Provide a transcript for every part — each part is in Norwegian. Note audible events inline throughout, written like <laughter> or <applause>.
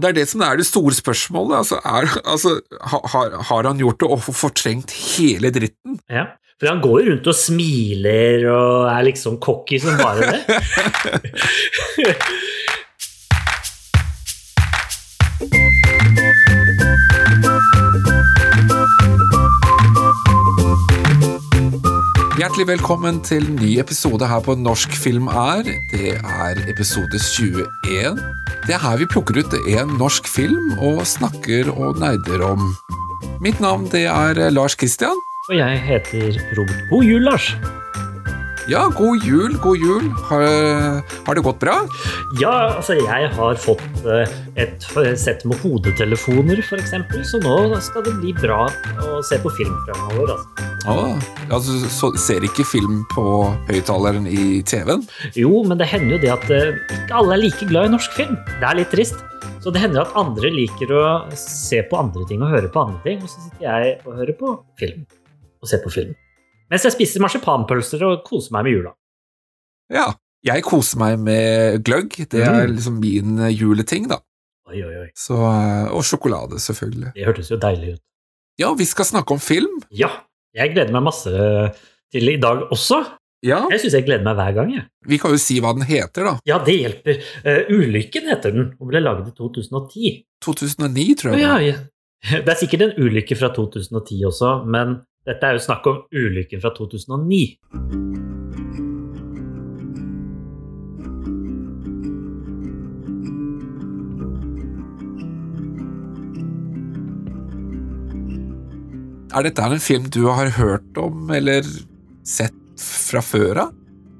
Det er det som er det store spørsmålet. Altså, er, altså, har, har, han gjort det og fortrengt hele dritten? Ja, for han går jo rundt og smiler og er liksom cocky som bare det. <laughs> Hjertelig velkommen til ny episode her på Norsk film er. Det er episode 21. Det er her vi plukker ut en norsk film og snakker og nerder om. Mitt navn det er Lars Kristian. Og jeg heter Robert. God jul, Lars. Ja, god jul, god jul. Har, har, det gått bra? Ja, altså jeg har fått eh, et sett med hodetelefoner, f.eks., så nå skal det bli bra å se på film fremover. Altså. Ah, altså, så ser ikke film på høyttaleren i TV-en? Jo, men det hender jo det at uh, ikke alle er like glad i norsk film. Det er litt trist. Så det hender at andre liker å se på andre ting og høre på andre ting, og så sitter jeg og hører på film. Og ser på film. Mens jeg spiser marsipanpølser og koser meg med jula. Ja. Jeg koser meg med gløgg. Det er mm. liksom min eh, juleting, da. Oi, oi, oi. Så, eh, og sjokolade, selvfølgelig. Det hørtes jo deilig ut. Ja, vi skal snakke om film. Ja. Jeg gleder meg masse til i dag også. Ja. Jeg syns jeg gleder meg hver gang. Jeg. Vi kan jo si hva den heter, da. Ja, det hjelper. Uh, Ulykken heter den, og ble laget i 2010. 2009, tror jeg. Ja, ja. Det er sikkert en ulykke fra 2010 også, men dette er jo snakk om ulykken fra 2009. Er dette en film du har hørt om eller sett fra før av?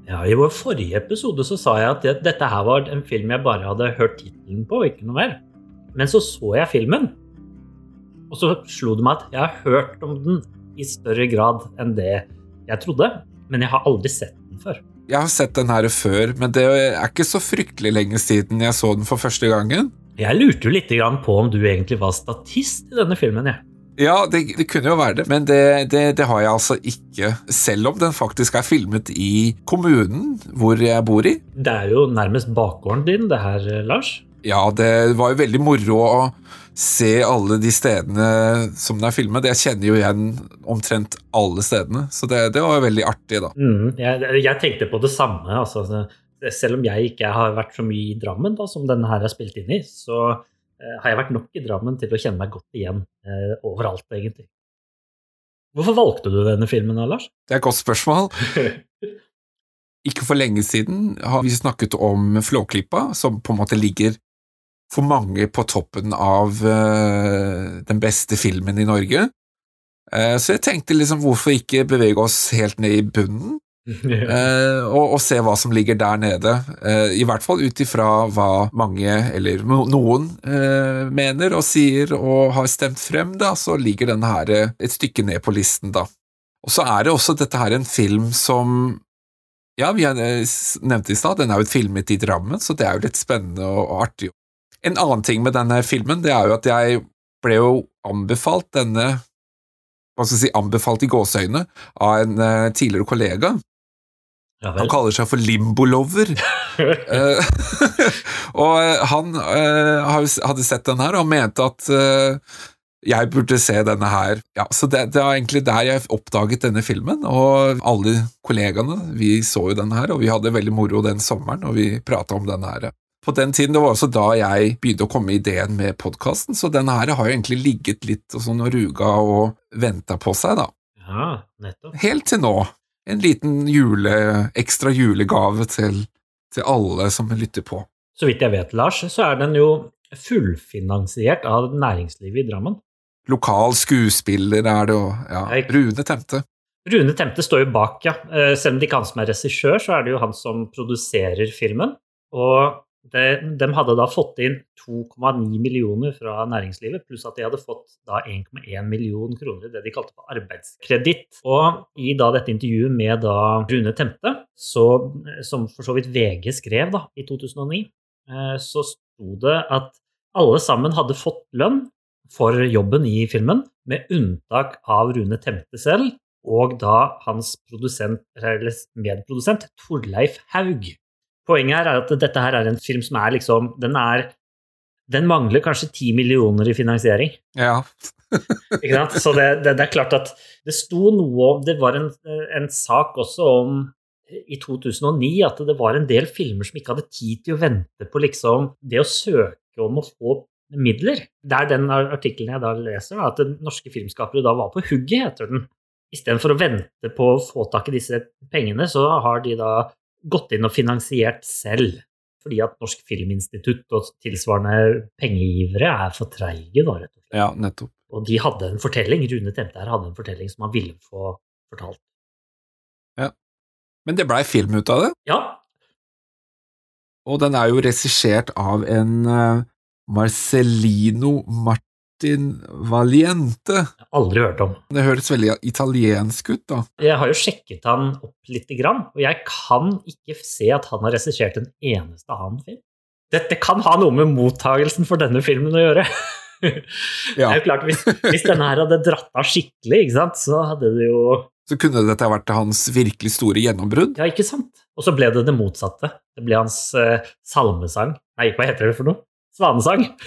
Ja, I vår forrige episode så sa jeg at dette her var en film jeg bare hadde hørt tittelen på, ikke noe mer. Men så så jeg filmen, og så slo det meg at jeg har hørt om den i større grad enn det jeg trodde. Men jeg har aldri sett den før. Jeg har sett den her før, men det er ikke så fryktelig lenge siden jeg så den for første gangen. Jeg lurte jo litt på om du egentlig var statist i denne filmen. jeg. Ja, det, det, kunne jo være det, men det, det, det, har jeg altså ikke. Selv om den faktisk er filmet i kommunen hvor jeg bor i. Det er jo nærmest bakgården din, det her, Lars. Ja, det var jo veldig moro å se alle de stedene som den er filmet. Jeg kjenner jo igjen omtrent alle stedene, så det, det var veldig artig, da. Mm, jeg, jeg, tenkte på det samme. Altså, selv om jeg ikke har vært så mye i Drammen da, som denne her er spilt inn i, så eh, har jeg vært nok i Drammen til å kjenne meg godt igjen eh, overalt, egentlig. Hvorfor valgte du denne filmen, da, Lars? Det er et godt spørsmål. <laughs> Ikke for lenge siden har vi snakket om Flåklypa, som på en måte ligger for mange på toppen av uh, den beste filmen i Norge. Uh, så jeg tenkte liksom, hvorfor ikke bevege oss helt ned i bunnen? <laughs> uh, og, og, se hva som ligger der nede. I hvert fall ut ifra hva mange, eller noen, mener og sier og har stemt frem, da, så ligger denne her et stykke ned på listen, da. Og så er det også dette her en film som ja, vi nevnte i stad, den er jo filmet i Drammen, så det er jo litt spennende og artig en annen ting med denne filmen, det er jo at jeg ble jo anbefalt denne hva skal jeg si, anbefalt i gåseøyne av en uh, tidligere kollega. Ja, han kaller seg for Limbolover. uh, <laughs> <laughs> og uh, han hadde sett den her og mente at jeg burde se denne her. Ja, så det, det var egentlig der jeg oppdaget denne filmen, og alle kollegaene vi så jo denne her, og vi hadde veldig moro den sommeren, og vi prata om denne her på den tiden, Det var også da jeg begynte å komme med ideen med podkasten, så denne her har jo egentlig ligget litt og sånn og ruga og venta på seg, da. Ja, nettopp. Helt til nå. En liten jule, ekstra julegave til, til alle som lytter på. Så vidt jeg vet, Lars, så er den jo fullfinansiert av næringslivet i Drammen. Lokal skuespiller er det, og ja, Rune Temte. Rune Temte står jo bak, ja. Eh, selv om det ikke er han som er regissør, så er det jo han som produserer filmen. Og det, de hadde da fått inn 2,9 millioner fra næringslivet, pluss at de hadde fått da 1,1 million kroner i det de kalte for arbeidskreditt. Og i da dette intervjuet med da Rune Temte, så, som for så vidt VG skrev da i 2009, eh, så sto det at alle sammen hadde fått lønn for jobben i filmen, med unntak av Rune Temte selv og da hans medprodusent Torleif Haug. Poenget her er at dette her er en film som er liksom Den er, Den mangler kanskje 10 millioner i finansiering. Ja. <laughs> Ikke sant? Så det, det, det er klart at det sto noe om Det var en, en sak også om i 2009 at det var en del filmer som ikke hadde tid til å vente på liksom det å søke om å få midler. Det er den artikkelen jeg da leser, da, at norske filmskapere da var på hugget, heter den. Istedenfor å vente på å få tak i disse pengene, så har de da gått inn og finansiert selv. Fordi at Norsk Filminstitutt og tilsvarende pengegivere er for treige, da, rett og slett. ja, nettopp. Og de hadde en fortelling, Rune Temte hadde en fortelling som han ville få fortalt. Ja. Men det blei film ut av det, Ja, og den er jo regissert av en Marcelino Marcellino Martin Valiente. aldri hørt om. Det høres veldig italiensk ut, da. Jeg har jo sjekket han opp lite grann, og jeg kan ikke se at han har regissert en eneste annen film. Dette kan ha noe med mottagelsen for denne filmen å gjøre. <laughs> Det er jo klart, Hvis, hvis denne her hadde dratt av skikkelig, ikke sant, så hadde det jo Så kunne dette vært hans virkelig store gjennombrudd. Ja, ikke sant? Og så ble det det motsatte. Det ble hans eh, salmesang. Nei, hva heter det for noe? Svanesang. <laughs>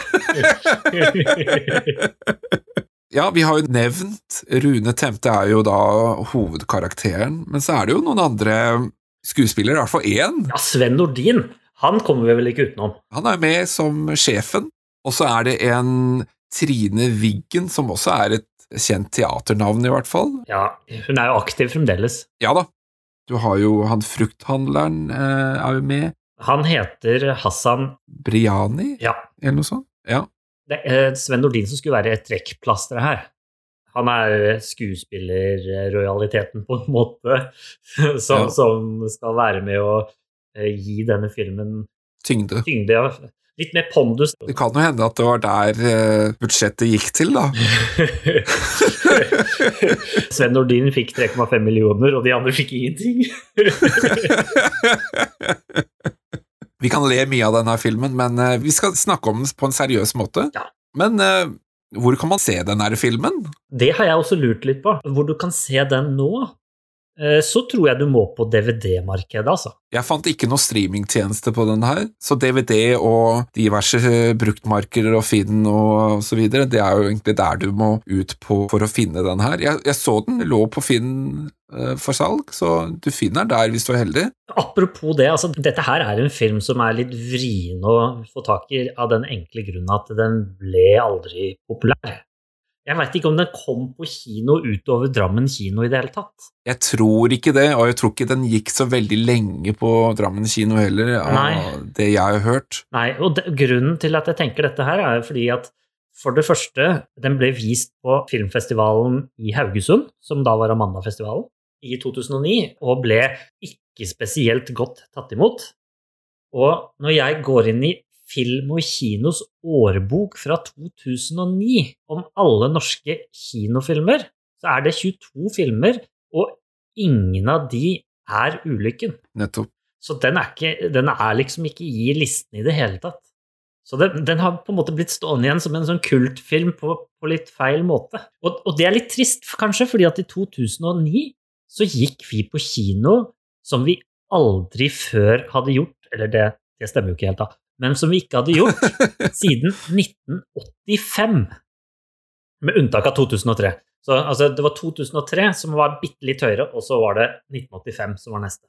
Ja, vi har jo nevnt Rune Temte er jo da hovedkarakteren, men så er det jo noen andre skuespillere, i hvert fall én. ja, Sven Nordin. Han kommer vi vel ikke utenom. Han er med som sjefen, og så er det en Trine Wiggen, som også er et kjent teaternavn, i hvert fall. Ja, hun er jo aktiv fremdeles. Ja da. Du har jo han frukthandleren eh, er jo med. Han heter Hassan Briani, Ja, eller noe sånt. Ja. det er Sven Nordin som skulle være et trekkplaster her. Han er skuespillerrojaliteten, på en måte, <laughs> som, Ja. som skal være med å eh, gi denne filmen Tyngde. tyngde. ja. Litt mer pondus. Det kan jo hende at det var der eh, budsjettet gikk til, da. <laughs> Sven Nordin fikk 3,5 millioner, og de andre fikk ingenting. <laughs> Vi kan le mye av denne filmen, men eh, vi skal snakke om den på en seriøs måte. Ja. Men eh, hvor kan man se denne filmen? Det har jeg også lurt litt på. Hvor du kan se den nå, så tror jeg du må på DVD-markedet, altså. Jeg fant ikke noe streamingtjeneste på den her, så DVD og diverse eh, bruktmarkeder og Finn og så videre, det er jo egentlig der du må ut på for å finne den her. Jeg, jeg så den lå på Finn eh, for salg, så du finner den der hvis du er heldig. Apropos det, altså, dette her er en film som er litt vrien å få tak i av den enkle grunnen at den ble aldri populær. Jeg veit ikke om den kom på kino utover Drammen kino i det hele tatt. Jeg tror ikke det, og jeg tror ikke den gikk så veldig lenge på Drammen kino heller, av Nei. det jeg har hørt. Nei, og det, grunnen til at jeg tenker dette her, er jo fordi at for det første, den ble vist på filmfestivalen i Haugesund, som da var Amanda-festivalen, i 2009, og ble ikke spesielt godt tatt imot. Og når jeg går inn i Film og kinos årbok fra 2009 om alle norske kinofilmer, så er det 22 filmer, og ingen av de er Ulykken. Nettopp. Så den er, ikke, den er liksom ikke i listen i det hele tatt. Så den, den har på en måte blitt stående igjen som en sånn kultfilm på, på litt feil måte. Og, og det er litt trist, kanskje, fordi at i 2009 så gikk vi på kino som vi aldri før hadde gjort, eller det, det stemmer jo ikke helt, da, men som vi ikke hadde gjort <laughs> siden 1985. Med unntak av 2003. Så altså, det var 2003 som var bitte litt høyere, og så var det 1985 som var neste.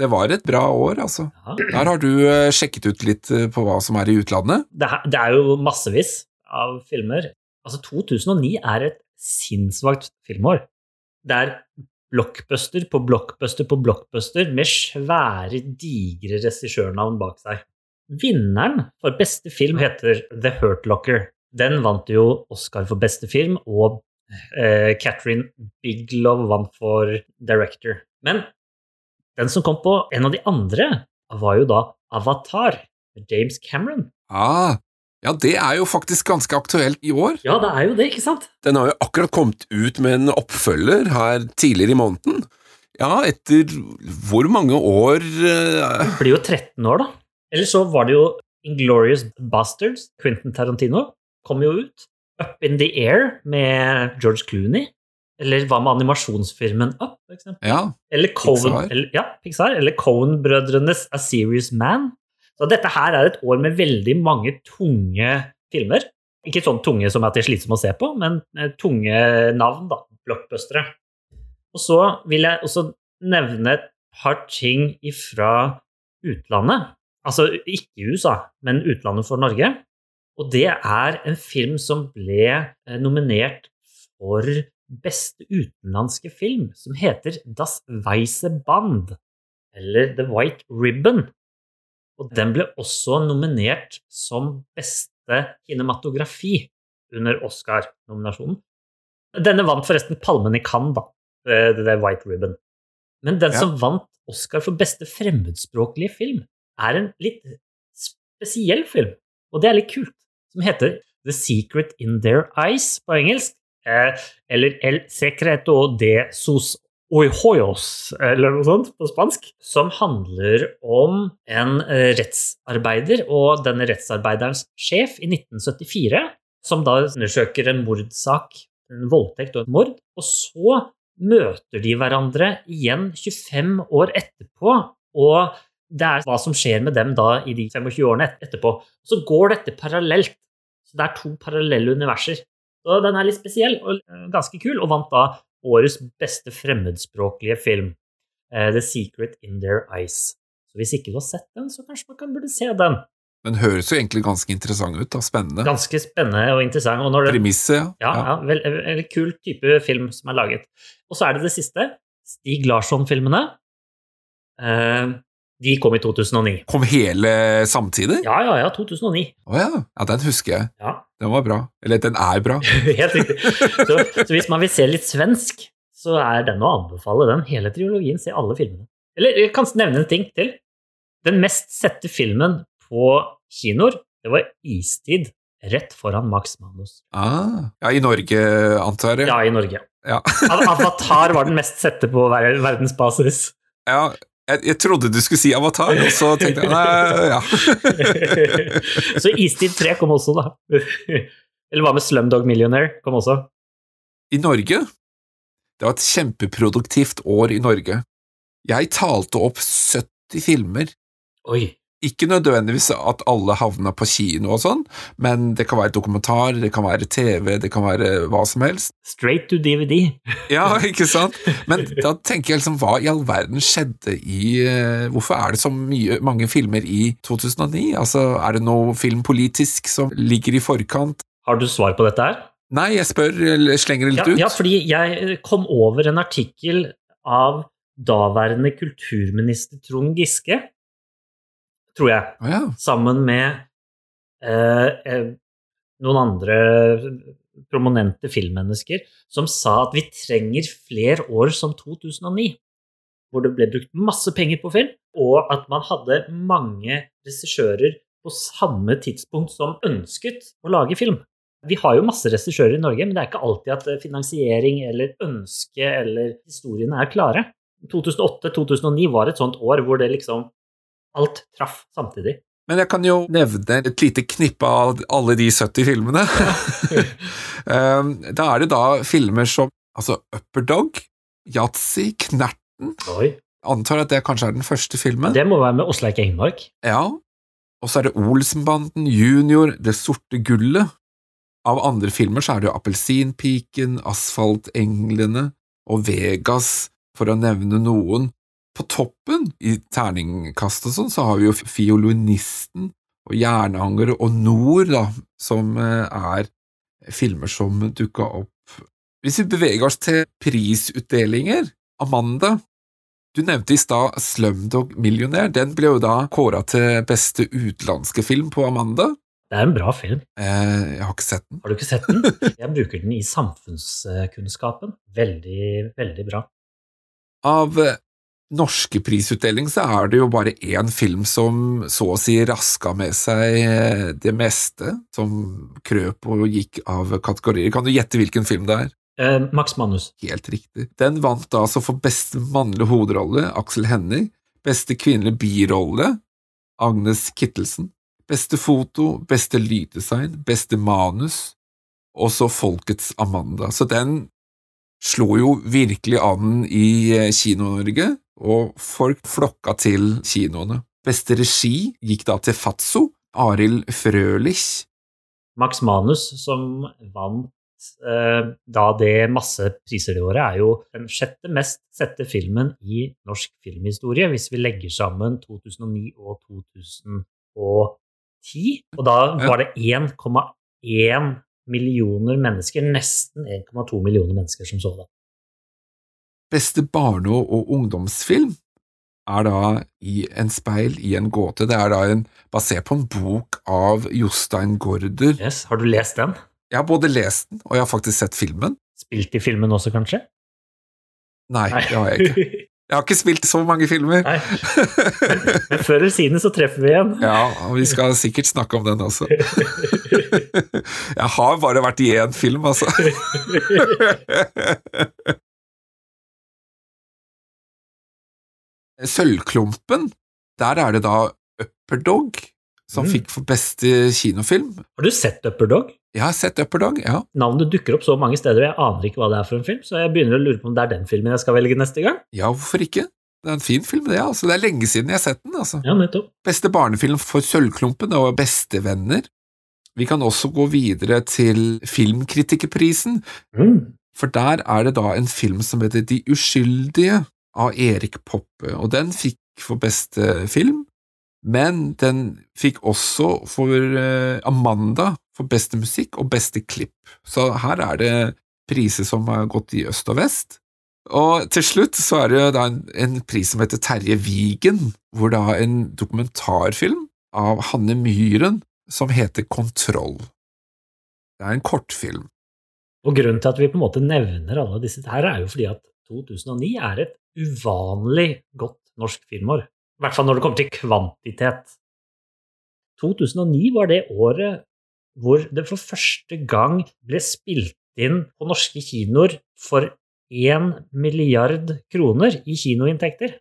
Det var et bra år, altså. Ja. Der har du eh, sjekket ut litt eh, på hva som er i utlandet. det, det er jo massevis av filmer. Altså, 2009 er et sinnssvakt filmår. Det er blockbuster på blockbuster på blockbuster med svære, digre regissørnavn bak seg. Vinneren for beste film heter The Hurt Locker. Den vant jo Oscar for beste film, og eh, Catherine Biglow vant for director. Men den som kom på en av de andre, var jo da Avatar. James Cameron. Ah, ja, det er jo faktisk ganske aktuelt i år. Ja, det er jo det, ikke sant? Den har jo akkurat kommet ut med en oppfølger her tidligere i måneden. Ja, etter hvor mange år eh, Det blir jo 13 år, da. Eller så var det jo Inglorious Bastards, Quentin Tarantino, kom jo ut. Up in the Air med George Clooney. Eller hva med animasjonsfilmen Up, for eksempel? Ja, Eller Pixar. Eller, ja, Pixar. Eller Coen-brødrenes A Serious Man. Så dette her er et år med veldig mange tunge filmer. Ikke sånn tunge som at de er slitsomme å se på, men eh, tunge navn, da. Blockbustere. Og så vil jeg også nevne et par ting ifra utlandet. Altså ikke i USA, men utlandet for Norge. Og det er en film som ble eh, nominert for beste utenlandske film, som heter Das Weise Band, eller The White Ribbon. Og den ble også nominert som beste kinematografi under Oscar-nominasjonen. Denne vant forresten Palmen i Cannes, da, The White Ribbon. Men den ja. som vant Oscar for beste fremmedspråklige film, er en litt spesiell film, og det er litt kult, som heter The Secret in Their Eyes på engelsk, eh, eller El Secreto de sus Oihoyos, eller noe sånt på spansk, som handler om en eh, rettsarbeider og denne rettsarbeiderens sjef i 1974, som da undersøker en mordsak, en voldtekt og et mord, og så møter de hverandre igjen 25 år etterpå, og det er hva som skjer med dem da i de 25 årene etterpå. Så går dette parallelt. Så det er to parallelle universer. Så den er litt spesiell og eh, ganske kul, og vant da årets beste fremmedspråklige film, uh, The Secret in Their Eyes. Så hvis ikke du har sett den, så kanskje man kan burde se den. Men høres jo egentlig ganske interessant ut, da. Spennende. Ganske spennende og interessant. Og Premisset, ja. Ja, ja vel, veldig kul type film som er laget. Og så er det det siste. Stig Larsson-filmene. Uh, de kom i 2009. Kom hele samtidig? Ja, ja, ja. 2009. Å ja. ja. Den husker jeg. Ja. Den var bra. Eller den er bra. <laughs> Helt riktig. Så, så, hvis man vil se litt svensk, så er den å anbefale den. Hele triologien. Se alle filmene. Eller jeg kan nevne en ting til. Den mest sette filmen på kinoer, det var Istid. Rett foran Max Manus. Ah, ja, I Norge, antar jeg? Ja, i Norge. Ja. Avatar var den mest sette på verdensbasis. Ja, jeg, jeg, trodde du skulle si Avatar, og så tenkte jeg nei, ja. <laughs> så Istid 3 kom også, da. Eller hva med Slumdog Millionaire? Kom også. I Norge? Det var et kjempeproduktivt år i Norge. Jeg talte opp 70 filmer. Oi. Ikke nødvendigvis at alle havna på kino og sånn, men det kan være dokumentar, det kan være TV, det kan være hva som helst. Straight to DVD. <laughs> ja, ikke sant? Men da tenker jeg liksom, hva i all verden skjedde i uh, Hvorfor er det så mye, mange filmer i 2009? Altså, er det noe filmpolitisk som ligger i forkant? Har du svar på dette her? Nei, jeg spør, eller slenger det litt ja, ut. Ja, fordi jeg kom over en artikkel av daværende kulturminister Trond Giske tror jeg. Oh, ja. Sammen med eh, eh, noen andre prominente filmmennesker som sa at vi trenger flere år som 2009. Hvor det ble brukt masse penger på film, og at man hadde mange regissører på samme tidspunkt som ønsket å lage film. Vi har jo masse regissører i Norge, men det er ikke alltid at finansiering eller ønske eller historiene er klare. 2008-2009 var et sånt år hvor det liksom alt traff samtidig. Men jeg kan jo nevne et lite knippe av alle de 70 filmene. <laughs> Ehm, da er det da filmer som altså Upper Dog, Yatzy, Knerten Oi. Antar at det kanskje er den første filmen. Det må være med Åsleik Engmark. Ja. Og så er det Olsenbanden, Junior, Det sorte gullet. Av andre filmer så er det jo Appelsinpiken, Asfaltenglene og Vegas, for å nevne noen. På toppen, i terningkast og sånn, så har vi jo Fiolinisten og Jernhanger og Nord, da, som eh, er filmer som dukka opp. Hvis vi beveger oss til prisutdelinger, Amanda, du nevnte i stad Slumdog Millionaire. Den ble jo da kåra til beste utenlandske film på Amanda. Det er en bra film. Eh, jeg har ikke sett den. Har du ikke sett den? <laughs> Jeg bruker den i samfunnskunnskapen. Veldig, veldig bra. Av norske prisutdeling så er det jo bare én film som så å si raska med seg det meste, som krøp og gikk av kategorier. Kan du gjette hvilken film det er? Eh, Max Manus. Helt riktig. Den vant da altså for beste mannlige hovedrolle, Aksel Hennie, beste kvinnelige birolle, Agnes Kittelsen, beste foto, beste lyddesign, beste manus, og så Folkets Amanda. Så den slo jo virkelig an i Kino-Norge, og folk flokka til kinoene. Beste regi gikk da til Fatso, Arild Frølich. Max Manus, som vant eh, da det masse priser det året, er jo den sjette mest sette filmen i norsk filmhistorie, hvis vi legger sammen 2009 og 2010. Og da var det 1,1 millioner mennesker, nesten 1,2 millioner mennesker, som så det. Beste barne- og ungdomsfilm er da I en speil i en gåte. Det er da en, basert på en bok av Jostein Gaarder. Yes. Har du lest den? Jeg har både lest den, og jeg har faktisk sett filmen. Spilt i filmen også, kanskje? Nei, det har jeg ikke. Jeg har ikke spilt så mange filmer. Nei. <laughs> Men før eller siden så treffer vi igjen. Ja, og vi skal sikkert snakke om den også. <laughs> Jeg har bare vært i én film, altså. <laughs> Sølvklumpen, der er det da Upper Dog som Mm. fikk for beste kinofilm. Har du sett Upper Dog? Jeg har sett Upper Dog, ja. Navnet dukker opp så mange steder, og jeg aner ikke hva det er for en film, så jeg begynner å lure på om det er den filmen jeg skal velge neste gang. Ja, hvorfor ikke? Det er en fin film, det. altså. Det er lenge siden jeg har sett den. altså. Ja, nettopp. Beste barnefilm for Sølvklumpen og Bestevenner. Vi kan også gå videre til Filmkritikerprisen, Mm. for der er det da en film som heter De uskyldige av Erik Poppe, og den fikk for beste film, men den fikk også for eh, Amanda for beste musikk og beste klipp, så her er det priser som har gått i øst og vest. Og til slutt så er det da en, en pris som heter Terje Vigen, hvor da en dokumentarfilm av Hanne Myhren som heter Kontroll. Det er en kortfilm. Og grunnen til at vi på en måte nevner alle disse her, er jo fordi at 2009 er et uvanlig godt norsk filmår. I hvert fall når det kommer til kvantitet. 2009 var det året hvor det for første gang ble spilt inn på norske kinoer for 1 milliard kroner i kinoinntekter.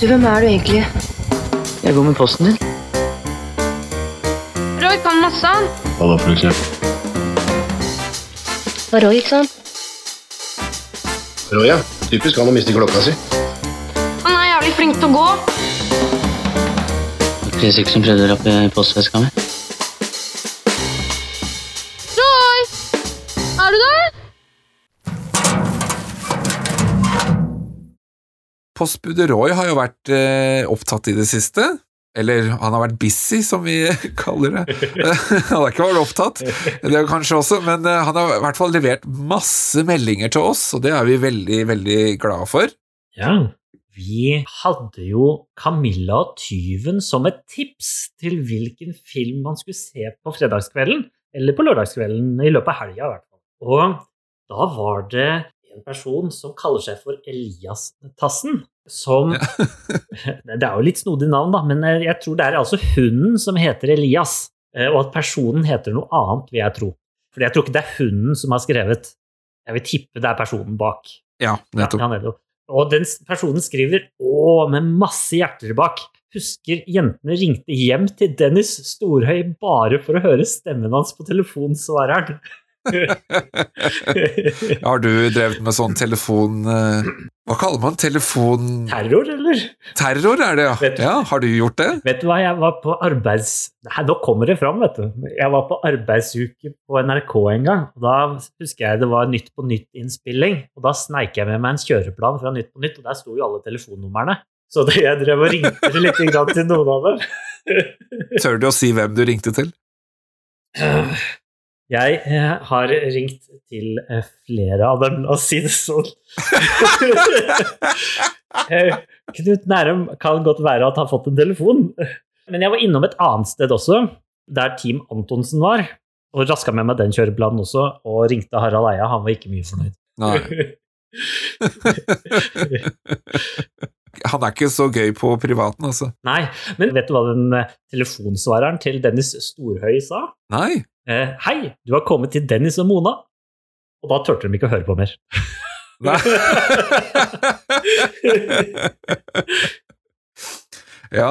Du, hvem er du egentlig? Jeg går med posten din. Roy kan masse. Hva da, for eksempel? Og Roy, ikke sant? Roy, ja. Typisk han å miste klokka si. Han er jævlig flink til å gå. Chris ikke som prøvde å rappe postveska mi. Roy! Er du der? Postbudet Roy har jo vært eh, opptatt i det siste. Eller han har vært busy, som vi <laughs> kaller det. <laughs> han har ikke vært opptatt, det er kanskje også, men eh, han har i hvert fall levert masse meldinger til oss, og det er vi veldig, veldig glade for. Ja, vi hadde jo Camilla og tyven som et tips til hvilken film man skulle se på fredagskvelden, eller på lørdagskvelden i løpet av helga i hvert fall. Og da var det en person som kaller seg for Elias Tassen, som <laughs> Det er jo litt snodig navn, da, men jeg tror det er altså hunden som heter Elias, eh, og at personen heter noe annet, vil jeg tro. For jeg tror ikke det er hunden som har skrevet. Jeg vil tippe det er personen bak. Ja, nettopp. Og den personen skriver 'Å, med masse hjerter bak'. Husker jentene ringte hjem til Dennis Storhøy bare for å høre stemmen hans på telefonsvareren. Har du drevet med sånn telefon... eh, Hva kaller man telefon... Terror, eller? Terror, er det, ja. Vet ja. Har du gjort det? Vet du hva, jeg var på arbeids... Nei, nå kommer det fram, vet du. Jeg var på arbeidsuke på NRK en gang. og Da husker jeg det var Nytt på Nytt-innspilling. Og da sneik jeg med meg en kjøreplan fra Nytt på Nytt, og der sto jo alle telefonnumrene. Så det jeg drev og ringte litt til noen av dem. Tør du å si hvem du ringte til? Jeg eh, har ringt til eh, flere av dem, la oss si det sånn. <laughs> Eh, Knut Nærum kan godt være at han har fått en telefon. Men jeg var innom et annet sted også, der Team Antonsen var, og raska med meg den kjøreplanen også, og ringte Harald Eia. Han var ikke mye fornøyd. Nei. <laughs> Han er ikke så gøy på privaten, altså. Nei, men vet du hva den eh, telefonsvareren til Dennis Storhøy sa? Nei. Eh, Hei, du har kommet til Dennis og Mona. Og da turte de ikke å høre på mer. Nei. <laughs> ja.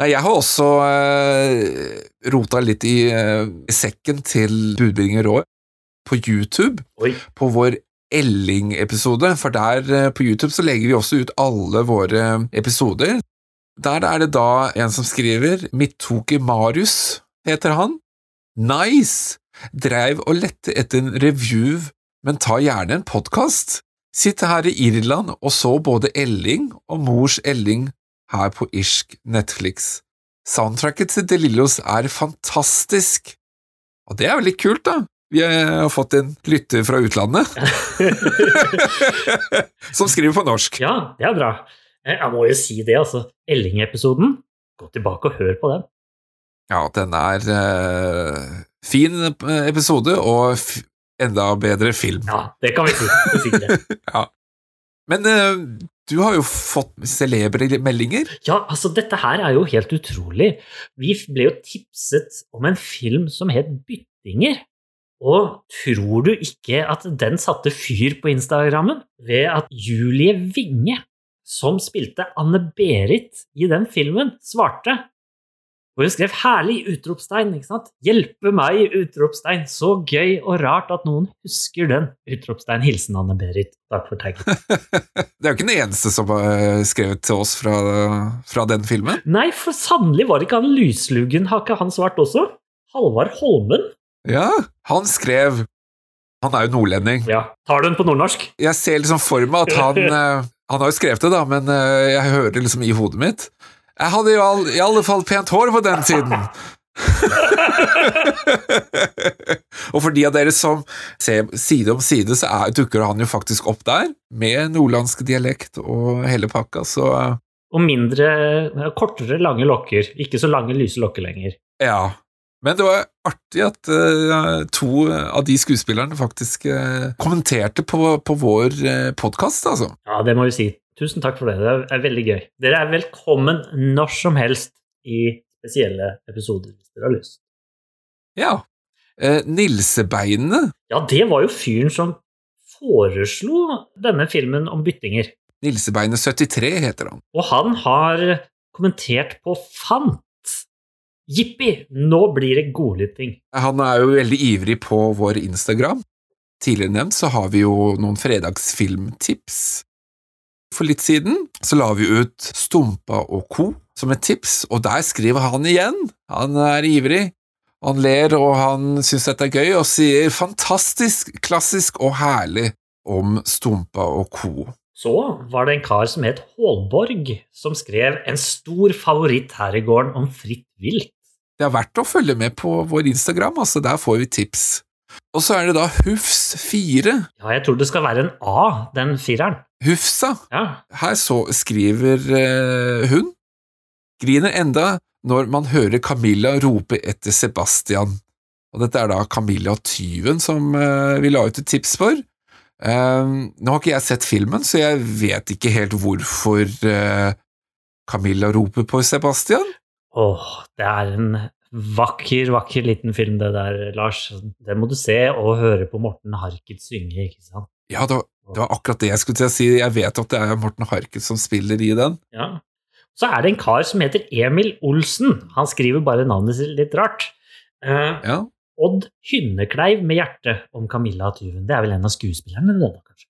Nei, jeg har også eh, rota litt i eh, sekken til budbringer Roy på YouTube, Oi. på vår Elling-episode, for der eh, på YouTube så legger vi også ut alle våre episoder. Der er det da en som skriver Mittoki Marius, heter han. Nice! Dreiv og lette etter en review, men ta gjerne en podkast. Sitter her i Irland og så både Elling og Mors Elling her på irsk Netflix. Soundtracket til De Lillos er fantastisk. Og det er jo litt kult, da. Vi har fått en lytter fra utlandet <laughs> som skriver på norsk. Ja, det er bra. Eh, Jeg må jo si det, altså. Elling-episoden, gå tilbake og hør på den. Ja, den er uh, fin episode og enda bedre film. Ja, det kan vi si. sikkerhet. <laughs> Men uh, du har jo fått celebre meldinger. Ja, altså, dette her er jo helt utrolig. Vi ble jo tipset om en film som het Byttinger. Og tror du ikke at den satte fyr på Instagrammen ved at Julie Winge, som spilte Anne-Berit i den filmen, svarte? Og hun skrev 'herlig!' utropstegn, ikke sant? 'Hjelpe meg!' utropstegn. Så gøy og rart at noen husker den. Utropstegn. Hilsen Anne-Berit. Takk for taggen. <laughs> Det er jo ikke den eneste som har skrevet til oss fra, fra den filmen. Nei, for sannelig var det ikke han Lysluggen, har ikke han svart også? Halvard Holmen? Ja, han skrev Han er jo nordlending. Ja. Tar du den på nordnorsk? Jeg ser liksom for meg at han <laughs> eh, Han har jo skrevet det, da, men eh, jeg hører det liksom i hodet mitt. Jeg hadde jo all, i alle fall pent hår på den tiden. <laughs> og for de av dere som ser side om side, så er, dukker han jo faktisk opp der, med nordlandsk dialekt og hele pakka, så Og mindre, kortere, lange lokker. Ikke så lange, lyse lokker lenger. ja. Men det var artig at uh, to av de skuespillerne faktisk uh, kommenterte på, på vår uh, podkast, altså. Ja, det må vi si. Tusen takk for det. Det er veldig gøy. Dere er velkommen når som helst i spesielle episoder, hvis dere har lyst. Ja. Uh, Nilsebeinene Ja, det var jo fyren som foreslo denne filmen om byttinger. Nilsebeinet 73 heter han. Og han har kommentert på Fant. Jippi, nå blir det godlytting. Han er jo veldig ivrig på vår Instagram. Tidligere nevnt så har vi jo noen fredagsfilmtips. For litt siden så la vi ut Stumpa og co. som et tips, og der skriver han igjen. Han er ivrig. Han ler, og han syns dette er gøy, og sier 'fantastisk, klassisk og herlig' om Stumpa og co. Så var det en kar som het Hålborg, som skrev en stor favoritt her i gården om fritt vilt. Det er verdt å følge med på vår Instagram, altså der får vi tips. Og så er det da Hufs4. Ja, jeg tror det skal være en A, den fireren. Hufsa. Ja, Her så skriver eh, hun Griner enda når man hører Camilla rope etter Sebastian. Og dette er da Camilla Tyven som eh, vi la ut et tips for. Eh, nå har ikke jeg sett filmen, så jeg vet ikke helt hvorfor uh, Camilla roper på Sebastian. Åh, det er en vakker, vakker liten film det der, Lars. Det må du se og høre på Morten Harket synge, ikke sant? Ja, det var, det var akkurat det jeg skulle til å si. Jeg vet at det er Morten Harket som spiller i den. Ja. Så er det en kar som heter Emil Olsen. Han skriver bare navnet sitt litt rart. Uh, Ja, Odd Hynnekleiv med hjerte om Camilla Tyven. Det er vel en av skuespillerne, det da, kanskje?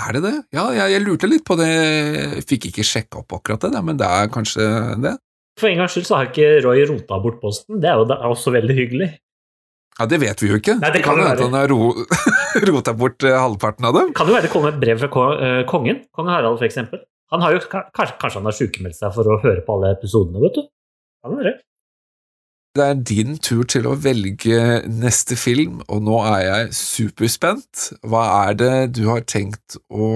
Er det det? Ja, jeg, jeg lurte litt på det. Jeg fikk ikke sjekka opp akkurat det, men det er kanskje det. For en gangs skyld så har ikke Roy rota bort posten. Det er jo da også veldig hyggelig. Ja, Det vet vi jo ikke. Nei, det kan jo jo hende han har ro <laughs> rota bort eh, halvparten av dem. Kan jo være det kommer et brev fra eh, kongen, kong Harald for eksempel. Han har jo, kanskje, kanskje han har sykemeldt seg for å høre på alle episodene, vet du. Kan være. Det er din tur til å velge neste film, og nå er jeg superspent. Hva er det du har tenkt å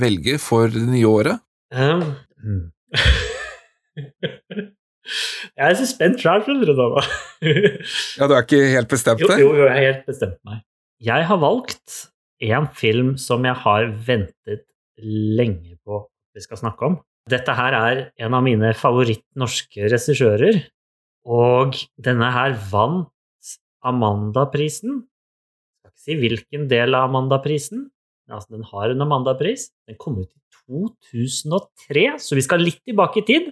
velge for det nye året? Um, <laughs> jeg er så spent sjøl, skjønner du da. <laughs> Ja, du er ikke helt bestemt jo, jo, jeg er helt bestemt meg. Jeg har valgt en film som jeg har ventet lenge på vi skal snakke om. Dette her er en av mine favoritt-norske regissører, og denne her vant Amanda-prisen. Jeg skal ikke si hvilken del av Amanda-prisen, men altså den har en Amanda-pris. Den kom ut i 2003, så vi skal litt tilbake i tid,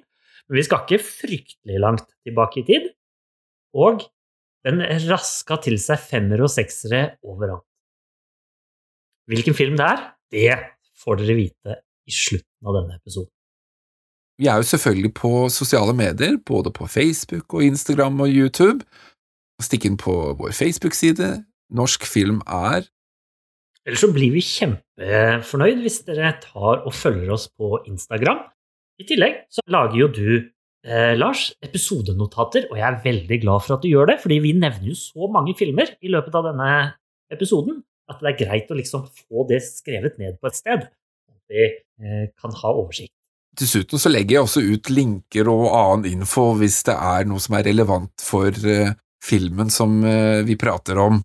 men vi skal ikke fryktelig langt tilbake i tid. Og den raska til seg femmere og seksere overalt. Hvilken film det er, det får dere vite i slutten av denne episoden. Vi er jo selvfølgelig på sosiale medier, både på Facebook og Instagram og YouTube. Stikk inn på vår Facebook-side. Norsk film er Ellers så blir vi kjempefornøyd hvis dere tar og følger oss på Instagram. I tillegg så lager jo du, eh, Lars, episodenotater, og jeg er veldig glad for at du gjør det, fordi vi nevner jo så mange filmer i løpet av denne episoden at det er greit å liksom få det skrevet ned på et sted, sånn at vi eh, kan ha oversikt. Dessuten så legger jeg også ut linker og annen info hvis det er noe som er relevant for eh, filmen som eh, vi prater om.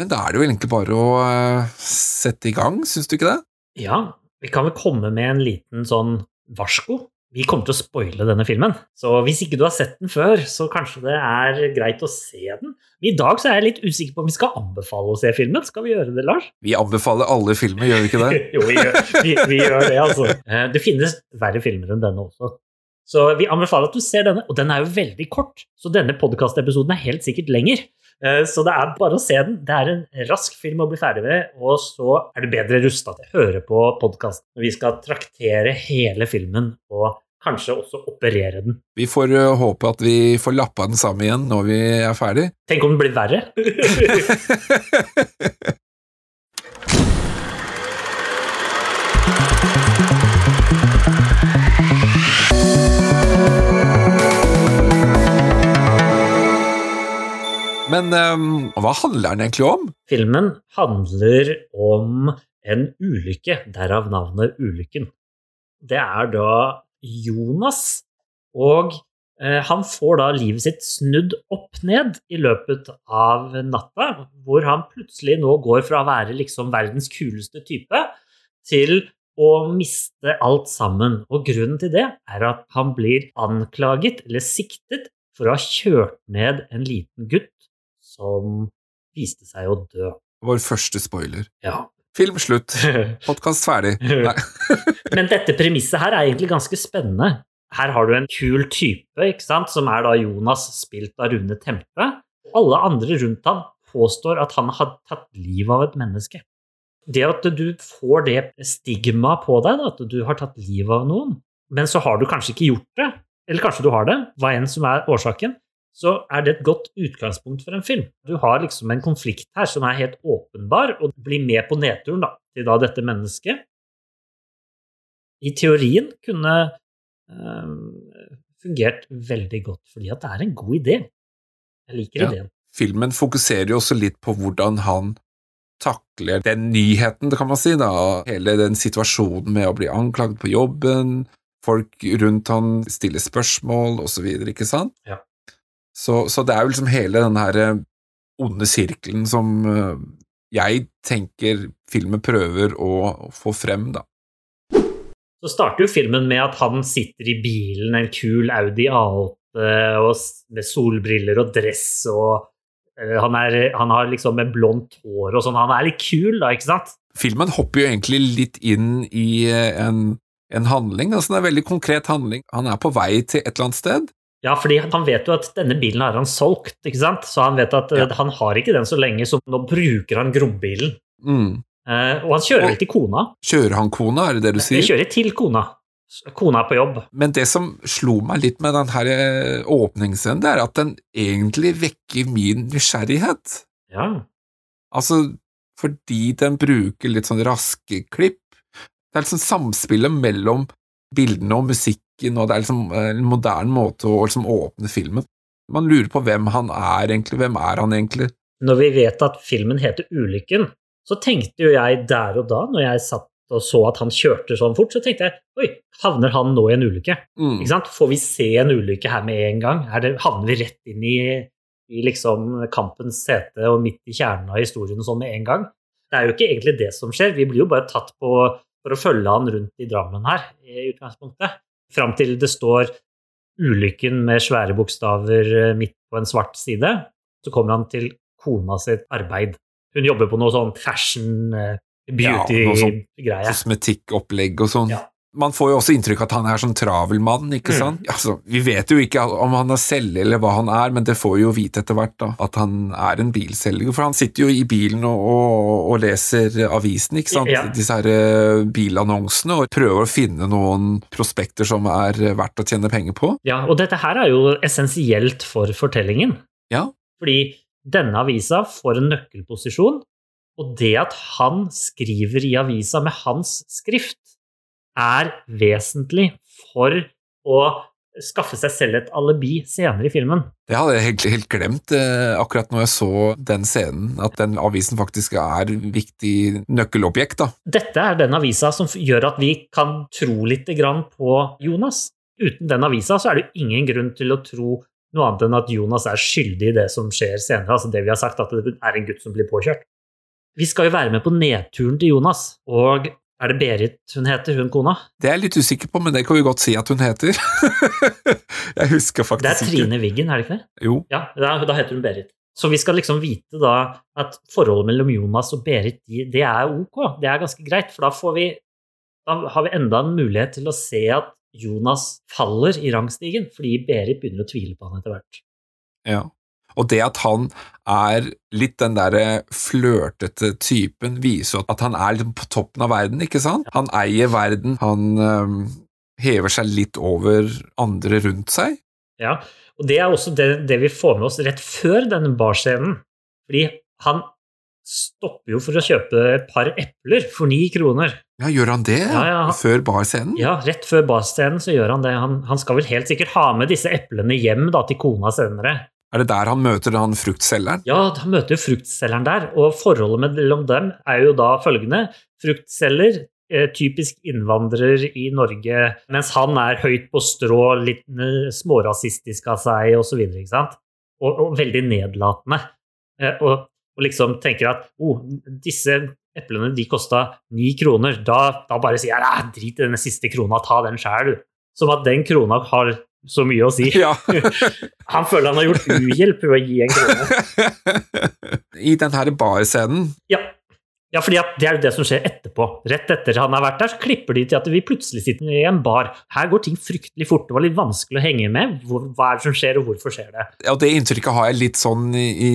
Men da er det jo egentlig bare å eh, sette i gang, syns du ikke det? Ja, vi kan vel komme med en liten sånn varsko. Vi kommer til å spoile denne filmen, så hvis ikke du har sett den før, så kanskje det er greit å se den. I dag så er jeg litt usikker på om vi skal anbefale å se filmen. Skal vi gjøre det, Lars? Vi anbefaler alle filmer, gjør vi ikke det? <laughs> jo, vi gjør, vi, vi gjør det, altså. Eh, Det finnes verre filmer enn denne også. Så vi anbefaler at du ser denne, og den er jo veldig kort, så denne podkastepisoden er helt sikkert lenger. Eh, Så det er bare å se den. Det er en rask film å bli ferdig med, og så er du bedre rusta til å høre på podkasten når vi skal traktere hele filmen og kanskje også operere den. Vi får eh, håpe at vi får lappa den sammen igjen når vi er ferdig. Tenk om den blir verre! <laughs> <laughs> Men um, hva handler den egentlig om? Filmen handler om en ulykke, derav navnet Ulykken. Det er da Jonas, og eh, han får da livet sitt snudd opp ned i løpet av natta, hvor han plutselig nå går fra å være liksom verdens kuleste type til å miste alt sammen. Og grunnen til det er at han blir anklaget, eller siktet, for å ha kjørt ned en liten gutt som viste seg å dø. Vår første spoiler. Ja. Film slutt. <laughs> Podkast ferdig. <laughs> Men dette premisset her er egentlig ganske spennende. Her har du en kul type, ikke sant, som er da Jonas, spilt av Rune Tempe. Alle andre rundt ham påstår at han har tatt livet av et menneske. Det at du får det stigmaet på deg, da, at du har tatt livet av noen, men så har du kanskje ikke gjort det, eller kanskje du har det, hva enn som er årsaken, så er det et godt utgangspunkt for en film. Du har liksom en konflikt her som er helt åpenbar, og blir med på nedturen da, til da dette mennesket. I teorien kunne øh, fungert veldig godt, fordi at det er en god idé. Jeg liker Ja. ideen. Filmen fokuserer jo også litt på hvordan han takler den nyheten, kan man si, da. Hele den situasjonen med å bli anklaget på jobben, folk rundt han stiller spørsmål, videre, ikke sant? Ja. Så, så det er jo liksom hele den her eh, onde sirkelen som eh, jeg tenker filmen prøver å, få frem, da. Så starter jo filmen med at han sitter i bilen, en kul Audi A8 og med solbriller og dress og eh, han, er, han har liksom med blondt hår og sånn. Han er litt kul, da, ikke sant? Filmen hopper jo egentlig litt inn i en, en handling, altså det er en veldig konkret handling. Han er på vei til et eller annet sted, Ja, fordi han vet jo at denne bilen har han solgt, ikke sant? Så han vet at eh, Ja. han har ikke den så lenge, så nå bruker han grombilen. mm. Uh, og han kjører Og- vel til kona. Kjører han kona, er det det du sier? Jeg kjører til kona. Kona er på jobb. Men det som slo meg litt med den her eh, åpningsscenen, er at den egentlig vekker min nysgjerrighet. Ja. Altså, fordi den bruker litt sånn raske klipp. Det er liksom samspillet mellom bildene og musikken, og det er liksom eh, en moderne måte å liksom åpne filmen. Man lurer på hvem han er egentlig, hvem er han egentlig? Når vi vet at filmen heter Ulykken, så tenkte jo jeg der og da, når jeg satt og så at han kjørte sånn fort, så tenkte jeg oi, havner han nå i en ulykke? Mm. Ikke sant? Får vi se en ulykke her med en gang? Er det, havner vi rett inn i, i liksom kampens sete og midt i kjernen av historien og sånn med en gang? Det er jo ikke egentlig det som skjer. Vi blir jo bare tatt på for å følge han rundt i Drammen her, i utgangspunktet. Fram til det står 'Ulykken' med svære bokstaver eh, midt på en svart side. Så kommer han til kona sitt arbeid. Hun jobber på noe sånn fashion, eh, Ja, noe sånn beauty-greie. Kosmetikkopplegg og sånn. Ja. Man får jo også inntrykk av at han er sånn travel mann, ikke Mm. sant? Altså, vi vet jo ikke om han er selger eller hva han er, men det får vi jo vite etter hvert da, at han er en bilselger, for han sitter jo i bilen og, og, og leser avisen, ikke sant? Ja. Disse her eh, bilannonsene, og prøver å finne noen prospekter som er verdt å tjene penger på. Ja, og dette her er jo essensielt for fortellingen. Ja. Fordi denne avisa får en nøkkelposisjon, og det at han skriver i avisa med hans skrift, er vesentlig for å skaffe seg selv et alibi senere i filmen. Det hadde jeg helt, helt glemt eh, akkurat når jeg så den scenen, at den avisen faktisk er viktig nøkkelobjekt, da. Dette er den avisa som gjør at vi kan tro litt grann på Jonas. Uten den avisa så er det ingen grunn til å tro noe annet enn at Jonas er skyldig i det som skjer senere. Altså det vi har sagt, at det er en gutt som blir påkjørt. Vi skal jo være med på nedturen til Jonas, og er det Berit hun heter, hun kona? Det er jeg litt usikker på, men det kan vi godt si at hun heter. <laughs> jeg husker faktisk ikke. Det er. Trine Wiggen, er det ikke det? Jo. Ja, da, da heter hun Berit. Så vi skal liksom vite da at forholdet mellom Jonas og Berit, det er ok. Det er ganske greit, for da får vi Da har vi enda en mulighet til å se at Jonas faller i rangstigen, fordi Berit begynner å tvile på han etter hvert. Ja. Og det at han er litt den derre flørtete typen, viser at han er liksom på toppen av verden, ikke sant? Han eier verden, han øhm, hever seg litt over andre rundt seg. Ja, og det er også det, det vi får med oss rett før denne barscenen. Fordi han stopper jo for å kjøpe et par epler for ni kroner. Ja, gjør han det? Ja, ja. Før barscenen? Ja, rett før barscenen så gjør han det. Han, han skal vel helt sikkert ha med disse eplene hjem da, til kona senere. Er det der han møter han fruktselgeren? Ja, han møter fruktselgeren der, og forholdet mellom dem er jo da følgende. Fruktselger, eh, typisk innvandrer i Norge, mens han er høyt på strå, litt smårasistisk av seg osv., sant? Og, og veldig nedlatende. Eh, og, og liksom tenker at oh, disse eplene de kosta ni kroner, da, da bare sier jeg drit i denne siste krona, ta den sjæl. Som at den krona har så mye å si. Ja. <laughs> Han føler han har gjort uhjelp ved å gi en krone. <laughs> I den her barscenen Ja. ja, fordi det er jo det som skjer etterpå. Rett etter han har vært der, så klipper de til at vi plutselig sitter i en bar. Her går ting fryktelig fort. Det var litt vanskelig å henge med. Hva er det som skjer, og hvorfor skjer det? Ja, det inntrykket har jeg litt sånn i, i,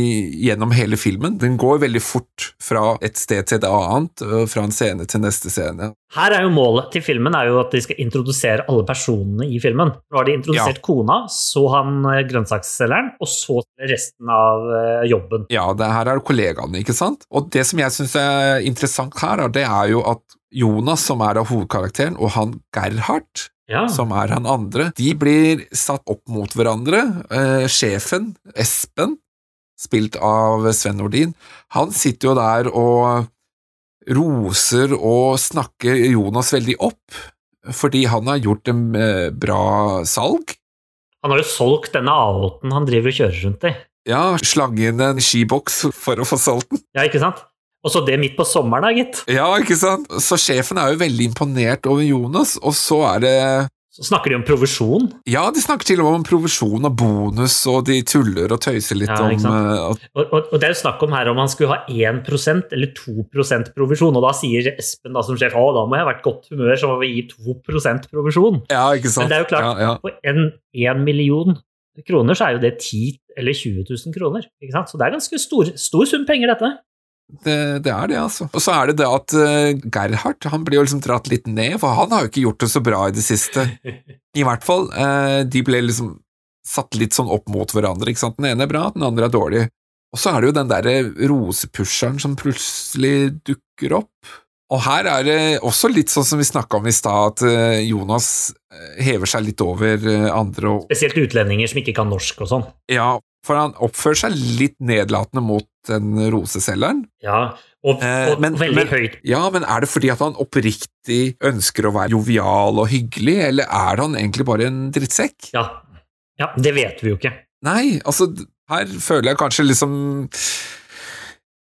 gjennom hele filmen. Den går veldig fort fra et sted til et annet, fra en scene til neste scene. Her er jo Målet til filmen er jo at de skal introdusere alle personene i filmen. Nå har de introdusert kona, så han eh, grønnsaksselgeren, og så resten av eh, jobben. Ja, det her er kollegaene, ikke sant? Og det som jeg syns er interessant her, det er jo at Jonas, som er av hovedkarakteren, og han Gerhard, Ja, som er han andre, de blir satt opp mot hverandre. Eh, sjefen, Espen, spilt av Sven Nordin, han sitter jo der og roser og snakker Jonas veldig opp, fordi han har gjort en eh, bra salg. Han har jo solgt denne A8-en han driver og kjører rundt i. Ja, slange inn en skiboks for å få solgt den. Ja, ikke sant? Og så det midt på sommeren, da, gitt. Ja, ikke sant? Så sjefen er jo veldig imponert over Jonas, og så er det Så snakker de om provisjon. Ja, de snakker til og med om provisjon og bonus, og de tuller og tøyser litt Ja, om eh, at Og, og, og det er jo snakk om her om han skulle ha 1% eller 2% provisjon, og da sier Espen da som sjef å, da må jeg ha vært godt humør, så må vi gi 2% provisjon. Ja, ikke sant? Men det er jo klart, Ja, ja. på en, en million kroner så er jo det 10 eller 20 000 kroner. Ikke sant? Så det er ganske stor, stor sum penger, dette. Det, det er det, altså. Og så er det det at uh, Gerhard han blir jo liksom dratt litt ned, for han har jo ikke gjort det så bra i det siste. I hvert fall. Uh, de ble liksom satt litt sånn opp mot hverandre, ikke sant. Den ene er bra, den andre er dårlig. Og så er det jo den derre rosepusheren som plutselig dukker opp. Og her er det også litt sånn som vi snakka om i stad, at eh, Jonas hever seg litt over andre og Spesielt utlendinger som ikke kan norsk og sånn. Ja, for han oppfører seg litt nedlatende mot den roseselgeren. Ja, og, Eh, men- veldig men- høyt. Ja, men er det fordi at han oppriktig ønsker å være jovial og hyggelig, eller er han egentlig bare en drittsekk? Ja. ja, det vet vi jo ikke. Nei, altså, her føler jeg kanskje liksom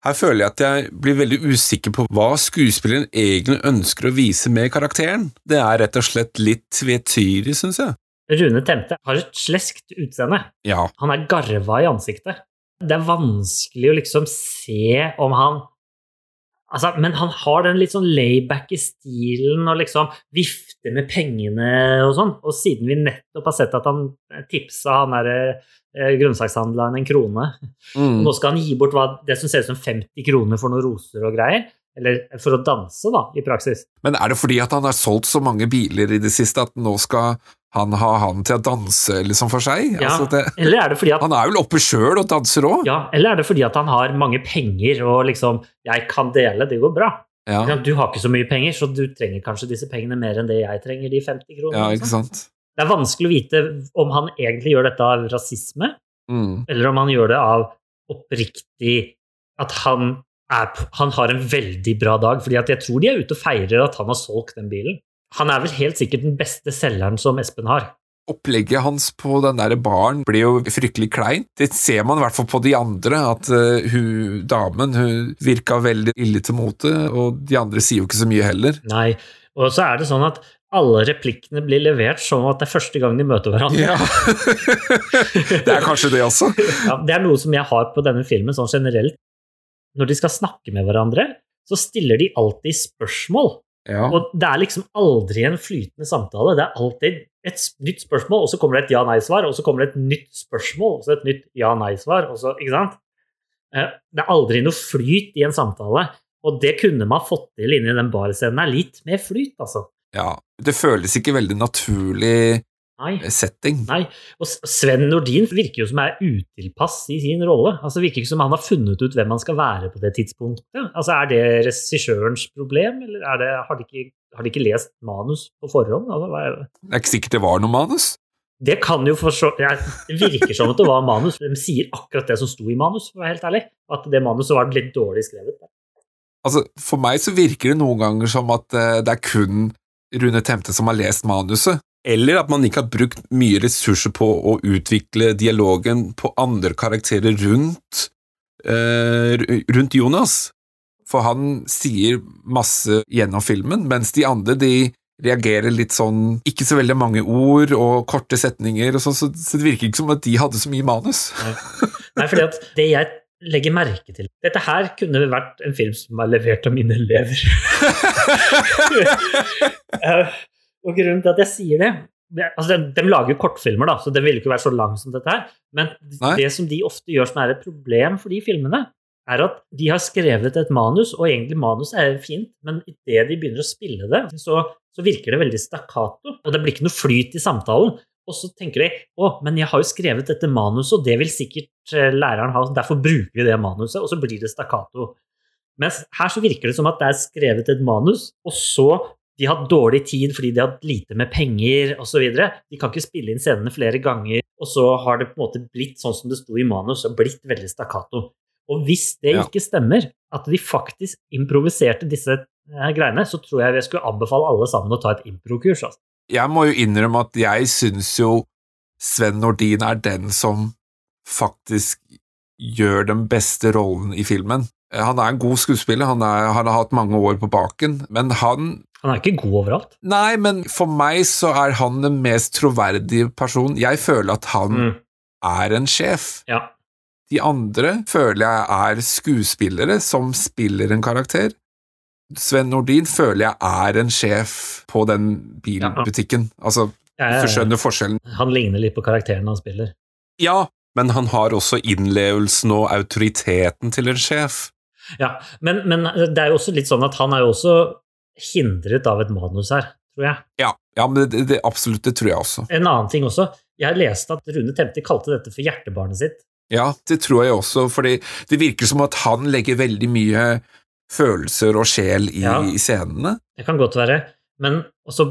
Her føler jeg at jeg blir veldig usikker på hva skuespilleren egentlig ønsker å vise med karakteren. Det er rett og slett litt tvetydig, syns jeg. Rune Temte har et sleskt utseende. Ja, Han er garva i ansiktet. Det er vanskelig å liksom se om han Altså, men han har den litt sånn layback i stilen og liksom vifter med pengene og sånn. Og siden vi nettopp har sett at han tipsa han derre eh, grønnsakshandleren en krone, Mm. nå skal han gi bort hva, det som ser ut som 50 kroner for noen roser og greier. Eller for å danse, da, i praksis. Men er det fordi at han har solgt så mange biler i det siste at nå skal han ha han til å danse liksom for seg? Ja. Altså det, Eller er det fordi at han er vel oppe sjøl og danser òg? Ja, eller er det fordi at han har mange penger og liksom 'Jeg kan dele, det går bra'. Ja. Du har ikke så mye penger, så du trenger kanskje disse pengene mer enn det jeg trenger, de 50 kronene. ja, ikke sant? Det er vanskelig å vite om han egentlig gjør dette av rasisme, Mm. eller om han gjør det av oppriktig at han, er, han har en veldig bra dag. fordi jeg tror de er ute og feirer at han har solgt den bilen. Han er vel helt sikkert den beste selgeren som Espen har. Opplegget hans på den der baren blir jo fryktelig kleint. Det ser man i hvert fall på de andre, at uh, hun damen hun virka veldig ille til mote, og de andre sier jo ikke så mye heller. Nei, Og så er det sånn at alle replikkene blir levert som at det er første gang de møter hverandre. Ja. <laughs> det er kanskje det også. Ja, det er noe som jeg har på denne filmen sånn generelt. Når de skal snakke med hverandre, så stiller de alltid spørsmål. Ja. Og det er liksom aldri en flytende samtale. Det er alltid et nytt spørsmål, og så kommer det et ja-nei-svar, og så kommer det et nytt spørsmål, og så et nytt ja-nei-svar, Ikke sant? Eh, Det er aldri noe flyt i en samtale. Og det kunne man fått til inni den barscenen her. Litt mer flyt, altså. ja. Det føles ikke veldig naturlig Nei. setting. Nei, og Sven Nordin virker jo som er utilpass i sin rolle. Altså Virker ikke som han har funnet ut hvem han skal være på det tidspunktet. Altså Er det regissørens problem, eller er det, har, de ikke, har de ikke lest manus på forhånd? Altså, det? Det er ikke sikkert det var noe manus. det kan jo for så Det virker som at det var manus. De sier akkurat det som sto i manus, for å være helt ærlig. At det manuset var litt dårlig skrevet. Altså, For meg så virker det noen ganger som at eh, det er kun Rune Temte som har lest manuset. Eller at man ikke har brukt mye ressurser på å utvikle dialogen på andre karakterer rundt, uh, rundt Jonas. For han sier masse gjennom filmen, mens de andre de reagerer litt sånn Ikke så veldig mange ord og korte setninger, og så, så, så det virker ikke som at de hadde så mye manus. Nei, fordi at det jeg legger merke til Dette her kunne vært en film som er levert av mine elever. <laughs> <laughs> Og grunnen til at jeg sier det, det altså de, de lager jo kortfilmer, da, så den ville ikke være så lang som dette her. Men Nei. det som de ofte gjør som er et problem for de filmene, er at de har skrevet et manus, og egentlig manus er fint, men idet de begynner å spille det, så, så virker det veldig stakkato, og det blir ikke noe flyt i samtalen. Og så tenker de å, men jeg har jo skrevet dette manuset, og det vil sikkert eh, læreren ha, derfor bruker vi det manuset, og så blir det stakkato. Mens her så virker det som at det er skrevet et manus, og så de har hatt dårlig tid fordi de har hatt lite med penger osv. De kan ikke spille inn scenene flere ganger, og så har det på en måte blitt sånn som det sto i manus, og blitt veldig stakkato. Og hvis det Ja. ikke stemmer, at de faktisk improviserte disse eh, greiene, så tror jeg jeg skulle anbefale alle sammen å ta et improkurs. Altså. Jeg må jo innrømme at jeg syns jo Sven Nordin er den som faktisk gjør den beste rollen i filmen. Eh, Han er en god skuespiller, han, er, han har hatt mange år på baken, men han Han er ikke god overalt. Nei, men for meg så er han den mest troverdige personen. Jeg føler at han Mm. er en sjef. Ja. De andre føler jeg er skuespillere som spiller en karakter. Sven Nordin føler jeg er en sjef på den bilbutikken. Altså, du skjønner forskjellen. Han ligner litt på karakteren han spiller. Ja, men han har også innlevelsen og autoriteten til en sjef. Ja, men, men det er jo også litt sånn at han er jo også hindret av et manus her, tror jeg. Ja, ja men det, det, absolutt, det tror jeg også. En annen ting også. Jeg leste at Rune Temte kalte dette for hjertebarnet sitt. Ja, det tror jeg også, fordi det virker som at han legger veldig mye følelser og sjel i, Ja. i scenene. Det kan godt være. Men så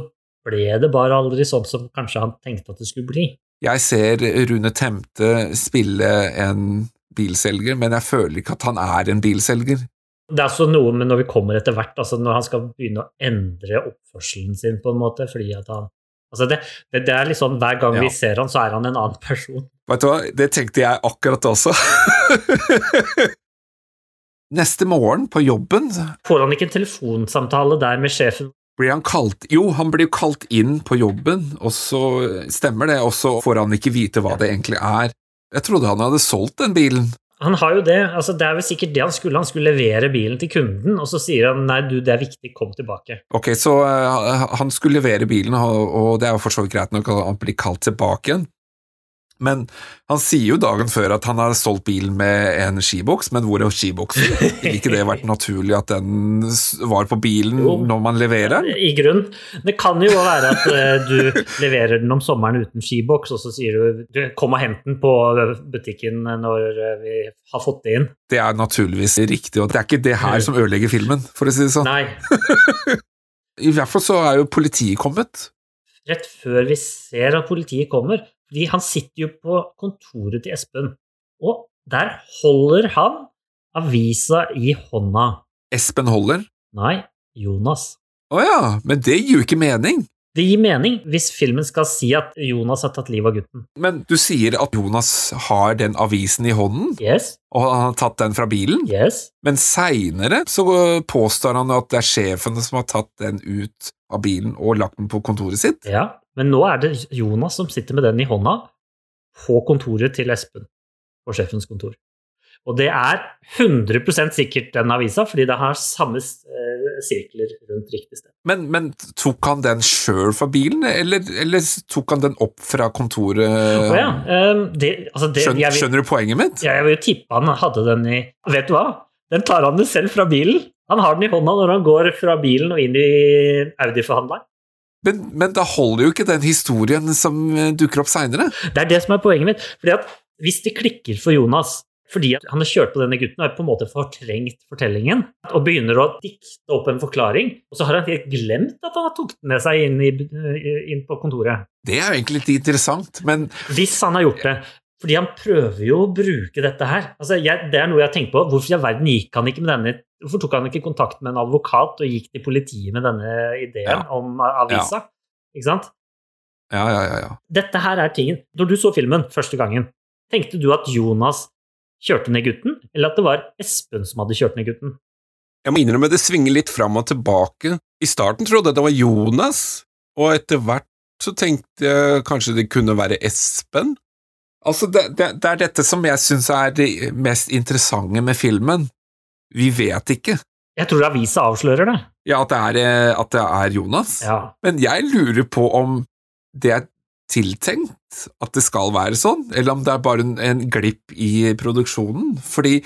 ble det bare aldri sånn som kanskje han tenkte at det skulle bli. Jeg ser Rune Temte spille en bilselger, men jeg føler ikke at han er en bilselger. Det er også noe med når vi kommer etter hvert, altså når han skal begynne å endre oppførselen sin på en måte, fordi at han Altså det, det, det er litt sånn hver gang Ja. vi ser han, så er han en annen person. Vet du hva, det tenkte jeg akkurat også. <laughs> Neste morgen på jobben Får han ikke en telefonsamtale der med sjefen? blir han kalt Jo, han blir jo kalt inn på jobben, og så stemmer det, og så får han ikke vite hva det egentlig er. Jeg trodde han hadde solgt den bilen. Han har jo det. altså Det er vel sikkert det han skulle. Han skulle levere bilen til kunden, og så sier han nei, du, det er viktig, kom tilbake. Ok, så uh, han skulle levere bilen, og, og det er jo for så vidt greit nok at han blir kalt tilbake igjen. Men han sier jo dagen før at han har solgt bilen med en skiboks, men hvor er skiboksen? Ville ikke det vært naturlig at den var på bilen Jo. når man leverer den? I grunn. Det kan jo være at eh, du leverer den om sommeren uten skiboks, og så sier du, du kom og hent den på butikken når eh, vi har fått det inn. Det er naturligvis riktig, og det er ikke det her som ødelegger filmen, for å si det sånn. Nei, <laughs> I hvert fall så er jo politiet kommet. rett før vi ser at politiet kommer. Fordi han sitter jo på kontoret til Espen, og der holder han avisa i hånda. Espen holder. Nei, Jonas. Å ja, men det gir jo ikke mening. Det gir mening hvis filmen skal si at Jonas har tatt livet av gutten. Men du sier at Jonas har den avisen i hånden, Yes, og han har tatt den fra bilen, yes. men seinere så påstår han at det er sjefen som har tatt den ut av bilen og lagt den på kontoret sitt. Ja, men nå er det Jonas som sitter med den i hånda på kontoret til Espen, på sjefens kontor. Og det er 100 sikkert den avisa, fordi det har samme eh, sirkler rundt riktig sted. Men, men tok han den sjøl fra bilen, eller, eller tok han den opp fra kontoret? Oh, ja, eh, det, altså det, skjønner, vil, skjønner du poenget mitt? jeg vil jo tippe han hadde den i Vet du hva? Den tar han jo selv fra bilen. Han har den i hånda når han går fra bilen og inn i Audi-forhandleren. Men, men da holder jo ikke den historien som eh, dukker opp seinere. Det er det som er poenget mitt. Fordi at hvis det klikker for Jonas fordi at han har kjørt på denne gutten og på en måte fortrengt fortellingen, og begynner å dikte opp en forklaring, og så har han helt glemt at han har tatt den med seg inn, i, inn på kontoret. Det er jo egentlig litt interessant, men Hvis han har gjort det. Fordi han prøver jo å bruke dette her. Altså, jeg, det er noe jeg har tenkt på. Hvorfor i all verden gikk han ikke med denne Hvorfor tok han ikke kontakt med en advokat og gikk til politiet med denne ideen Ja. om avisa? Ikke sant? ja, ja, ja. ja. Dette her er tingen. Når du så filmen første gangen, tenkte du at Jonas kjørte ned gutten, eller at det var Espen som hadde kjørt ned gutten? Jeg må innrømme det svinger litt fram og tilbake. I starten trodde jeg det var Jonas, og etter hvert så tenkte jeg kanskje det kunne være Espen. Altså, det, det, det er dette som jeg syns er det mest interessante med filmen. Vi vet ikke. Jeg tror avisa avslører det. Ja, at det er, eh, at det er Jonas. Ja. Men jeg lurer på om det er tiltenkt at det skal være sånn, eller om det er bare en, en glipp i produksjonen. Fordi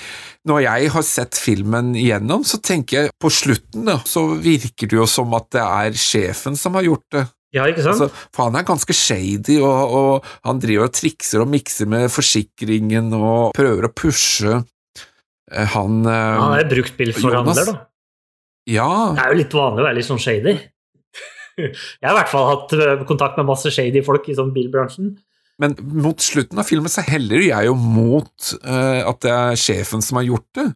når jeg har sett filmen igjennom, så tenker jeg på slutten da, så virker det jo som at det er sjefen som har gjort det. Ja, ikke sant? Altså, for han er ganske shady, og, og han driver og trikser og mikser med forsikringen og prøver å pushe eh, han eh, han er bruktbilforhandler, da. Ja, Det er jo litt vanlig å være litt sånn shady. <laughs> Jeg har i hvert fall hatt eh, kontakt med masse shady folk i sånn bilbransjen. Men mot slutten av filmen så heller jeg jo mot uh, at det er sjefen som har gjort det.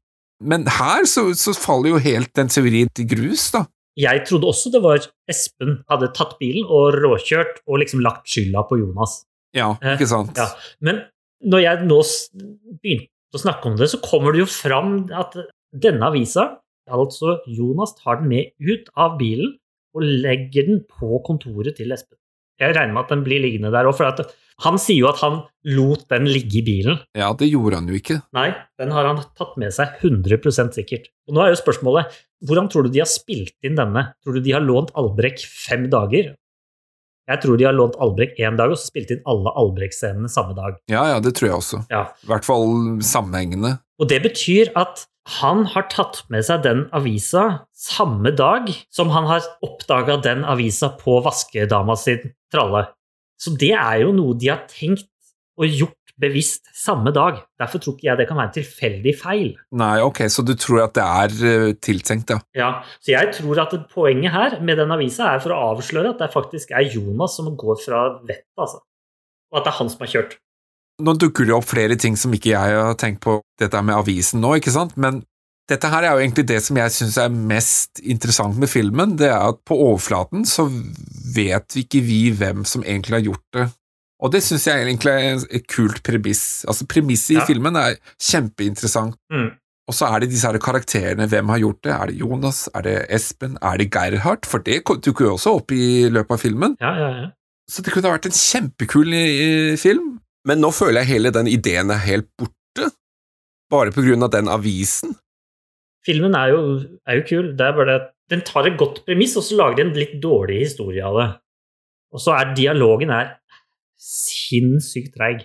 Men her så, så faller jo helt den teorien til grus, da. Jeg trodde også det var Espen hadde tatt bilen og råkjørt og liksom lagt skylda på Jonas. Ja, Eh, ikke sant? Ja, Men når jeg nå begynte å snakke om det, så kommer det jo fram at denne avisa, altså Jonas, tar den med ut av bilen og legger den på kontoret til Espen. Jeg regner med at den blir liggende der òg, for han sier jo at han lot den ligge i bilen. Ja, det gjorde han jo ikke. Nei, den har han tatt med seg 100% sikkert. Og nå er jo spørsmålet, hvordan tror du de har spilt inn denne? Tror du de har lånt Albrek fem dager? Jeg tror de har lånt Albrek én dag, og så spilt inn alle Albrek-scenene samme dag. Ja, ja, det tror jeg også. Ja. I hvert fall sammenhengende. Og det betyr at han har tatt med seg den avisa samme dag som han har oppdaga den avisa på vaskedama sin tralle. Så det er jo noe de har tenkt og gjort bevisst samme dag. Derfor tror ikke jeg det kan være en tilfeldig feil. Nei, ok, så du tror at det er eh, tiltenkt, ja. Ja, Så jeg tror at poenget her med den avisa er for å avsløre at det faktisk er Jonas som går fra vettet, altså. Og at det er han som har kjørt. Nå dukker det opp flere ting som ikke jeg har tenkt på dette med avisen nå, ikke sant, men dette her er jo egentlig det som jeg syns er mest interessant med filmen, det er at på overflaten så vet vi ikke vi hvem som egentlig har gjort det. Og det syns jeg egentlig er et kult premiss. Altså, Premisset Ja. i filmen er kjempeinteressant. Mm. Og så er det disse her karakterene. Hvem har gjort det? Er det Jonas? Er det Espen? Er det Gerhard? For det dukker jo også opp i løpet av filmen. Ja, ja, ja. Så det kunne ha vært en kjempekul eh, film. Men nå føler jeg hele den ideen er helt borte. bare på grunn av den avisen. Filmen er jo, er jo kul. Det er bare det at den tar et godt premiss, og så lager de en litt dårlig historie av det. Og så er dialogen er sinnssykt treig.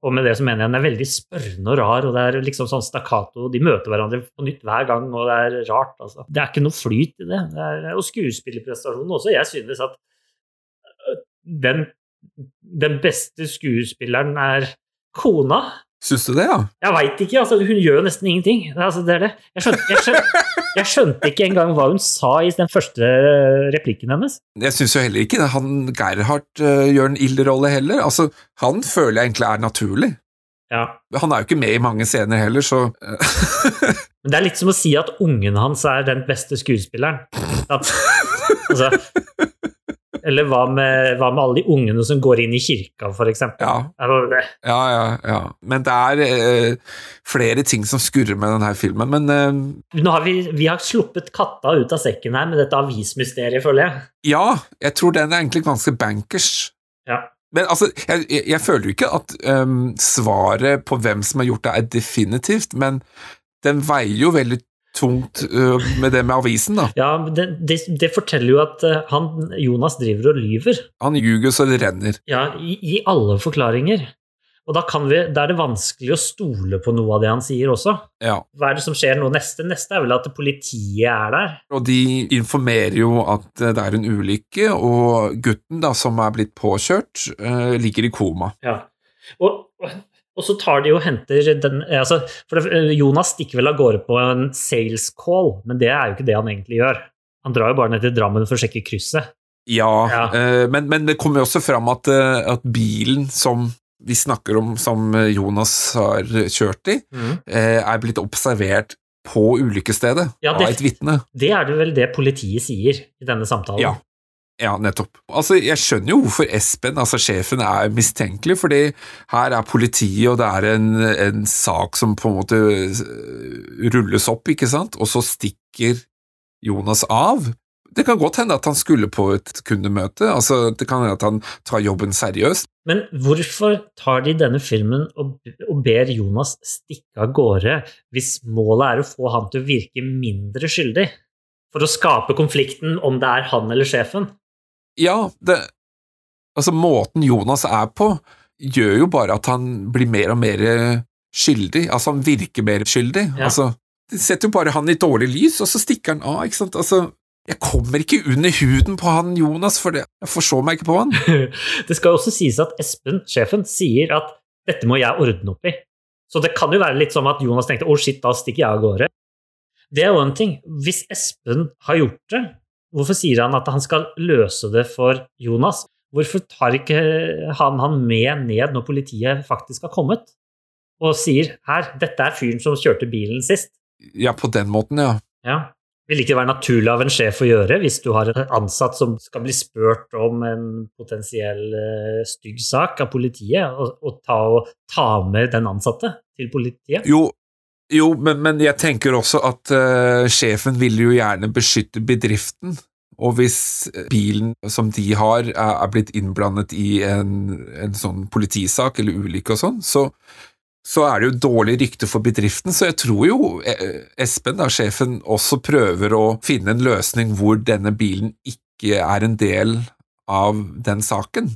Og med det så mener jeg den er veldig spørrende og rar, og det er liksom sånn stakkato. De møter hverandre på nytt hver gang, og det er rart, altså. Det er ikke noe flyt i det. det er, og skuespillerprestasjonen også. Jeg synes at øh, den, den beste skuespilleren er kona. Syns du det, ja? Jeg veit ikke, altså, hun gjør jo nesten ingenting. Altså, det er det. Jeg skjønte, jeg, skjønte, jeg skjønte ikke engang hva hun sa i den første replikken hennes. Jeg syns jo heller ikke. Han Gerhard uh, gjør en ild rolle heller. Altså, han føler jeg egentlig er naturlig. Ja. Han er jo ikke med i mange scener heller, så <laughs> Men det er litt som å si at ungen hans er den beste skuespilleren. At, altså, eller hva med, hva med alle de ungene som går inn i kirka, eksempel? Ja. Ja, ja, ja. Men det er eh, flere ting som skurrer med denne filmen, men eh, Nå har vi, vi har sluppet katta ut av sekken her med dette avismysteriet, føler jeg. ja, jeg tror den er egentlig ganske bankers. Ja. Men altså, jeg, jeg, jeg føler jo ikke at um, svaret på hvem som har gjort det, er definitivt, men den veier jo veldig tungt øh, med det med avisen, da. Ja, det, det, det forteller jo at eh, han, Jonas driver og lyver. Han ljuger så det renner. Ja, i, i alle forklaringer. Og da, kan vi, da er det vanskelig å stole på noe av det han sier også. Ja. Hva er det som skjer nå neste? Neste er vel at politiet er der. Og de informerer jo at eh, det er en ulykke, og gutten da, som er blitt påkjørt, øh, ligger i koma. Ja. Og, og, så tar de og henter den altså, For Jonas stikker vel av gårde på en sales call, men det er jo ikke det han egentlig gjør. Han drar jo bare ned til Drammen for å sjekke krysset. Ja, Ja. øh, men, men det kommer jo også fram at, at bilen som vi snakker om, som Jonas har kjørt i, eh, er blitt observert på ulykkesstedet Ja, det- av et vitne. Det er det vel det politiet sier i denne samtalen. Ja. Ja, nettopp. Altså, Jeg skjønner jo hvorfor Espen, altså sjefen, er mistenkelig, fordi her er politiet, og det er en, en sak som på en måte eh, rulles opp, ikke sant, og så stikker Jonas av. Det kan godt hende at han skulle på et kundemøte, altså det kan hende at han tar jobben seriøst. Men hvorfor tar de denne filmen og, ber Jonas stikke av gårde hvis målet er å få han til å virke mindre skyldig? For å skape konflikten om det er han eller sjefen? Ja, det Altså, måten Jonas er på, gjør jo bare at han blir mer og mer skyldig. Altså, han virker mer skyldig. Ja. Altså, det setter jo bare han i dårlig lys, og så stikker han av, ikke sant. Altså, jeg kommer ikke under huden på han Jonas, for det. jeg forstår meg ikke på han. <laughs> Det skal også sies at Espen, sjefen, sier at dette må jeg ordne opp i. Så det kan jo være litt som at Jonas tenkte å shit, da stikker jeg av gårde. Det er jo en ting. Hvis Espen har gjort det, hvorfor sier han at han skal løse det for Jonas? Hvorfor tar ikke han han med ned når politiet faktisk har kommet? Og sier her, dette er fyren som kjørte bilen sist. Ja, på den måten, ja. Ja. Vil ikke være naturlig av en sjef å gjøre hvis du har en ansatt som skal bli spurt om en potensiell eh, stygg sak av politiet, og, og, ta, og ta med den ansatte til politiet? Jo, jo men, men jeg tenker også at uh, sjefen vil jo gjerne beskytte bedriften. Og hvis bilen som de har, er, er blitt innblandet i en, en sånn politisak eller ulykke og sånn, så, så er det jo dårlig rykte for bedriften. Så jeg tror jo eh, Espen, da, sjefen, også prøver å finne en løsning hvor denne bilen ikke er en del av den saken.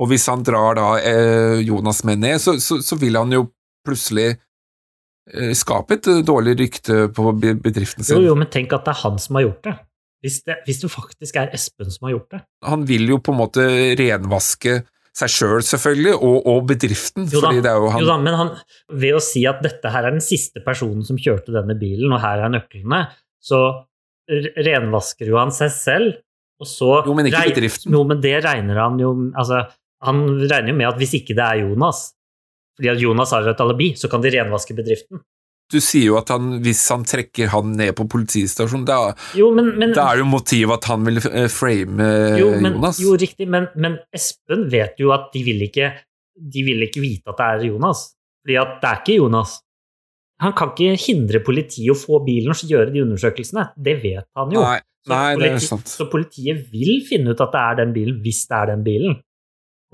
Og hvis han drar da eh, Jonas med ned, så, så, så vil han jo plutselig eh, skape et eh, dårlig rykte på bedriften sin. jo, men tenk at det er han som har gjort det. Hvis det, hvis det faktisk er Espen som har gjort det. Han vil jo på en måte renvaske seg sjøl, selv, selvfølgelig, og, og bedriften. Jo da, fordi det er jo han Jo da, men han, ved å si at dette her er den siste personen som kjørte denne bilen, og her er nøklene, så renvasker jo han seg selv, og så Jo, men ikke bedriften. Jo, men det regner han jo Altså, han regner jo med at hvis ikke det er Jonas, fordi at Jonas har et alibi, så kan de renvaske bedriften. Du sier jo at han, hvis han trekker han ned på politistasjonen, da, Jo, men, men da er jo motivet at han vil eh, frame eh, jo, men, Jonas. jo, riktig, men, men Espen vet jo at de vil ikke De vil ikke vite at det er Jonas. Fordi at det er ikke Jonas. Han kan ikke hindre politiet å få bilen og gjøre de undersøkelsene. Det vet han jo. Nei, Så nei det er politi- sant. Så politiet vil finne ut at det er den bilen, hvis det er den bilen.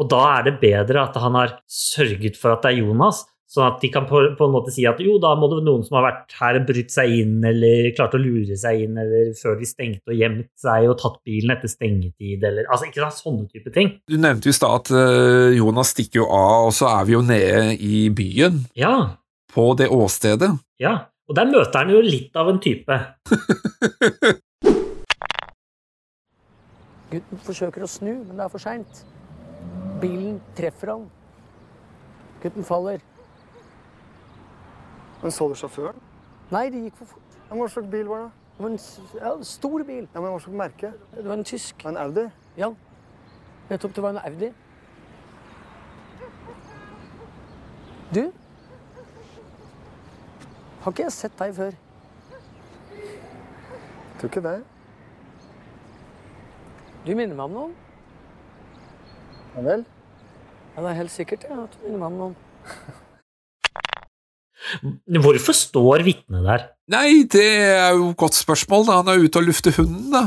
Og da er det bedre at han har sørget for at det er Jonas, Sånn at de kan på, på en måte si at jo, da må det være noen som har vært her og brytt seg inn, eller klart å lure seg inn, eller før de stengte og gjemt seg og tatt bilen etter stengetid, eller altså ikke sant, sånne type ting. Du nevnte jo i stad at eh, Jonas stikker jo av, og så er vi jo nede i byen, Ja, på det åstedet. ja. Og der møter han jo litt av en type. <laughs> Gutten forsøker å snu, men det er for seint. Bilen treffer han. Gutten faller. Men så du sjåføren? Nei, det gikk for fort. Ja, hva slags bil var det? Det var en ja, stor bil. Ja, men hva slags merke? Det var en tysk. En Audi? Ja. Nettopp, det var en Audi. Du? Har ikke jeg sett deg før? Tror ikke det. Du minner meg om noen. Ja vel? Ja, det er helt sikkert ja, at du minner meg om noen. Hvorfor står vitnet der Nei, det er jo et godt spørsmål, da. Han er ute og lufter hunden, da.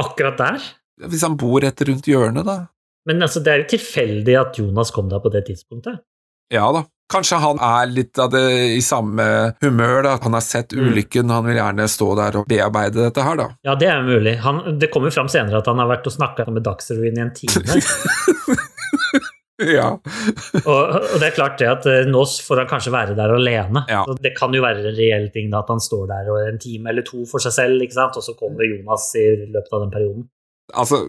akkurat der? Hvis han bor rett rundt hjørnet, da. Men altså, det er jo tilfeldig at Jonas kom der på det tidspunktet. Ja da. Kanskje han er litt av det i samme humør, da. Han har sett Mm. ulykken, han vil gjerne stå der og bearbeide dette her, da. Ja, det er mulig. Han, det kommer fram senere at han har vært og snakka med Dagsrevyen i en time. <laughs> Ja. og, og det er klart det at eh, nå får han kanskje være der alene. Ja. Så det kan jo være en reell ting da, at han står der og en time eller to for seg selv, og så kommer Jonas i løpet av den perioden. Altså,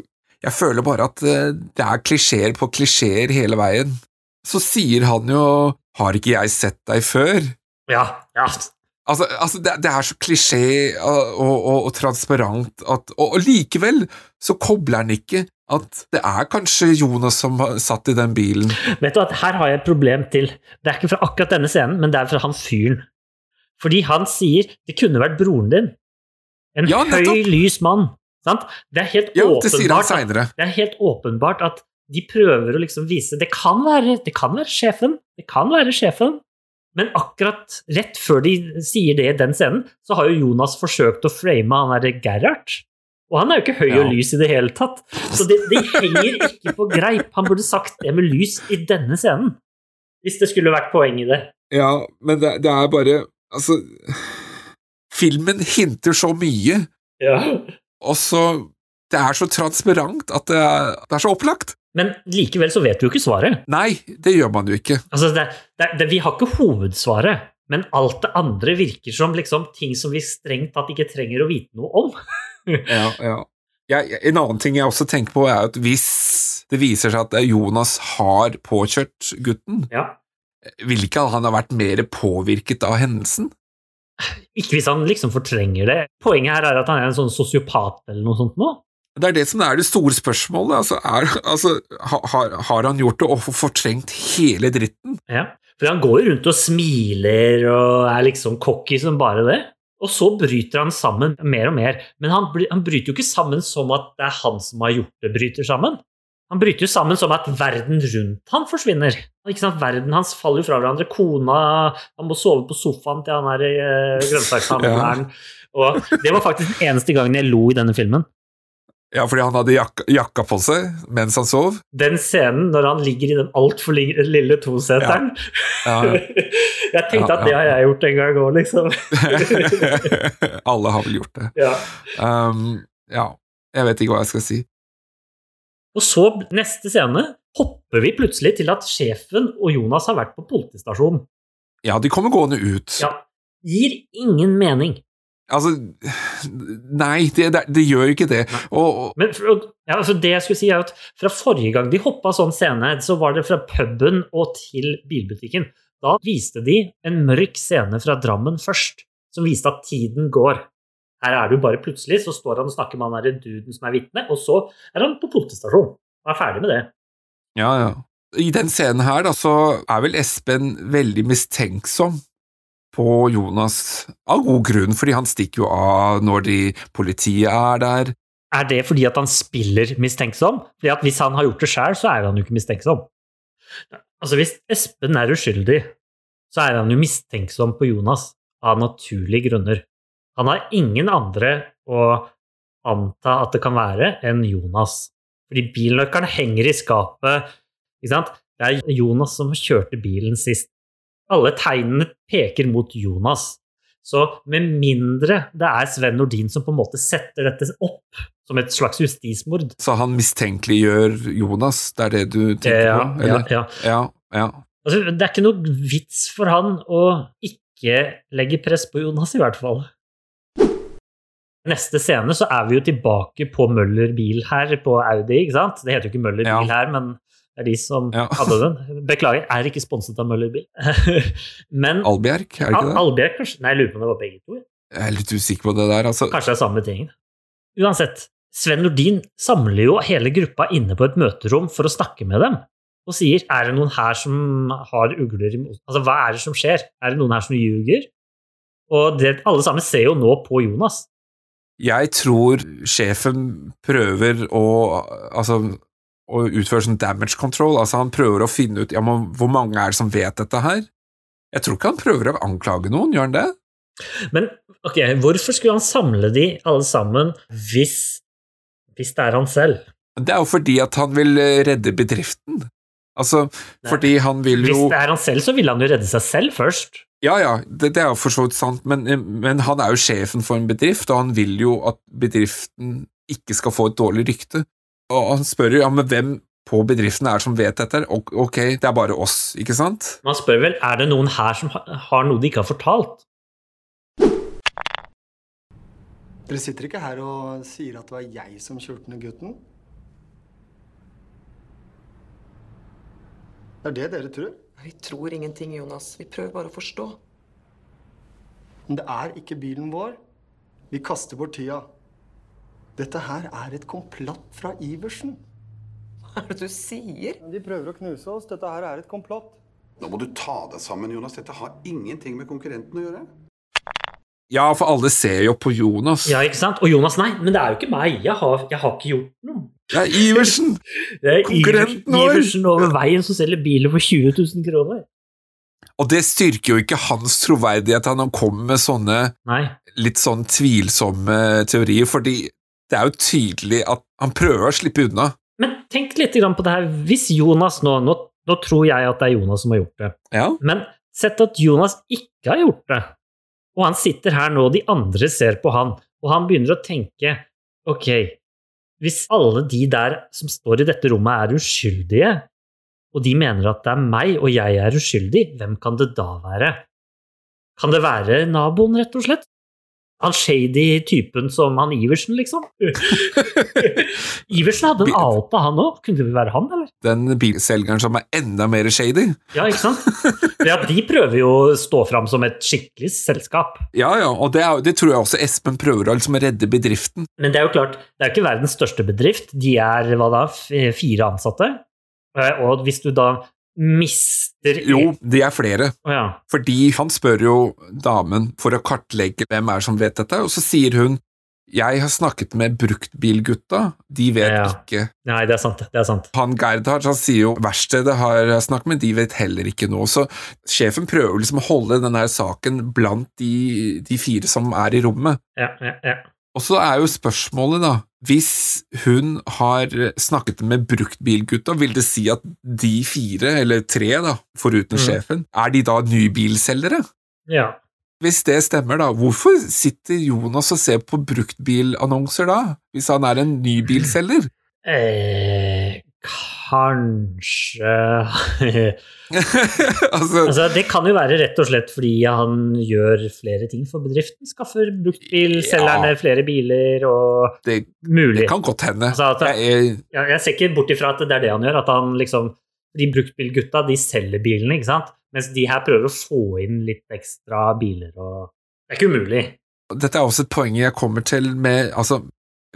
jeg føler bare at eh, det er klisjeer på klisjeer hele veien. Så sier han jo 'Har ikke jeg sett deg før?' Ja, ja. Altså, altså det, det er så klisjé og, og, og, transparent at og, og likevel så kobler han ikke at det er kanskje Jonas som satt i den bilen. Vet du at her har jeg et problem til. Det er ikke fra akkurat denne scenen, men det er fra han fyren. Fordi han sier 'det kunne vært broren din'. En Ja, høy, lys mann. Sant? Det er helt Ja, det sier han åpenbart at- Det er helt åpenbart at de prøver å liksom vise Det kan være, det kan være sjefen, det kan være sjefen, men akkurat rett før de sier det i den scenen, så har jo Jonas forsøkt å frame han derre Gerhard. Og han er jo ikke høy og lys i det hele tatt. Så det, det henger ikke på greip. Han burde sagt det med lys i denne scenen. Hvis det skulle vært poeng i det. Ja, men det, det er bare Altså Filmen hinter så mye, Ja. og så Det er så transparent at det er, det er så opplagt. Men likevel så vet du jo ikke svaret. Nei, det gjør man jo ikke. Altså, det, det, det, vi har ikke hovedsvaret, men alt det andre virker som liksom ting som vi strengt tatt ikke trenger å vite noe om. <laughs> Ja, ja. Jeg, en annen ting jeg også tenker på, er at hvis det viser seg at Jonas har påkjørt gutten, Ja. vil ikke han ha vært mer påvirket av hendelsen? Ikke hvis han liksom fortrenger det. Poenget her er at han er en sånn sosiopat eller noe sånt nå. Det er det som er det store spørsmålet. Altså, er, altså, har, har han gjort det og fortrengt hele dritten? Ja. For han går jo rundt og smiler og er liksom cocky som bare det. Og så bryter han sammen mer og mer. Men han, han bryter jo ikke sammen som at det er han som har gjort det, bryter sammen. Han bryter jo sammen som at verden rundt han forsvinner. Ikke sant? Verden hans faller jo fra hverandre. Kona Han må sove på sofaen til han er i eh, grønnsakshandleren. Og det var faktisk den eneste gangen jeg lo i denne filmen. Ja, fordi han hadde jakka, jakka på seg mens han sov? Den scenen når han ligger i den altfor lille toseteren. Ja. <laughs> Jeg tenkte Ja, at det har jeg gjort en gang òg, liksom. <laughs> Alle har vel gjort det. Ja. Um, ja, jeg vet ikke hva jeg skal si. Og så, neste scene, hopper vi plutselig til at sjefen og Jonas har vært på politistasjonen. Ja, de kommer gående ut. Ja, Gir ingen mening. Altså, nei, det, det, det gjør ikke det. Og, og Men ja, altså det jeg skulle si er at Fra forrige gang de hoppa sånn scene, så var det fra puben og til bilbutikken. Da viste de en mørk scene fra Drammen først, som viste at tiden går. Her er du bare plutselig, så står han og snakker med han der duden som er vitne, og så er han på politistasjonen. Og er ferdig med det. Ja, ja. I den scenen her, da, så er vel Espen veldig mistenksom på Jonas, av god grunn, fordi han stikker jo av når de, politiet er der. Er det fordi at han spiller mistenksom? Fordi at Hvis han har gjort det sjøl, så er han jo ikke mistenksom. Altså Hvis Espen er uskyldig, så er han jo mistenksom på Jonas av naturlige grunner. Han har ingen andre å anta at det kan være, enn Jonas. Fordi bilnøkkelen henger i skapet. Ikke sant? Det er Jonas som kjørte bilen sist. Alle tegnene peker mot Jonas. Så med mindre det er Sven Nordin som på en måte setter dette opp som et slags justismord Så han mistenkeliggjør Jonas, det er det du tenker ja, på? ja, Eller? ja. Ja, ja. Altså, Det er ikke noe vits for han å ikke legge press på Jonas, i hvert fall. Neste scene så er vi jo tilbake på Møller bil her, på Audi. ikke sant? Det heter jo ikke Møller Ja. bil her, men det er de som Ja. hadde den. Beklager, er ikke sponset av Møller bil. <laughs> men Albjerg, er det ikke det? Albjerg, kanskje? Nei, jeg lurer på om det var begge to. Jeg er litt usikker på det der, altså. Kanskje det er samme ting. Uansett, Sven Nordin samler jo hele gruppa inne på et møterom for å snakke med dem, og sier er det noen her som har ugler i mosen? Altså, hva er det som skjer? Er det noen her som ljuger? Og det, alle sammen ser jo nå på Jonas. Jeg tror sjefen prøver å altså, å utføre sånn damage control. Altså, han prøver å finne ut ja, men hvor mange er det som vet dette her. Jeg tror ikke han prøver å anklage noen, gjør han det? Men ok, hvorfor skulle han samle de alle sammen hvis, hvis det er han selv? Det er jo fordi at han vil eh, redde bedriften. Altså, Nei. fordi han vil Hvis det er han selv, så vil han jo redde seg selv først. Ja, ja, det, det er jo for så vidt sant, men, men han er jo sjefen for en bedrift, og han vil jo at bedriften ikke skal få et dårlig rykte. Og han spør jo ja, men hvem på bedriften er det som vet dette. Ok, ok, det er bare oss, ikke sant? Man spør vel er det noen her som har noe de ikke har fortalt. Dere sitter ikke her og sier at det var jeg som kjørte ned gutten? Det er det dere tror? Vi tror ingenting, Jonas. Vi prøver bare å forstå. Men det er ikke bilen vår. Vi kaster bort tida. Dette her er et komplott fra Iversen. Hva er det du sier? De prøver å knuse oss. Dette her er et komplott. Nå må du ta deg sammen, Jonas. Dette har ingenting med konkurrenten å gjøre. Ja, for alle ser jo på Jonas. Ja, ikke sant? Og Jonas, nei, men det er jo ikke meg. Jeg har, jeg har ikke gjort noe. Det er Iversen! <laughs> Det er Konkurrenten Iversen, vår. Iversen over veien som selger biler for 20 000 kroner. Og det styrker jo ikke hans troverdighet at han kommer med sånne Nei. litt sånn tvilsomme teorier, fordi det er jo tydelig at han prøver å slippe unna. Men tenk litt på det her. Hvis Jonas nå, nå Nå tror jeg at det er Jonas som har gjort det. Ja. Men sett at Jonas ikke har gjort det, og han sitter her nå, og de andre ser på han, og han begynner å tenke Ok, hvis alle de der som står i dette rommet, er uskyldige, og de mener at det er meg, og jeg er uskyldig, hvem kan det da være? Kan det være naboen, rett og slett? Han shady typen som han Iversen, liksom? <laughs> Iversen hadde en alpe, han òg. Kunne det være han, eller? Den bilselgeren som er enda mer shady. Ja, ikke sant? Ja, de prøver jo å stå fram som et skikkelig selskap. Ja, ja, og det, er, det tror jeg også Espen prøver å liksom redde bedriften. Men det er jo klart, det er jo ikke verdens største bedrift. De er hva da, fire ansatte. Eh, Og hvis du da mister Jo, de er flere. Oh, ja. Fordi han spør jo damen for å kartlegge hvem er som vet dette, og så sier hun jeg har snakket med bruktbilgutta, de vet Ja. ikke. Nei, det er sant. Det er sant. Han Gerdhard han sier jo verkstedet har snakket med, de vet heller ikke noe. Så sjefen prøver liksom å holde denne saken blant de, de fire som er i rommet. Ja, ja, ja. Og så er jo spørsmålet, da, hvis hun har snakket med bruktbilgutta, vil det si at de fire, eller tre, da, foruten Mm. sjefen, er de da nybilselgere? ja. Hvis det stemmer, da, hvorfor sitter Jonas og ser på bruktbilannonser da, hvis han er en nybilselger? Eh, kanskje <laughs> altså, Altså, det kan jo være rett og slett fordi han gjør flere ting for bedriften. Skaffer bruktbilselgerne Ja. flere biler og det, mulig. det kan godt hende. Altså, at, Jeg jeg, jeg ser ikke bort ifra at det er det han gjør. At han liksom De bruktbilgutta, de selger bilene, ikke sant? Mens de her prøver å få inn litt ekstra biler og Det er ikke umulig. dette er også et poeng jeg kommer til med altså,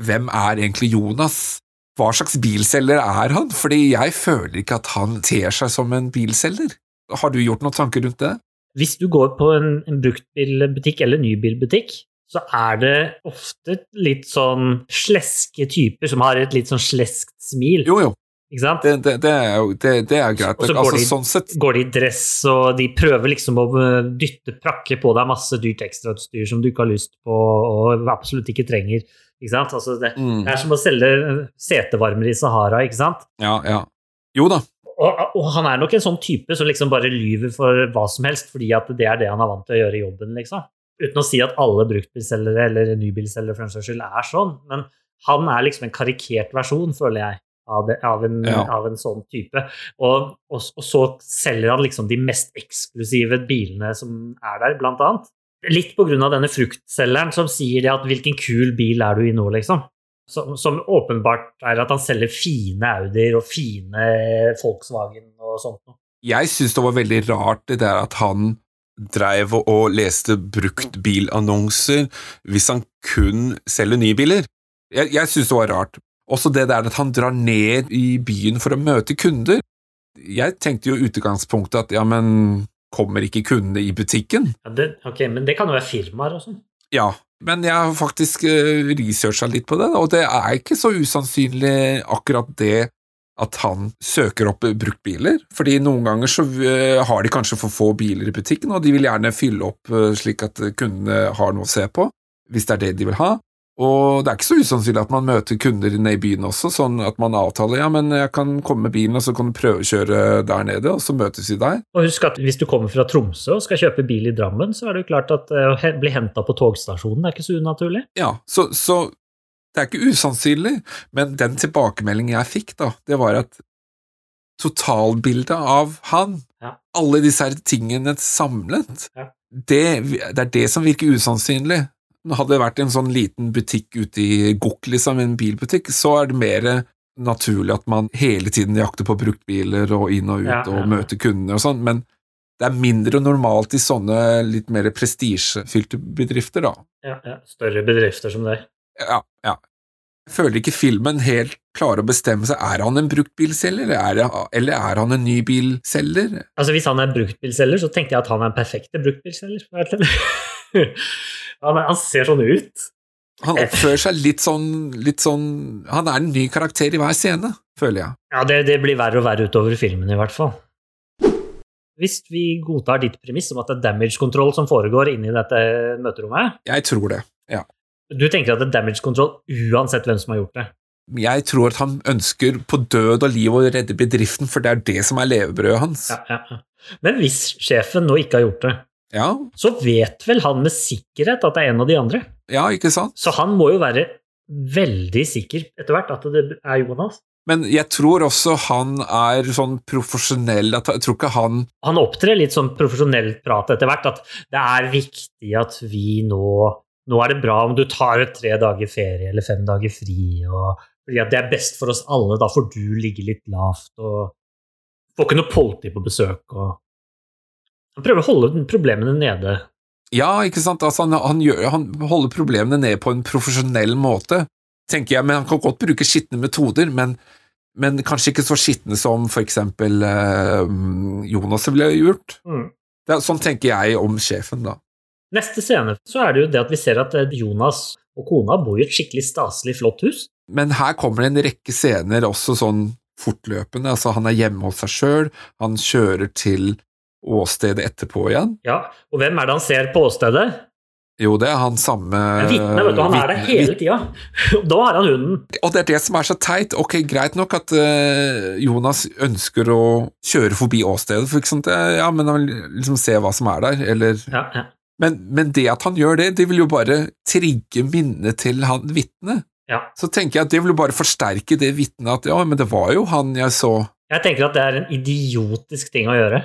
hvem er egentlig Jonas? Hva slags bilselger er han? Fordi jeg føler ikke at han ter seg som en bilselger. Har du gjort noen tanker rundt det? Hvis du går på en, en bruktbilbutikk eller nybilbutikk, så er det ofte litt sånn sleske typer som har et litt sånn sleskt smil. Jo, jo, Ikke sant? det, det, det er jo det, det er greit. Og så går Altså, sånn går de i dress, og de prøver liksom å øh, dytte prakke på deg masse dyrt ekstrautstyr som du ikke har lyst på og absolutt ikke trenger. Altså det, mm, det er som å selge setevarmere setevarmer i Sahara, ikke sant? Ja, ja. Jo da. Og, og han er nok en sånn type som liksom bare lyver for hva som helst, fordi at det er det han er vant til å gjøre i jobben, liksom. Uten å si at alle bruktbilselgere eller nybilselgere for den saks skyld er sånn, men han er liksom en karikert versjon, føler jeg, av, det, av, en, Ja. av en sånn type. Og, og, og så selger han liksom de mest eksklusive bilene som er der, blant annet. Litt av denne fruktselgeren som sier at 'hvilken kul bil er du i nå', liksom. Som, som åpenbart er at han selger fine Audier og fine Volkswagen og sånt noe. Jeg syns det var veldig rart det der at han dreiv og leste bruktbilannonser hvis han kun selger nye biler. Jeg, jeg syns det var rart. Også det der at han drar ned i byen for å møte kunder. Jeg tenkte jo i utgangspunktet at ja, men kommer ikke kundene i butikken? Ja, det, ok, Men det kan jo være firmaer og sånn. Ja, men jeg har faktisk uh, researcha litt på det, og det er ikke så usannsynlig akkurat det at han søker opp bruktbiler, fordi noen ganger så eh, har de kanskje for få biler i butikken, og de vil gjerne fylle opp eh, slik at kundene har noe å se på, hvis det er det de vil ha. Og det er ikke så usannsynlig at man møter kunder inne i byen også, sånn at man avtaler ja, men jeg kan komme med bilen, og så kan du prøvekjøre der nede, og så møtes vi der. Og husk at hvis du kommer fra Tromsø og skal kjøpe bil i Drammen, så er det jo klart at eh, å bli henta på togstasjonen er ikke så unaturlig. Ja, så, så det er ikke usannsynlig, men den tilbakemeldingen jeg fikk, da, det var at totalbildet av han, Ja. alle disse her tingene samlet, Ja. det, det er det som virker usannsynlig. Hadde det vært en sånn liten butikk ute i Gokk, liksom, en bilbutikk, så er det mer naturlig at man hele tiden jakter på bruktbiler og inn og ut Ja, og ja. møter kundene og sånn, men det er mindre normalt i sånne litt mer prestisjefylte bedrifter, da. Ja, ja. Større bedrifter som det. Ja, ja. Jeg føler ikke filmen helt klarer å bestemme seg. Er han en bruktbilselger, eller er, han en nybilselger? Altså Hvis han er bruktbilselger, så tenkte jeg at han er en perfekte bruktbilselger. <laughs> han, han ser sånn ut. Han oppfører seg litt sånn, litt sånn Han er en ny karakter i hver scene, føler jeg. Ja, det, det blir verre og verre utover filmen, i hvert fall. Hvis vi godtar ditt premiss om at det er damage control som foregår inni dette møterommet Jeg tror det, ja. Du tenker at det er damage control uansett hvem som har gjort det? Jeg tror at han ønsker på død og liv å redde bedriften, for det er det som er levebrødet hans. Ja, ja. Men hvis sjefen nå ikke har gjort det, Ja, så vet vel han med sikkerhet at det er en av de andre? ja ikke sant? Så han må jo være veldig sikker etter hvert at det er Jonas. Men jeg tror også han er sånn profesjonell at Jeg tror ikke han Han opptrer litt sånn profesjonelt prat etter hvert, at det er viktig at vi nå Nå er det bra om du tar et tre dager ferie eller fem dager fri, og, fordi at det er best for oss alle. Da får du ligge litt lavt og får ikke noe politi på besøk. og Han prøver å holde problemene nede. Ja, ikke sant? Altså, han, han, gjør, han holder problemene ned på en profesjonell måte, tenker jeg, men han kan godt bruke skitne metoder, men, men kanskje ikke så skitne som for eksempel eh, Jonas ville gjort. Mm. Det sånn tenker jeg om sjefen, da. Neste scene så er det jo det at vi ser at eh, Jonas og kona bor i et skikkelig staselig, flott hus. Men her kommer det en rekke scener også sånn fortløpende, altså han er hjemme hos seg sjøl, han kjører til åstedet etterpå igjen. Ja, Og hvem er det han ser på åstedet? Jo, det er han samme vitne, vet du. Han er der hele tida. <laughs> Da har han hunden. Og det er det som er så teit. Ok, greit nok at uh, Jonas ønsker å kjøre forbi åstedet, for ikke sant? Ja, men han vil liksom se hva som er der, eller Ja, ja. men, men det at han gjør det, det vil jo bare trigge minnet til han vitnet. Ja. Så tenker jeg at det vil jo bare forsterke det vitnet at ja, men det var jo han jeg så. Jeg tenker at det er en idiotisk ting å gjøre.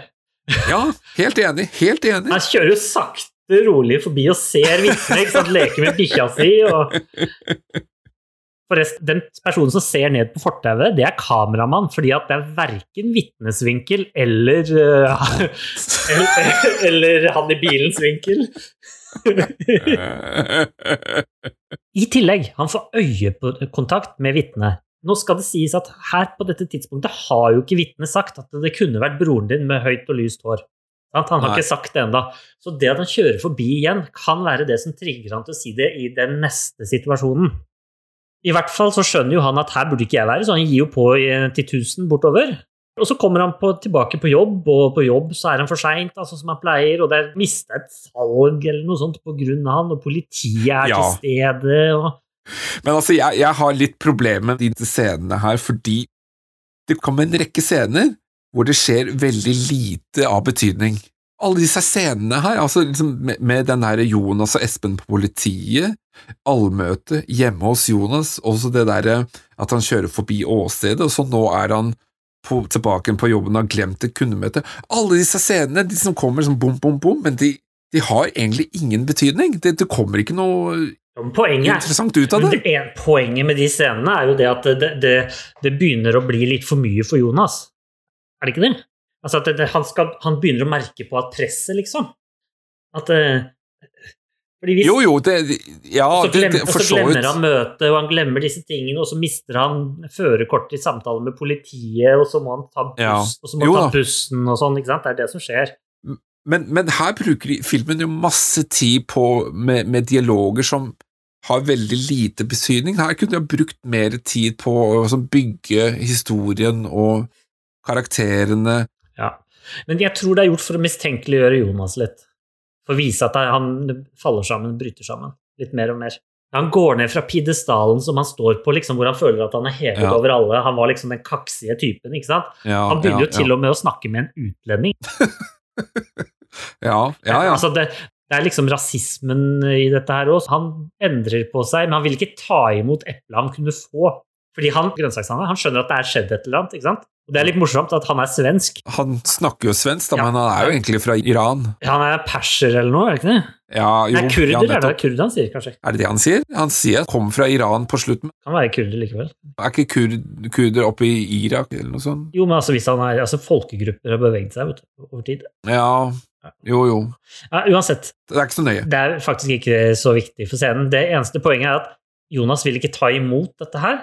Ja, helt enig, helt enig. Han kjører jo sakte, rolig forbi og ser vitnet, ikke sant, leker med bikkja si og Forresten, den personen som ser ned på fortauet, det er kameramann, fordi at det er verken vitnesvinkel eller, uh, eller <laughs> Eller han i bilens vinkel. <laughs> I tillegg, han får øyekontakt med vitnet. Nå skal det sies at her på dette tidspunktet har jo ikke vitnet sagt at det kunne vært broren din med høyt og lyst hår. Han har Nei. ikke sagt det ennå. Så det at han kjører forbi igjen, kan være det som trigger han til å si det i den neste situasjonen. I hvert fall så skjønner jo han at her burde ikke jeg være, så han gir jo på til 1000 bortover. Og så kommer han på, tilbake på jobb, og på jobb så er han for seint, altså, som han pleier, og det er mista et salg eller noe sånt på grunn av han, og politiet er Ja. til stede, og Men altså, jeg, jeg har litt problemer med de scenene her, fordi det kommer en rekke scener hvor det skjer veldig lite av betydning. Alle disse scenene her, altså liksom med, med den der Jonas og Espen på politiet, allmøte hjemme hos Jonas, også det derre at han kjører forbi åstedet, og så nå er han på, tilbake på jobben og har glemt et kundemøte. Alle disse scenene, de som kommer som bom, bom, bom, men de, de har egentlig ingen betydning. Det, det kommer ikke noe Poenget, er, poenget med de scenene er jo det at det, det, det begynner å bli litt for mye for Jonas. Er det ikke det? Altså at det, han, skal, han, begynner å merke på at presset, liksom. At uh, hvis, Jo, jo, det Ja, og så glemmer, det, for så glemmer han møtet, og han glemmer disse tingene, og så mister han førerkortet i samtale med politiet, og så må han ta, buss, ja. og så må han ta bussen og sånn, ikke sant? Det er det som skjer. Men, men her bruker filmen jo masse tid på, med, med dialoger som har veldig lite betydning. Her kunne de ha brukt mer tid på å bygge historien og karakterene. Ja, men jeg tror det er gjort for å mistenkeliggjøre Jonas litt. For å vise at han faller sammen, bryter sammen. Litt mer og mer. Han går ned fra pidestallen som han står på, liksom, hvor han føler at han er hevet Ja. over alle. Han var liksom den kaksige typen. ikke sant? Ja, han begynner ja, jo til ja. og med å snakke med en utlending. <laughs> Ja, ja, ja. Altså det, det er liksom rasismen i dette her òg. Han endrer på seg, men han vil ikke ta imot eplet han kunne få. Fordi han grønnsakshandler, han skjønner at det er skjedd et eller annet. ikke sant? Og Det er litt morsomt at han er svensk. Han snakker jo svensk, da, men han er jo egentlig fra Iran. Han er perser eller noe, er det ikke det? Ja, jo, Nei, kurder ja, er det kurder han sier, kanskje. Er det det han sier? Han sier at kommer fra Iran på slutten. Kan være kurder likevel. Er ikke kurd, kurder oppe i Irak eller noe sånt? Jo, men altså hvis han er altså Folkegrupper har beveget seg vet du, over tid. Ja, jo, jo. Ja, uansett, Det er ikke så nøye. det er faktisk ikke så viktig for scenen. Det eneste poenget er at Jonas vil ikke ta imot dette her.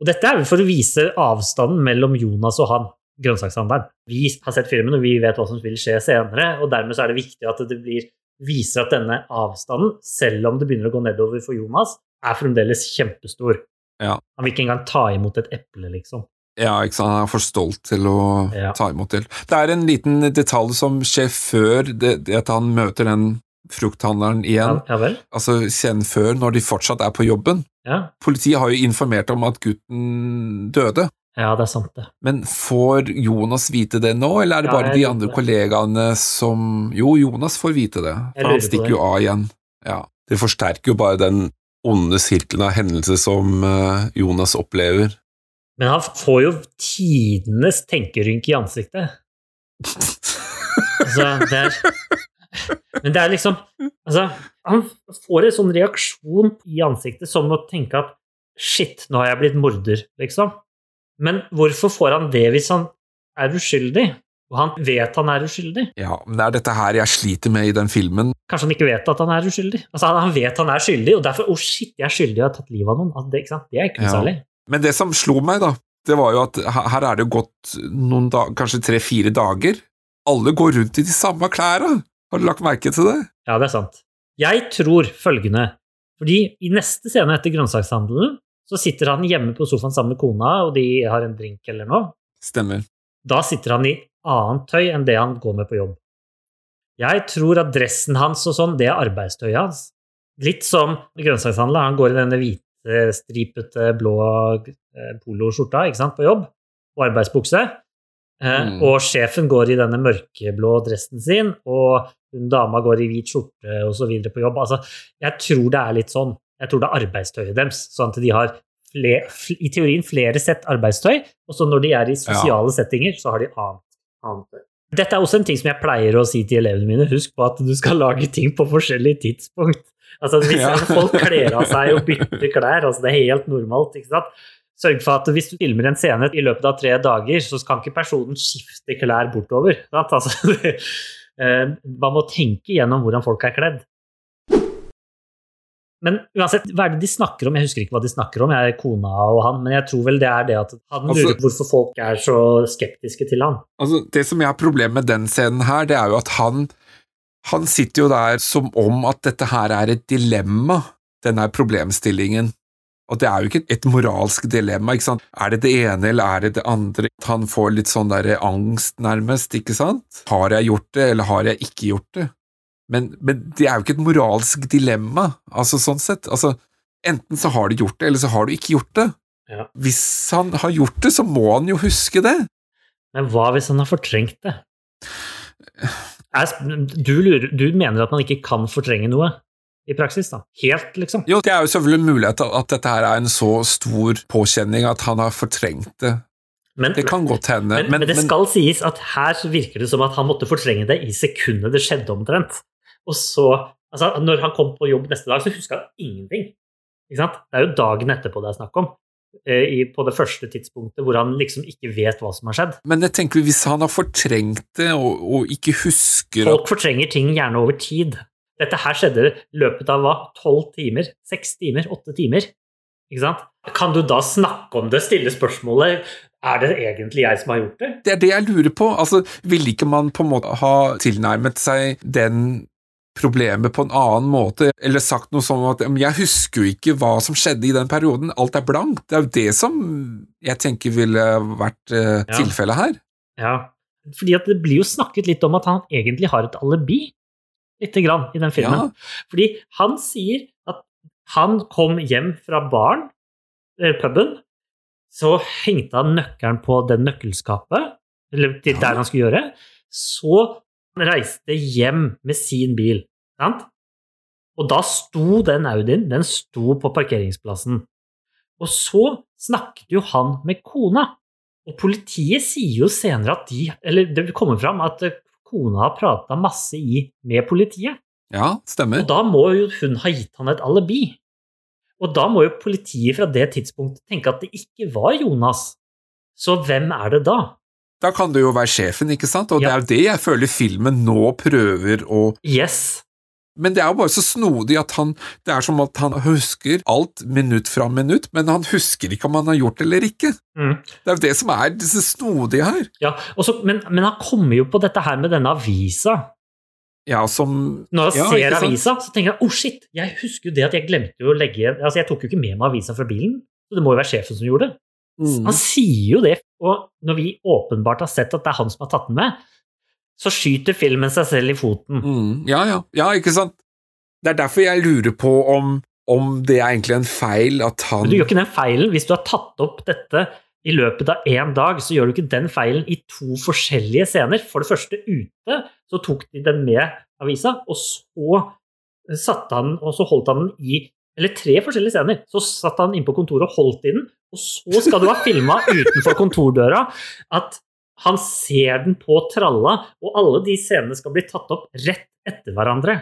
Og dette er for å vise avstanden mellom Jonas og han, grønnsakshandleren. Vi har sett filmen, og vi vet hva som vil skje senere, og dermed så er det viktig at det blir, viser at denne avstanden, selv om det begynner å gå nedover for Jonas, er fremdeles kjempestor. Ja. Han vil ikke engang ta imot et eple, liksom. Ja, ikke sant? Han er for stolt til å Ja. ta imot det. Det er en liten detalj som skjer før det, det at han møter den frukthandleren igjen. Ja, ja vel? Altså siden før, når de fortsatt er på jobben. Ja. Politiet har jo informert om at gutten døde. ja, det er sant, det. Men får Jonas vite det nå, eller er det Ja, bare de andre det. kollegaene som Jo, Jonas får vite det. For han stikker jo av igjen. Ja. Det forsterker jo bare den onde sirkelen av hendelser som eh, Jonas opplever. Men han får jo tidenes tenkerynk i ansiktet. Altså, det er Men det er liksom Altså, han får en sånn reaksjon i ansiktet som å tenke at shit, nå har jeg blitt morder, liksom. Men hvorfor får han det hvis han er uskyldig? Og han vet han er uskyldig? Ja, men det er dette her jeg sliter med i den filmen. Kanskje han ikke vet at han er uskyldig? Altså, han vet han er skyldig, og derfor Å, oh shit, jeg er skyldig, og har tatt livet av noen. Altså, det, det er ikke noe Ja. særlig. Men det som slo meg, da, det var jo at her er det jo gått noen dager, kanskje tre-fire dager. Alle går rundt i de samme klærne. Har du lagt merke til det? Ja, det er sant. Jeg tror følgende Fordi i neste scene etter grønnsakshandelen så sitter han hjemme på sofaen sammen med kona, og de har en drink eller noe. Stemmer. Da sitter han i annet tøy enn det han går med på jobb. Jeg tror at dressen hans og sånn, det er arbeidstøyet hans. Litt som grønnsakshandler. Han går i denne hvite, stripete, blå eh, poloskjorta ikke sant, på jobb, og arbeidsbukse. Eh, Mm. Og sjefen går i denne mørkeblå dressen sin, og hun dama går i hvit skjorte videre på jobb. Altså, jeg tror det er litt sånn. Jeg tror det er arbeidstøyet deres, sånn at de har fle, i teorien flere sett arbeidstøy, og så når de er i sosiale settinger, så har de annet, annet tøy. Dette er også en ting som jeg pleier å si til elevene mine. Husk på at du skal lage ting på forskjellige tidspunkt. Altså Hvis Ja. folk kler av seg og bytter klær, altså det er helt normalt. ikke sant? Sørg for at hvis du filmer en scene i løpet av tre dager, så kan ikke personen skifte klær bortover. Altså, <laughs> eh, man må tenke gjennom hvordan folk er kledd. Men uansett, hva er det de snakker om? Jeg husker ikke hva de snakker om, jeg er kona og han, men jeg tror vel det er det at han Altså- lurer hvorfor folk er så skeptiske til han. Altså, det som jeg har problem med den scenen her, det er jo at han Han sitter jo der som om at dette her er et dilemma, denne problemstillingen. Og det er jo ikke et moralsk dilemma, ikke sant. Er det det ene, eller er det det andre? Han får litt sånn der angst, nærmest, ikke sant. Har jeg gjort det, eller har jeg ikke gjort det? Men, men det er jo ikke et moralsk dilemma, altså sånn sett. Altså, enten så har du gjort det, eller så har du ikke gjort det. Ja. Hvis han har gjort det, så må han jo huske det. Men hva hvis han har fortrengt det? Du, lurer, du mener at man ikke kan fortrenge noe i praksis, da? Helt, liksom? Jo, det er jo selvfølgelig mulig at, at dette her er en så stor påkjenning at han har fortrengt det. Men, det kan godt hende. Men, men, men det skal sies at her virker det som at han måtte fortrenge det i sekundet det skjedde, omtrent. Og så, altså, når han kom på jobb neste dag, så huska han ingenting. Ikke sant? Det er jo dagen etterpå det er snakk om. Eh, I, på det første tidspunktet hvor han liksom ikke vet hva som har skjedd. Men jeg tenker hvis han har fortrengt det og, og ikke husker Folk fortrenger ting gjerne over tid. Dette her skjedde i løpet av hva? Tolv timer? Seks timer? Åtte timer? Ikke sant? Kan du da snakke om det, stille spørsmålet er det egentlig jeg som har gjort det? Det er det jeg lurer på. Altså, Ville ikke man på en måte ha tilnærmet seg den problemet på en annen måte, eller sagt noe sånn at jeg husker jo ikke hva som skjedde i den perioden, alt er blankt. Det er jo det som jeg tenker ville vært eh, Ja. tilfellet her. Ja, fordi at det blir jo snakket litt om at han egentlig har et alibi, lite grann, i den filmen. Fordi han sier at han kom hjem fra baren, eller puben, så hengte han nøkkelen på den nøkkelskapet, eller til der han skulle gjøre, så reiste hjem med sin bil, sant? Og da sto den Audien, den sto på parkeringsplassen. Og så snakket jo han med kona. Og politiet sier jo senere at de Eller det kommer fram at kona har prata masse i med politiet. Ja, stemmer. Og da må jo hun ha gitt han et alibi. Og da må jo politiet fra det tidspunktet tenke at det ikke var Jonas. Så hvem er det da? Da kan du jo være sjefen, ikke sant? Og det er jo det jeg føler filmen nå prøver å Yes. Men det er jo bare så snodig at han Det er som at han husker alt minutt fra minutt, men han husker ikke om han har gjort det eller ikke. Mm. Det er jo det som er det snodige her. Ja, også, men, men han kommer jo på dette her med denne avisa. Ja, som Når han ja, ser avisa, så tenker jeg oh shit, jeg husker jo det at jeg glemte å legge Altså, jeg tok jo ikke med meg avisa fra bilen, så det må jo være sjefen som gjorde det. Mm. Han sier jo det, og når vi åpenbart har sett at det er han som har tatt den med, så skyter filmen seg selv i foten. Mm, ja, ja, ja, ikke sant? Det er derfor jeg lurer på om, om det er egentlig en feil at han Men du gjør ikke den feilen hvis du har tatt opp dette i løpet av én dag, så gjør du ikke den feilen i to forskjellige scener. For det første ute, så tok de den med avisa, og så satte han, og så holdt han den i eller tre forskjellige scener. Så satt han inne på kontoret og holdt i den, og så skal du ha filma utenfor kontordøra at han ser den på tralla, og alle de scenene skal bli tatt opp rett etter hverandre.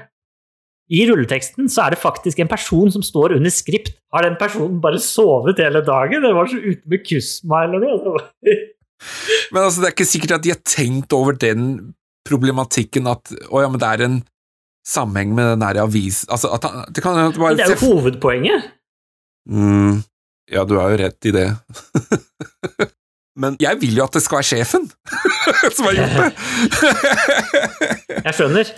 I rulleteksten så er det faktisk en person som står under skript. Har den personen bare sovet hele dagen? Det var så ute med kusma eller noe. Men altså, det er ikke sikkert at de har tenkt over den problematikken at å ja, men det er en sammenheng med den der avisen altså, at han, Det kan det bare det er jo hovedpoenget. Mm, ja, du har jo rett i det. <laughs> Men jeg vil jo at det skal være sjefen <laughs> som har gjort det! <laughs> Jeg skjønner.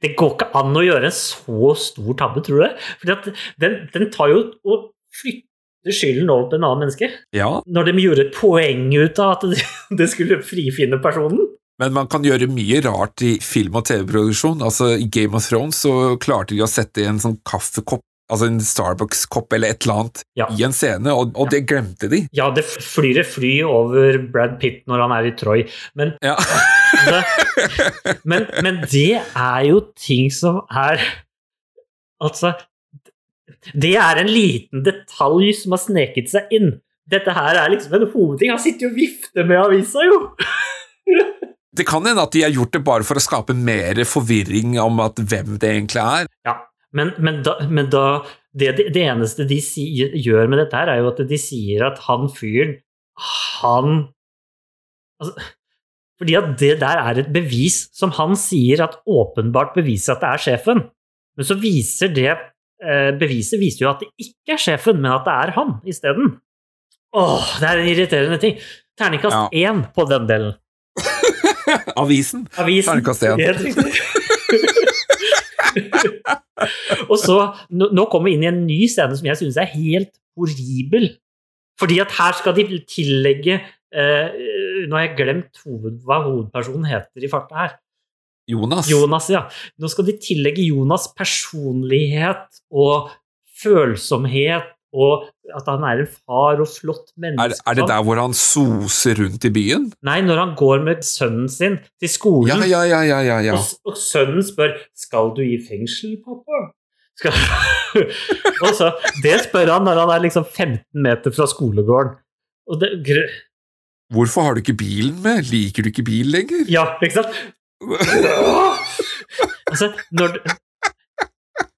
Det går ikke an å gjøre en så stor tabbe, tror du? Fordi den, den tar jo og flytter skylden over på en annen menneske. Ja, Når de gjorde et poeng ut av at det, det skulle frifinne personen. Men man kan gjøre mye rart i film- og TV-produksjon. Altså, I Game of Thrones så klarte de å sette i en sånn kaffekopp, altså en Starbucks-kopp eller et eller annet, Ja. i en scene, og, og det glemte de. Ja, det flyr et fly over Brad Pitt når han er i Troy, men Ja. <laughs> men, men det er jo ting som er Altså Det er en liten detalj som har sneket seg inn. Dette her er liksom en hovedting. Han sitter jo og vifter med avisa, jo! <laughs> Det kan hende at de har gjort det bare for å skape mer forvirring om at hvem det egentlig er. Ja, men, men da, men da det, det, eneste de si, gjør med dette her, er jo at de sier at han fyren, han altså, Fordi at det der er et bevis som han sier at åpenbart beviser at det er sjefen. Men så viser det eh, Beviset viser jo at det ikke er sjefen, men at det er han isteden. Åh, det er en irriterende ting. Terningkast Ja. på den delen. <laughs> <laughs> Avisen. Avisen. Terningkast én. Helt riktig. <laughs> og så, nå, nå kommer vi inn i en ny scene som jeg synes er helt horribel. Fordi at her skal de tillegge eh, Nå har jeg glemt hoved, hva hovedpersonen heter i farta her. Jonas. Jonas, ja. Nå skal de tillegge Jonas personlighet og følsomhet og at han er en far og flott Er, menneske. er det der hvor han soser rundt i byen? Nei, når han går med sønnen sin til skolen, Ja, ja, ja, ja, ja, ja. Og, og sønnen spør 'Skal du i fengsel, pappa?' <laughs> Og så, det spør han når han er liksom 15 meter fra skolegården. Og det, Hvorfor har du ikke bilen med? Liker du ikke bil lenger? ja, ikke sant? <laughs> altså, når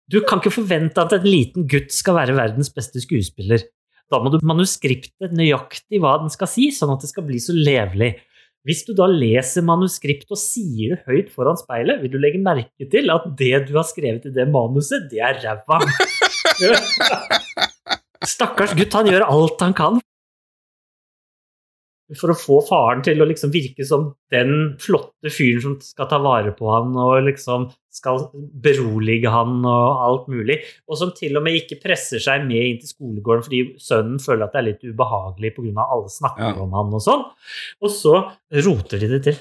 du, kan ikke forvente at en liten gutt skal være verdens beste skuespiller. Da må du manuskriptet nøyaktig hva den skal si, sånn at det skal bli så levelig. Hvis du da leser manuskriptet og sier det høyt foran speilet, vil du legge merke til at det du har skrevet i det manuset, det er ræva. <laughs> Stakkars gutt, han gjør alt han kan for å få faren til å liksom virke som den flotte fyren som skal ta vare på han og liksom skal berolige han og alt mulig, og som til og med ikke presser seg med inn til skolegården fordi sønnen føler at det er litt ubehagelig pga. alle snakker Ja. om han og sånn. Og så roter de det til.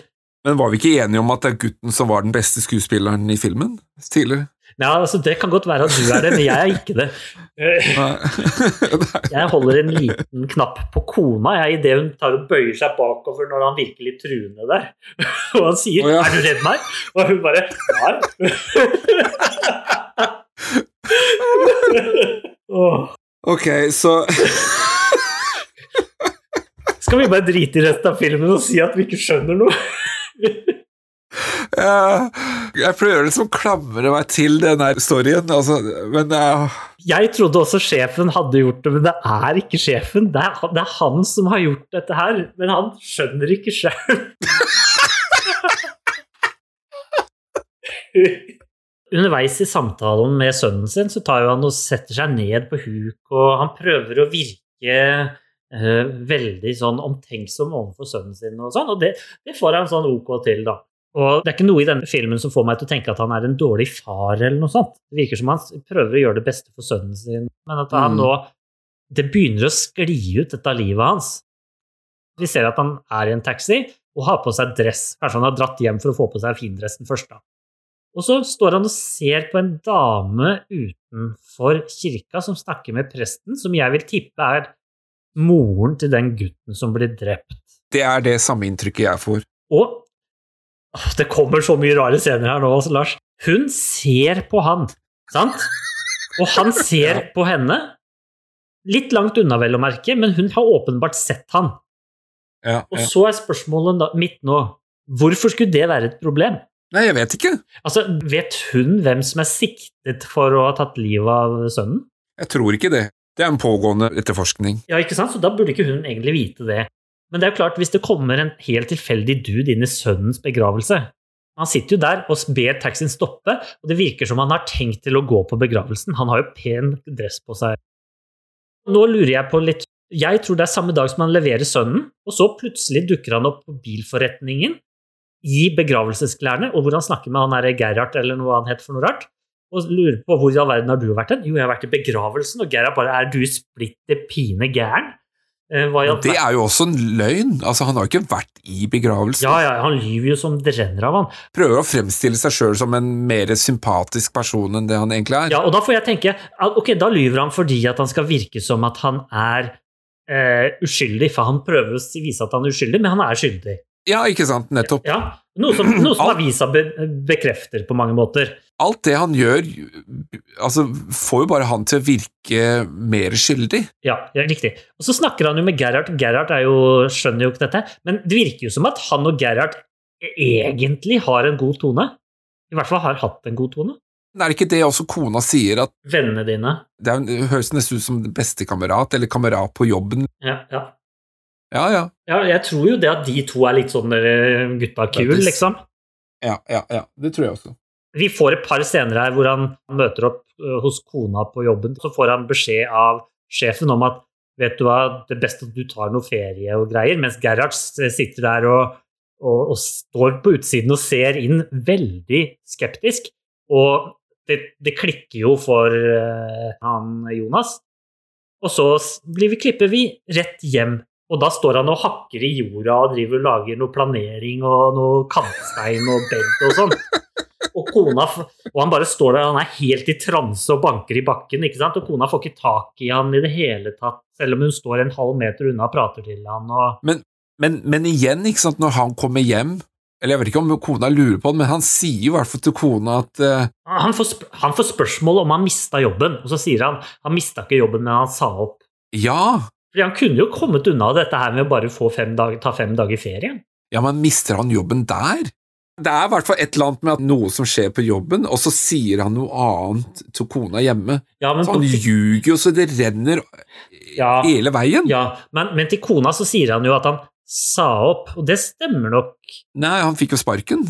Men var vi ikke enige om at det er gutten som var den beste skuespilleren i filmen tidligere? Ja, altså Det kan godt være at du er det, men jeg er ikke det. Jeg holder en liten knapp på kona jeg, idet hun tar og bøyer seg bakover når han virker litt truende der. Og han sier oh, ja. 'Er du redd meg?' Og hun bare 'Nei'. Ok, så Skal vi bare drite i resten av filmen og si at vi ikke skjønner noe? Ja, Jeg prøver liksom å klamre meg til den storyen, altså, men uh, Jeg trodde også sjefen hadde gjort det, men det er ikke sjefen. Det er, det er han som har gjort dette her, men han skjønner ikke sjøl. Underveis i samtalen med sønnen sin så tar han og setter seg ned på huk, og han prøver å virke uh, veldig sånn omtenksom overfor sønnen sin, og sånn, og det, det får han sånn ok til, da. Og det er ikke noe i denne filmen som får meg til å tenke at han er en dårlig far, eller noe sånt. Det virker som han prøver å gjøre det beste for sønnen sin, men at han Mm. nå Det begynner å skli ut, dette livet hans. Vi ser at han er i en taxi og har på seg dress. Kanskje han har dratt hjem for å få på seg findressen først, da. Og så står han og ser på en dame utenfor kirka som snakker med presten, som jeg vil tippe er moren til den gutten som blir drept. det er det samme inntrykket jeg får. Og det kommer så mye rare scener her nå, Lars. Hun ser på han, sant? Og han ser på henne. Litt langt unna, vel å merke, men hun har åpenbart sett han. Ja, Og så er spørsmålet da, mitt nå Hvorfor skulle det være et problem? Nei, jeg vet ikke. Altså, Vet hun hvem som er siktet for å ha tatt livet av sønnen? Jeg tror ikke det. Det er en pågående etterforskning. Ja, ikke sant? Så da burde ikke hun egentlig vite det. Men det er jo klart, hvis det kommer en helt tilfeldig dude inn i sønnens begravelse Han sitter jo der og ber taxien stoppe, og det virker som han har tenkt til å gå på begravelsen. Han har jo pen dress på seg. Nå lurer jeg på litt Jeg tror det er samme dag som han leverer sønnen, og så plutselig dukker han opp på bilforretningen i begravelsesklærne, og hvor han snakker med han derre Gerhard, eller noe han het for noe rart, og lurer på hvor i all verden har du vært hen? Jo, jeg har vært i begravelsen, og Gerhard bare Er du splitter pine gæren? Det er jo også en løgn. Altså, Han har jo ikke vært i begravelsen. Ja, ja, han lyver jo som det renner av han. Prøver å fremstille seg sjøl som en mer sympatisk person enn det han egentlig er. Ja, og da får jeg tenke at ok, da lyver han fordi at han skal virke som at han er eh, uskyldig, for han prøver å vise at han er uskyldig, men han er skyldig. Ja, ikke sant? Nettopp. Ja, Noe som, noe som avisa be, bekrefter på mange måter. Alt det han gjør, altså, får jo bare han til å virke mer skyldig. Ja, ja, riktig. Og så snakker han jo med Gerhard. Gerhard er jo, skjønner jo ikke dette, men det virker jo som at han og Gerhard egentlig har en god tone. I hvert fall har hatt en god tone. Men er det ikke det også kona sier, at Vennene dine. det er, det høres nesten ut som bestekamerat, eller kamerat på jobben? Ja, ja. Ja, ja. ja, jeg tror jo det at de to er litt sånn eh, gutta kul, liksom. Ja, ja, ja. Det tror jeg også. Vi får et par scener her hvor han møter opp hos kona på jobben. Så får han beskjed av sjefen om at vet du hva, det er best at du tar noe ferie og greier, mens Gerhard sitter der og, og, og står på utsiden og ser inn veldig skeptisk. Og det, det klikker jo for uh, han Jonas. Og så blir vi, klipper vi rett hjem. Og da står han og hakker i jorda og driver og lager noe planering og noe kantstein og bed og sånn. Og kona, og han bare står der, han er helt i transe og banker i bakken, ikke sant? og kona får ikke tak i han i det hele tatt, selv om hun står en halv meter unna og prater til han. Og... Men, men, men igjen, ikke sant, når han kommer hjem Eller jeg vet ikke om kona lurer på det, men han sier i hvert fall til kona at uh... Han får, han får spørsmål om han mista jobben, og så sier han han mista ikke jobben, men han sa opp. Ja, Fordi han kunne jo kommet unna dette her med å bare få fem dager, ta fem dager ferie. ja, men mister han jobben der? Det er i hvert fall et eller annet med at noe som skjer på jobben, og så sier han noe annet til kona hjemme. Ja, men, Så han ljuger jo så det renner Ja. hele veien. ja, men, men til kona så sier han jo at han sa opp, og det stemmer nok. Nei, han fikk jo sparken,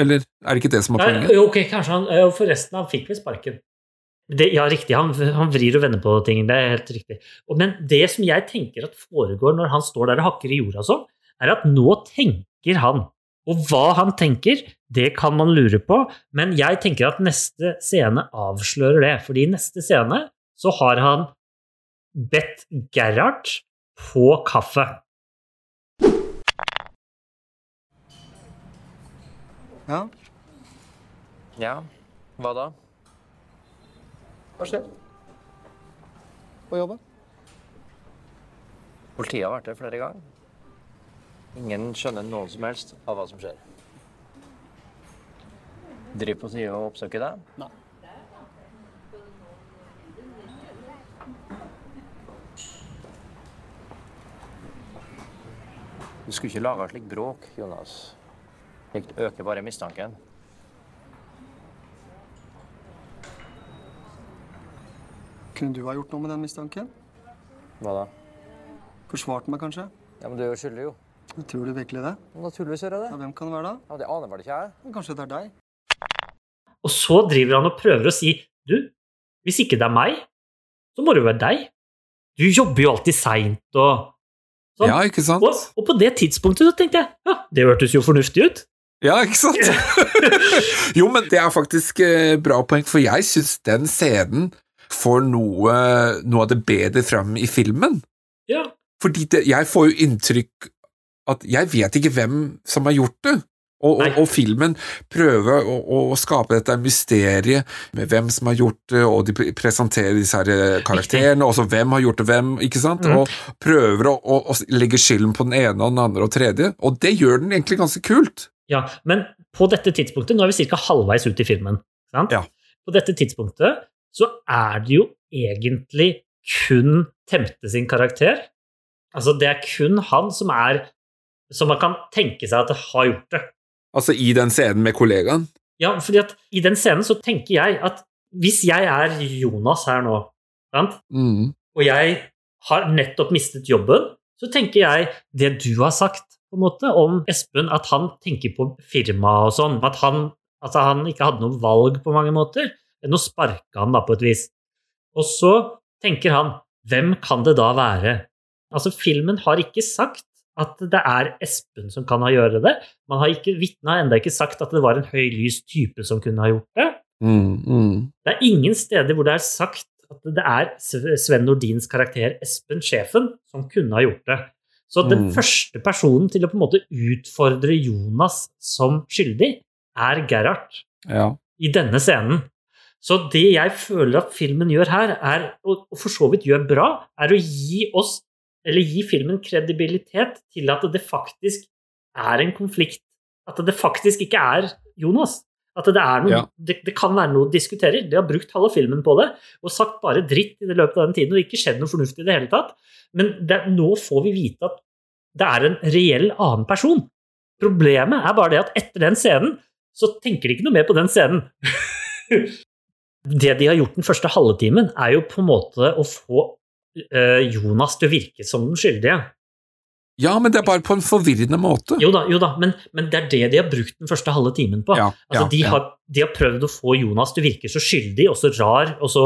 eller er det ikke det som er poenget? jo, ok, kanskje han, Forresten, han fikk vel sparken. Det, ja, riktig, han, han vrir og vender på ting, det er helt riktig. Og, men det som jeg tenker at foregår når han står der og hakker i jorda sånn, er at nå tenker han. Og hva han tenker, det kan man lure på, men jeg tenker at neste scene avslører det. fordi i neste scene så har han bedt Gerhard på kaffe. Ja, Ja, hva da? hva skjer? På jobben? Politiet har vært der flere ganger. Ingen skjønner noen som helst av hva som skjer. Driver politiet og oppsøker deg? Nei. Du skulle ikke lage slik bråk, Jonas. Slikt øker bare mistanken. Kunne du ha gjort noe med den mistanken? Hva da? Forsvart meg kanskje? Ja, men du er jo skyldig, jo. Tror du virkelig det? Naturligvis gjør jeg Ja, hvem kan det være da? Ja, det aner vel ikke jeg. Men Kanskje det er deg? Og så driver han og prøver å si Du, hvis ikke det er meg, så må det jo være deg. Du jobber jo alltid seint og sånn. Ja, ikke sant? Og, og på det tidspunktet så tenkte jeg ja, det hørtes jo fornuftig ut. Ja, ikke sant? <laughs> jo, men det er faktisk eh, bra poeng, for jeg syns den scenen får noe, noe av det bedre fram i filmen. Ja. Fordi det, jeg får jo inntrykk at jeg vet ikke hvem som har gjort det. Og, og, og filmen prøver å, å skape dette mysteriet med hvem som har gjort det, og de presenterer disse her eh, karakterene, og så hvem har gjort det hvem, ikke sant? Mm. Og prøver å, å, å legge skylden på den ene og den andre og tredje, og det gjør den egentlig ganske kult. Ja, men på dette tidspunktet, nå er vi ca. halvveis ut i filmen, sant? Ja. på dette tidspunktet så er det jo egentlig kun Temte sin karakter. Altså, det er kun han som er som man kan tenke seg at det har gjort det. Altså i den scenen med kollegaen. Ja, fordi at i den scenen så tenker jeg at hvis jeg er Jonas her nå, sant? Mm. og jeg har nettopp mistet jobben, så tenker jeg det du har sagt på en måte om Espen, at han tenker på firma og sånn, at han, at han ikke hadde noe valg på mange måter, Nå sparka han da på et vis. Og så tenker han, hvem kan det da være? Altså, filmen har ikke sagt at det er Espen som kan ha gjøre det. Man har ikke, Vitnet har ennå ikke sagt at det var en høy, lys type som kunne ha gjort det. Mm, mm. Det er ingen steder hvor det er sagt at det er Sven Nordins karakter Espen, sjefen, som kunne ha gjort det. Så den Mm. første personen til å på en måte utfordre Jonas som skyldig, er Gerhard Ja. i denne scenen. Så det jeg føler at filmen gjør her, er, og for så vidt gjør bra, er å gi oss, eller gi filmen kredibilitet til at det faktisk er en konflikt. At det faktisk ikke er Jonas. At det, er noe, Ja. det, det kan være noe å diskutere. De har brukt halve filmen på det og sagt bare dritt i det løpet av den tiden, og ikke skjedd noe fornuftig i det hele tatt. Men det, nå får vi vite at det er en reell annen person. Problemet er bare det at etter den scenen så tenker de ikke noe mer på den scenen. <laughs> det de har gjort den første halve timen, er jo på en måte å få Jonas til å virke som den skyldige. ja, men det er bare på en forvirrende måte. Jo da, jo da men, men det er det de har brukt den første halve timen på. Ja, altså, ja, de, har, de har prøvd å få Jonas til å virke så skyldig og så rar og så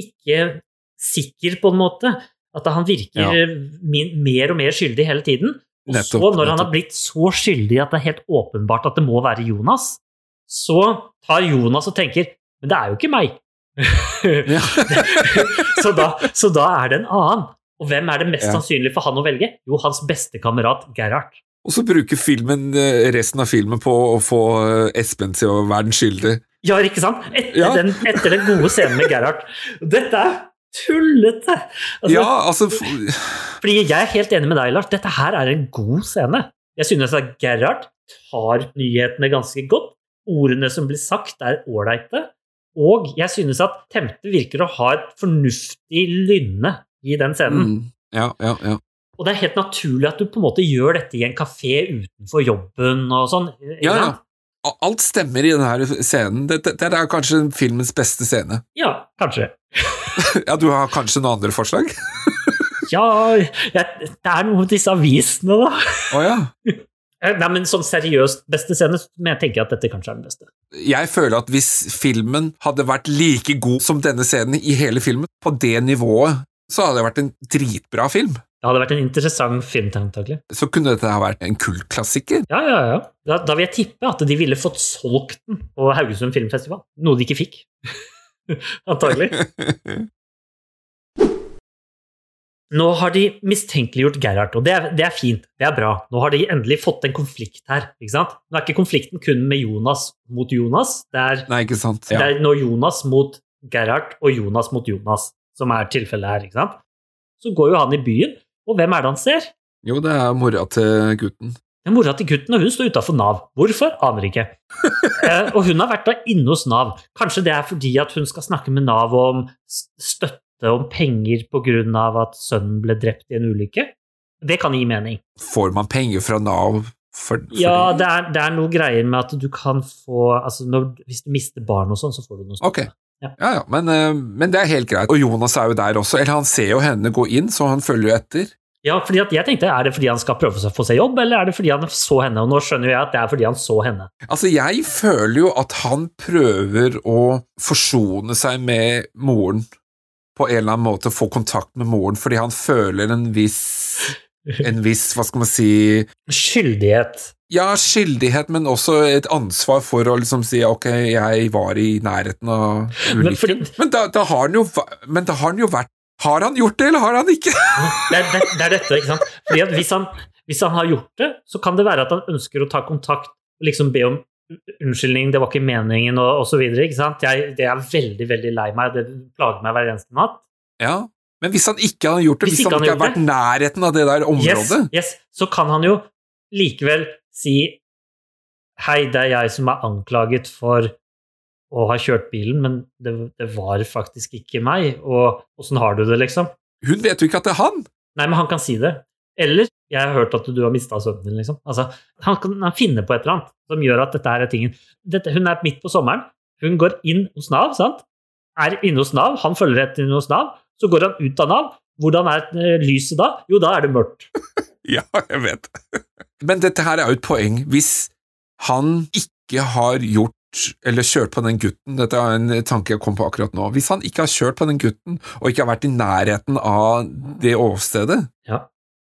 ikke sikker, på en måte. At han virker Ja. eh, min, mer og mer skyldig hele tiden. Og Nettopp, så, når han har blitt så skyldig at det er helt åpenbart at det må være Jonas, så tar Jonas og tenker Men det er jo ikke meg. <laughs> Så, da, så da er det en annen. Og hvem er det mest Ja. sannsynlig for han å velge? Jo, hans beste kamerat Gerhard. Og så bruker filmen eh, resten av filmen på å få eh, Espen til å være den skyldige. Ja, ikke sant? Etter, Ja. den, etter den gode scenen med Gerhard. Dette er tullete! Altså, Ja, altså Fordi jeg er helt enig med deg, Lars. Dette her er en god scene. Jeg synes at Gerhard tar nyhetene ganske godt. Ordene som blir sagt, er ålreite. Og jeg synes at Temte virker å ha et fornuftig lynne i den scenen. mm, Ja, ja, ja. Og det er helt naturlig at du på en måte gjør dette i en kafé utenfor jobben og sånn. ja, ja. Alt stemmer i denne scenen. Dette, dette er kanskje filmens beste scene. <laughs> Ja, kanskje. Ja, du har kanskje noen andre forslag? <laughs> Ja, jeg, det er noe med disse avisene, da. Å ja. <laughs> Eh, Nei, men sånn seriøst beste scene, men jeg tenker at dette kanskje er den beste. Jeg føler at hvis filmen hadde vært like god som denne scenen i hele filmen, på det nivået, så hadde det vært en dritbra film. Det hadde vært en interessant film, antakelig. Så kunne dette ha vært en kultklassiker. Ja, ja, ja. Da, da vil jeg tippe at de ville fått solgt den på Haugesund Filmfestival. Noe de ikke fikk. <laughs> Antagelig. <laughs> Nå har de mistenkeliggjort Gerhard, og det er, det er fint. Det er bra. Nå har de endelig fått en konflikt her. ikke sant? Nå er ikke konflikten kun med Jonas mot Jonas. Det er, Nei, ikke sant? det er nå Jonas mot Gerhard og Jonas mot Jonas som er tilfellet her. ikke sant? Så går jo han i byen, og hvem er det han ser? Jo, det er mora til gutten. Det er mora til gutten, og hun står utafor Nav. Hvorfor? Aner ikke. <laughs> eh, og hun har vært da inne hos Nav. Kanskje det er fordi at hun skal snakke med Nav om støtte om penger av at sønnen ble drept i en ulykke? Det kan gi mening. Får man penger fra Nav for, for Ja, det er, det er noe greier med at du kan få altså når, Hvis du mister barn og sånn, så får du noe Ok. Ja, ja, men, eh, men det er helt greit. Og Jonas er jo der også. Eller han ser jo henne gå inn, så han følger jo etter. Ja, fordi at jeg tenkte, Er det fordi han skal prøve å få seg jobb, eller er det fordi han så henne? Og nå skjønner jeg at det er fordi han så henne. Altså, jeg føler jo at han prøver å forsone seg med moren på en eller annen måte, få kontakt med moren, fordi han føler en viss en viss, hva skal man si Skyldighet. Ja, skyldighet, men også et ansvar for å liksom si ok, jeg var i nærheten av Men ulykken. fordi- Men, da, da har han jo, men da har han jo vært Har han gjort det, eller har han ikke? Det er, det, det er dette, ikke sant? Fordi at hvis han, hvis han har gjort det, så kan det være at han ønsker å ta kontakt og liksom be om unnskyldning, det var ikke meningen, og, osv. Jeg, det er veldig, veldig lei meg, det plager meg hver eneste natt. Ja, men hvis han ikke hadde gjort det, Hvis hvis, han han ikke har vært gjort nærheten av det der Yes, området yes, så kan han jo likevel si Hei, det er jeg som er anklaget for å ha kjørt bilen, men det, det var faktisk ikke meg, og åssen har du det, liksom? Hun vet jo ikke at det er han! Nei, men han kan si det. Eller 'jeg har hørt at du har mista sønnen din', liksom. Altså, han kan han finne på et eller annet som gjør at dette her er tingen. Dette, hun er midt på sommeren, hun går inn hos Nav, sant? Er inne hos Nav, han følger etter inn hos Nav, så går han ut av Nav. Hvordan er eh, lyset da? Jo, da er det mørkt. <laughs> Ja, jeg vet. <laughs> Men dette her er jo et poeng. Hvis han ikke har gjort eller kjørt på den gutten, dette er en tanke jeg kom på akkurat nå, hvis han ikke har kjørt på den gutten og ikke har vært i nærheten av det åstedet, Ja.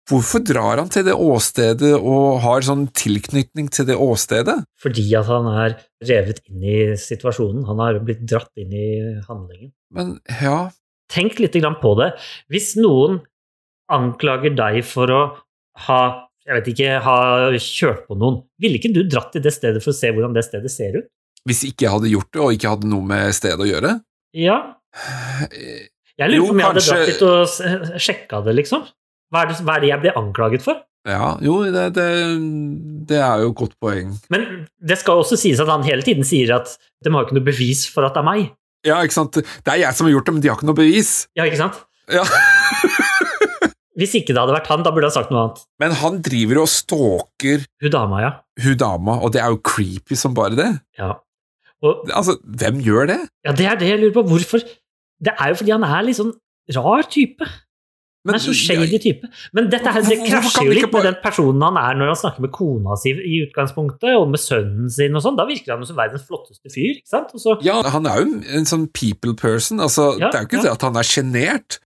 Hvorfor drar han til det åstedet og har sånn tilknytning til det åstedet? Fordi at han er revet inn i situasjonen. Han har blitt dratt inn i handlingen. Men ja, Tenk litt på det. Hvis noen anklager deg for å ha jeg vet ikke, ha kjørt på noen, ville ikke du dratt til det stedet for å se hvordan det stedet ser ut? hvis ikke jeg hadde gjort det og ikke hadde noe med stedet å gjøre? Ja. Jeg lurer på om jeg hadde kanskje- dratt dit og sjekka det, liksom. Hva er det, hva er det jeg blir anklaget for? Ja, jo, det, det, det er jo et godt poeng. Men det skal også sies at han hele tiden sier at de har ikke noe bevis for at det er meg. Ja, ikke sant? Det er jeg som har gjort det, men de har ikke noe bevis. Ja, ikke sant? Ja. <laughs> Hvis ikke det hadde vært han, da burde han sagt noe annet. Men han driver og stalker Hun dama, ja. hun dama, og det er jo creepy som bare det. Ja. Og, Altså, hvem gjør det? ja, det er det jeg lurer på. Hvorfor? Det er jo fordi han er litt sånn rar type. Men- er så shady type. Men dette her, det krasjer jo litt med den personen han er når han snakker med kona si i utgangspunktet, og med sønnen sin og sånn. Da virker han jo som verdens flotteste fyr, ikke sant? Så, Ja, han er jo en sånn people person. Altså, Ja, det er jo ikke ja. det at han er sjenert.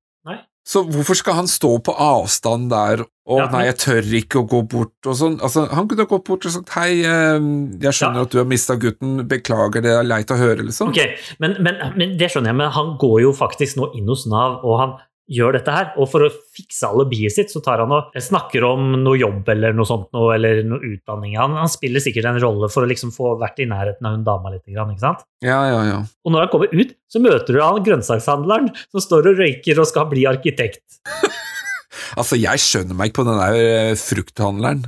Så hvorfor skal han stå på avstand der og Ja, 'nei, jeg tør ikke å gå bort' og sånn? Altså, han kunne gått bort og sagt 'hei, eh, jeg skjønner Ja. at du har mista gutten, beklager, det er leit å høre', liksom. Ok, men, men, men det skjønner jeg, men han går jo faktisk nå inn hos Nav, og han gjør dette her. Og for å fikse alibiet sitt, så tar han og snakker om noe jobb eller noe sånt, noe, eller noe utdanning. Han, han spiller sikkert en rolle for å liksom få vært i nærheten av hun dama litt, ikke sant? Ja, ja, ja. Og når han kommer ut, så møter du han grønnsakshandleren som står og røyker og skal bli arkitekt. <laughs> Altså, jeg skjønner meg ikke på den der eh, frukthandleren,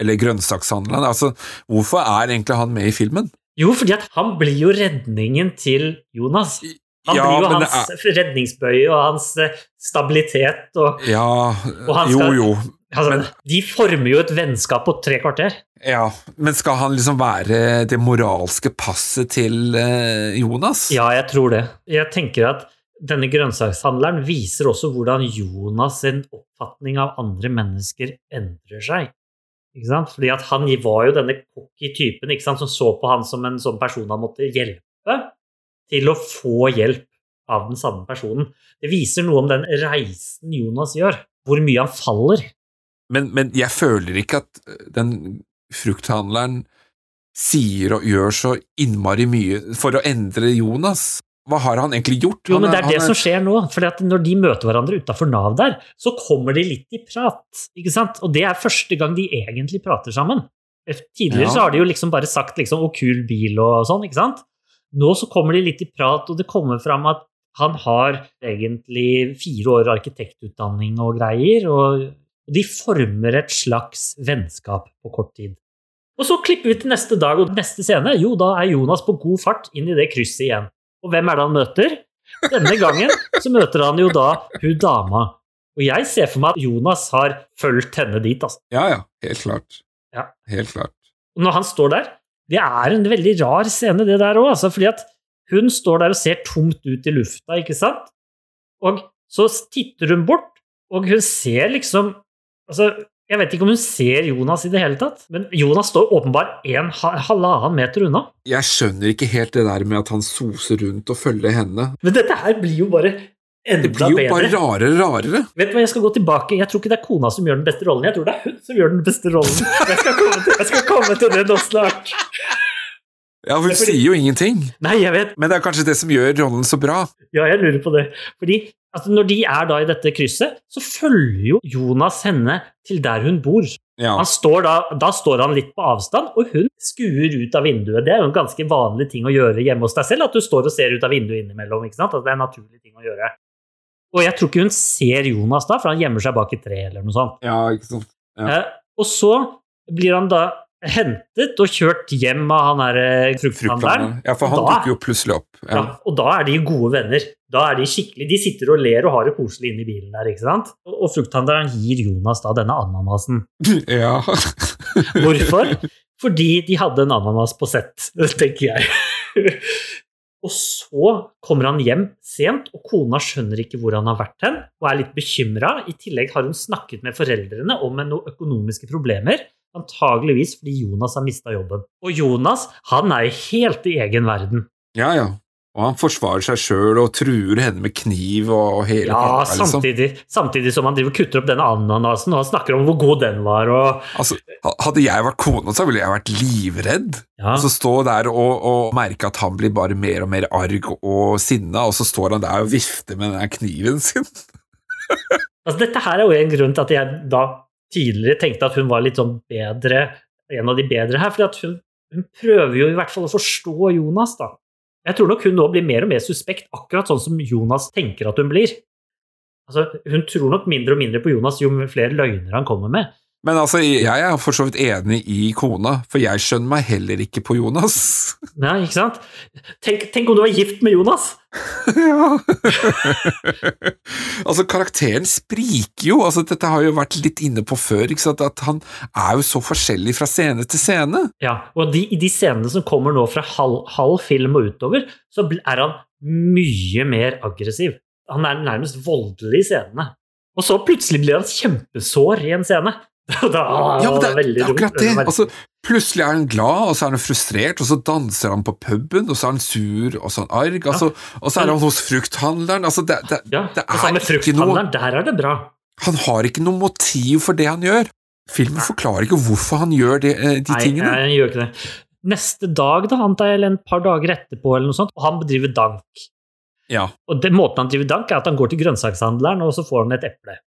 eller grønnsakshandleren. Altså, hvorfor er egentlig han med i filmen? Jo, fordi han blir jo redningen til Jonas. Han Ja, blir jo hans er... redningsbøye og hans eh, stabilitet og Ja, Og han jo, skal- jo. altså, De former jo et vennskap på tre kvarter. Ja, men skal han liksom være det moralske passet til eh, Jonas? Ja, jeg tror det. Jeg tenker at denne grønnsakshandleren viser også hvordan Jonas sin oppfatning av andre mennesker endrer seg. Ikke sant? Fordi at han var jo denne cocky typen ikke sant? som så på han som en sånn person han måtte hjelpe til å få hjelp av den samme personen. Det viser noe om den reisen Jonas gjør, hvor mye han faller. Men, men jeg føler ikke at eh, den frukthandleren sier og gjør så innmari mye for å endre Jonas. Hva har han egentlig gjort? Jo, men det er det han som skjer nå. For når de møter hverandre utafor Nav der, så kommer de litt i prat. ikke sant? Og det er første gang de egentlig prater sammen. Tidligere Ja. så har de jo liksom bare sagt liksom 'å, kul bil' og sånn, ikke sant? Nå så kommer de litt i prat, og det kommer fram at han har egentlig fire år arkitektutdanning og greier, og de former et slags vennskap på kort tid. Og så klipper vi til neste dag, og neste scene, jo, da er Jonas på god fart inn i det krysset igjen. Og hvem er det han møter? Denne gangen så møter han jo da hun dama. Og jeg ser for meg at Jonas har fulgt henne dit, altså. Ja, ja, helt klart. Ja. Helt klart. Og når han står der Det er en veldig rar scene, det der òg, altså, fordi at hun står der og ser tomt ut i lufta, ikke sant? Og så titter hun bort, og hun ser liksom Altså, jeg vet ikke om hun ser Jonas i det hele tatt, men Jonas står åpenbart en halvannen meter unna. Jeg skjønner ikke helt det der med at han soser rundt og følger henne. Men dette her blir jo bare enda bedre. Det blir jo bedre. bare rarere, rarere. Vet du hva, jeg skal gå tilbake. Jeg tror ikke det er kona som gjør den beste rollen, jeg tror det er hun som gjør den beste rollen. Jeg skal komme til, jeg skal komme til det nå snart. Ja, hun fordi- sier jo ingenting. Nei, jeg vet. Men det er kanskje det som gjør rollen så bra. Ja, jeg lurer på det. Fordi altså, når de er da i dette krysset, så følger jo Jonas henne til der hun bor. Ja. Han står da, da står han litt på avstand, og hun skuer ut av vinduet. Det er jo en ganske vanlig ting å gjøre hjemme hos deg selv, at du står og ser ut av vinduet innimellom. ikke sant? Altså, det er en naturlig ting å gjøre. Og jeg tror ikke hun ser Jonas da, for han gjemmer seg bak et tre eller noe sånt. Ja, ikke sant. Ja. Eh, og så blir han da hentet og kjørt hjem av han der frukthandleren. Frukthandleren. Ja, for han Da- dukker jo plutselig opp. Ja. Ja. og da er de gode venner. Da er De skikkelig, de sitter og ler og har det koselig inne i bilen der. ikke sant? Og, og frukthandleren gir Jonas da denne ananasen. <laughs> ja. Hvorfor? Fordi de hadde en ananas på sett, <laughs> tenker jeg. Og så kommer han hjem sent, og kona skjønner ikke hvor han har vært hen, og er litt bekymra. I tillegg har hun snakket med foreldrene om noen økonomiske problemer. Antageligvis fordi Jonas har mista jobben. Og Jonas han er helt i egen verden. ja, ja. Og han forsvarer seg sjøl og truer henne med kniv og hele Ja, pakka, liksom. samtidig, samtidig som han driver kutter opp denne ananasen og han snakker om hvor god den var. og Altså, hadde jeg vært kona, så ville jeg vært livredd. Ja. Så stå der og, og merke at han blir bare mer og mer arg og sinna, og så står han der og vifter med den kniven sin. <laughs> Altså, dette her er jo en grunn til at jeg da tidligere tenkte at hun var litt sånn bedre, en av de bedre her. for hun, hun prøver jo i hvert fall å forstå Jonas, da. Jeg tror nok hun nå blir mer og mer suspekt, akkurat sånn som Jonas tenker at hun blir. Altså, hun tror nok mindre og mindre på Jonas jo flere løgner han kommer med. Men altså, jeg er for så vidt enig i kona, for jeg skjønner meg heller ikke på Jonas. <laughs> Nei, ikke sant? Tenk, tenk om du var gift med Jonas! ja. <laughs> altså, karakteren spriker jo. Altså, dette har jo vært litt inne på før, ikke sant? at han er jo så forskjellig fra scene til scene. Ja, og de, i de scenene som kommer nå fra halv, halv film og utover, så er han mye mer aggressiv. Han er nærmest voldelig i scenene. Og så plutselig blir han kjempesår i en scene. <laughs> Da, Ja, men det, er- veldig det er akkurat det. Altså, plutselig er han glad, og så er han frustrert, og så danser han på puben, og så er han sur, og så er han arg, altså, og så er han hos frukthandleren. Altså, det, det, ja, det sammen med frukthandleren, noe der er det bra. Han har ikke noe motiv for det han gjør. Filmen forklarer ikke hvorfor han gjør det, eh, de Nei, tingene. Nei, han gjør ikke det. Neste dag, da, antar jeg, eller en par dager etterpå, eller noe sånt, og han bedriver dank. Ja. Og det, måten han driver dank, er at han går til grønnsakshandleren, og så får han et eple.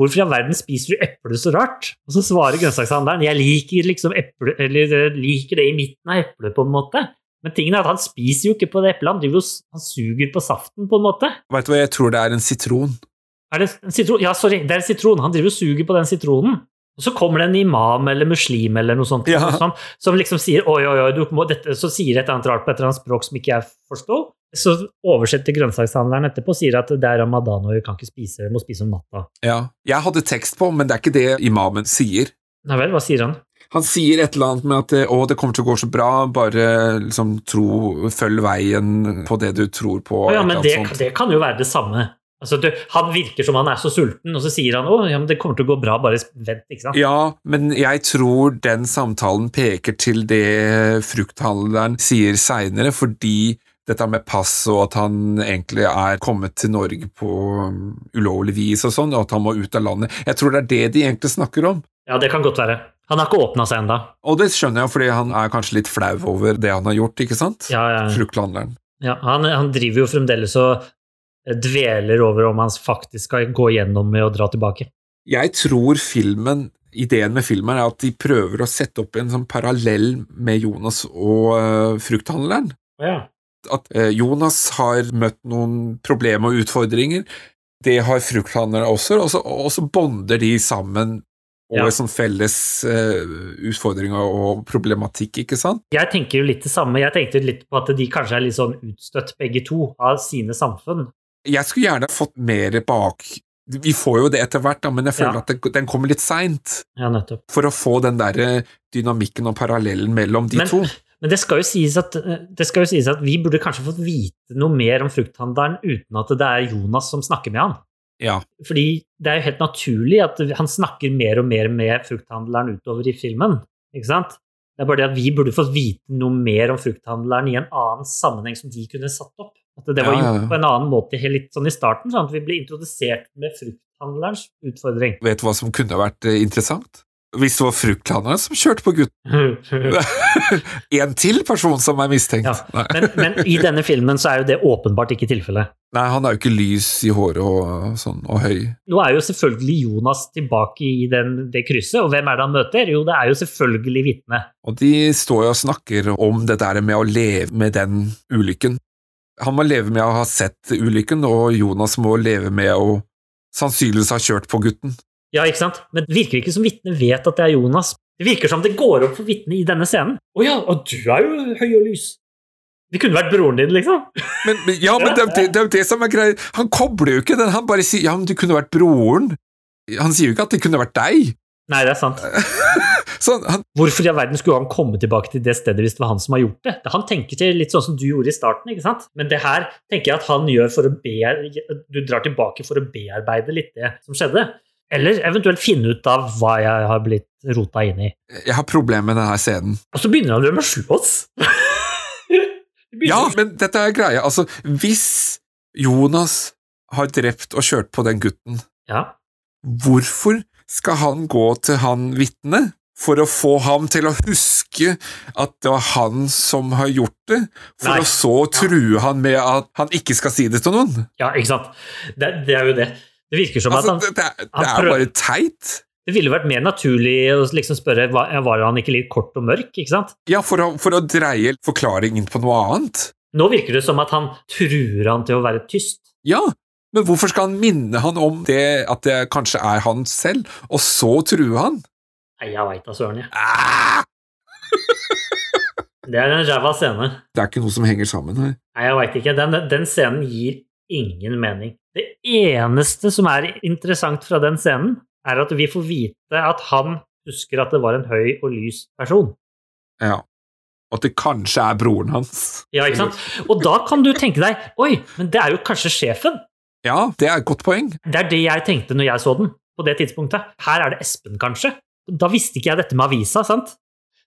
Hvorfor i all verden spiser du eple så rart? Og så svarer grønnsakshandleren jeg liker liksom eple, eller eh, liker det i midten av eplet, på en måte. Men tingen er at han spiser jo ikke på det eplet, han, han suger på saften, på en måte. Vet du hva, jeg tror det er en sitron. Er det en sitron? Ja, sorry, det er en sitron. Han driver og suger på den sitronen. Og så kommer det en imam eller muslim eller noe sånt Ja. som, som liksom sier oi, oi, oi, du må, dette, så sier et eller annet rart på et eller annet språk som ikke jeg forstår. Så oversetter grønnsakshandleren etterpå og sier at det er ramadan og vi kan ikke spise, vi må spise om natta. Ja. Jeg hadde tekst på, men det er ikke det imamen sier. Nei vel, hva sier han? Han sier et eller annet med at eh, å, det kommer til å gå så bra, bare liksom tro, følg veien på det du tror på. Ja, men det, det kan jo være det samme. Altså, du, han virker som han er så sulten, og så sier han å, ja, men det kommer til å gå bra, bare vent, ikke sant? Ja, men jeg tror den samtalen peker til det frukthandleren sier seinere, fordi dette med pass og at han egentlig er kommet til Norge på um, ulovlig vis og sånn, og at han må ut av landet. Jeg tror det er det de egentlig snakker om. Ja, det kan godt være. Han har ikke åpna seg ennå. Og det skjønner jeg, fordi han er kanskje litt flau over det han har gjort, ikke sant? Ja, ja. Frukthandleren. Ja, han, han driver jo fremdeles og dveler over om han faktisk skal gå gjennom med å dra tilbake. Jeg tror filmen Ideen med filmen er at de prøver å sette opp en sånn parallell med Jonas og uh, frukthandleren. Ja. At øh, Jonas har møtt noen problemer og utfordringer. Det har frukthandleren også, og så, og så bonder de sammen over Ja. sånn felles uh, utfordringer og problematikk, ikke sant? Jeg tenker jo litt det samme. Jeg tenkte litt på at de kanskje er litt sånn utstøtt begge to av sine samfunn. Jeg skulle gjerne fått mer bak Vi får jo det etter hvert, da, men jeg føler Ja. at det, den kommer litt seint. Ja, nettopp. For å få den der dynamikken og parallellen mellom de Men- to. Men det skal, at, det skal jo sies at vi burde kanskje fått vite noe mer om frukthandleren uten at det er Jonas som snakker med han. Ja. Fordi det er jo helt naturlig at han snakker mer og mer med frukthandleren utover i filmen. Ikke sant? Det er bare det at vi burde fått vite noe mer om frukthandleren i en annen sammenheng som de kunne satt opp. At det var Ja, ja, gjort på en annen måte helt litt sånn i starten, sånn at vi ble introdusert med frukthandlerens utfordring. Vet du hva som kunne vært eh, interessant? Hvis det var fruktlandene som kjørte på gutten. <laughs> en til person som er mistenkt. Ja, Men, men i denne filmen så er jo det åpenbart ikke tilfellet. Nei, han er jo ikke lys i håret og sånn, og høy. Nå er jo selvfølgelig Jonas tilbake i den, det krysset, og hvem er det han møter? Jo, det er jo selvfølgelig vitnet. Og de står jo og snakker om det der med å leve med den ulykken. Han må leve med å ha sett ulykken, og Jonas må leve med å sannsynligvis ha kjørt på gutten. Ja, ikke sant? Men det virker ikke som vitnet vet at det er Jonas. Det virker som det går opp for vitnet i denne scenen. Å ja, og du er jo høy og lys. Det kunne vært broren din, liksom. Men, men, ja, men det, det, det er jo det som er greia. Han kobler jo ikke den, han bare sier ja, men du kunne vært broren. Han sier jo ikke at det kunne vært deg. Nei, det er sant. <laughs> sånn, han, Hvorfor i all verden skulle han komme tilbake til det stedet hvis det var han som har gjort det? Han tenker til litt sånn som du gjorde i starten, ikke sant? Men det her tenker jeg at han gjør for å bearbeide Du drar tilbake for å bearbeide litt det som skjedde. Eller eventuelt finne ut av hva jeg har blitt rota inn i. jeg har problemer med denne scenen. Og så begynner han med å slåss! <laughs> Ja, men dette er greia. Altså, hvis Jonas har drept og kjørt på den gutten, Ja. hvorfor skal han gå til han vitnet? For å få ham til å huske at det var han som har gjort det, for Nei. å så true han med at han ikke skal si det til noen. Ja, ikke sant? Det, det er jo det. Det virker som Altså, at han det, det, er- han det er bare teit. Det ville vært mer naturlig å liksom spørre var, var han ikke litt kort og mørk, ikke sant? Ja, for å, for å dreie forklaringen på noe annet. Nå virker det som at han truer han til å være tyst. Ja, men hvorfor skal han minne han om det at det kanskje er han selv, og så true han? Nei, jeg veit da søren, jeg. Ah! Det er en ræva scene. Det er ikke noe som henger sammen her. Nei, jeg veit ikke. Den, den scenen gir ingen mening. Det eneste som er interessant fra den scenen, er at vi får vite at han husker at det var en høy og lys person. Ja. Og at det kanskje er broren hans. Ja, ikke sant? Og da kan du tenke deg Oi, men det er jo kanskje sjefen. Ja, det er et godt poeng. Det er det jeg tenkte når jeg så den, på det tidspunktet. Her er det Espen, kanskje. Da visste ikke jeg dette med avisa, sant?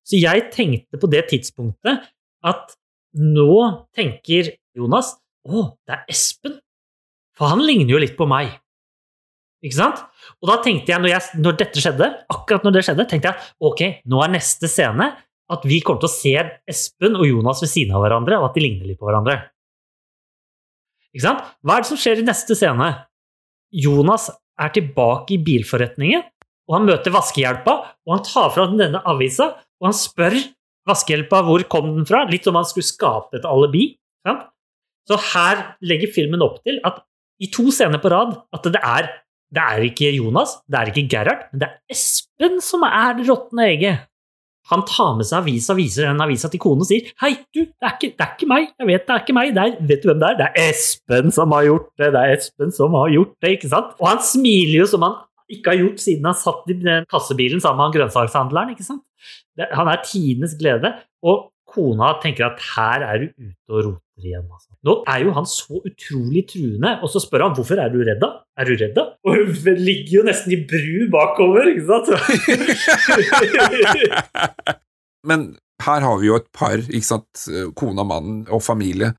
Så jeg tenkte på det tidspunktet at nå tenker Jonas å, det er Espen. For han ligner jo litt på meg. Ikke sant? Og da tenkte jeg når, jeg, når dette skjedde, akkurat når det skjedde, tenkte jeg ok, nå er neste scene at vi kommer til å se Espen og Jonas ved siden av hverandre, og at de ligner litt på hverandre. Ikke sant? Hva er det som skjer i neste scene? Jonas er tilbake i bilforretningen, og han møter vaskehjelpa, og han tar fra denne avisa, og han spør vaskehjelpa hvor kom den fra, litt som han skulle skape et alibi. Så her legger filmen opp til at i to scener på rad at det er, det er ikke Jonas, det er ikke Gerhard, men det er Espen som er det råtne egget. Han tar med seg avisa, viser den avisa til kona og sier Hei, du, det er, ikke, det er ikke meg. Jeg vet det er ikke meg. Det er, vet du hvem det er? Det er Espen som har gjort det. Det er Espen som har gjort det, ikke sant? Og han smiler jo som han ikke har gjort siden han satt i den kassebilen sammen med han grønnsakshandleren, ikke sant? Det, han er tidenes glede. Og kona tenker at her er du ute og roter igjen. Altså. Nå er jo han så utrolig truende, og så spør han hvorfor er du redd da? Er du redd da? Og hun ligger jo nesten i bru bakover, ikke sant? <laughs> Men her har vi jo et par, ikke sant, kona, mannen og familie.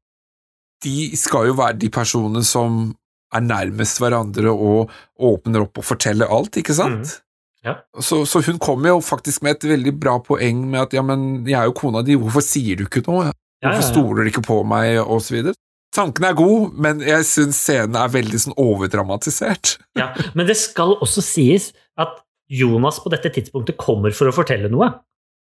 De skal jo være de personene som er nærmest hverandre og åpner opp og forteller alt, ikke sant? Mm. Ja. Så, så, hun kommer jo faktisk med et veldig bra poeng med at ja, men jeg er jo kona di, hvorfor sier du ikke noe? Hvorfor stoler du ikke på meg, og så videre. Tanken er god, men jeg syns scenen er veldig sånn overdramatisert. Ja, men det skal også sies at Jonas på dette tidspunktet kommer for å fortelle noe.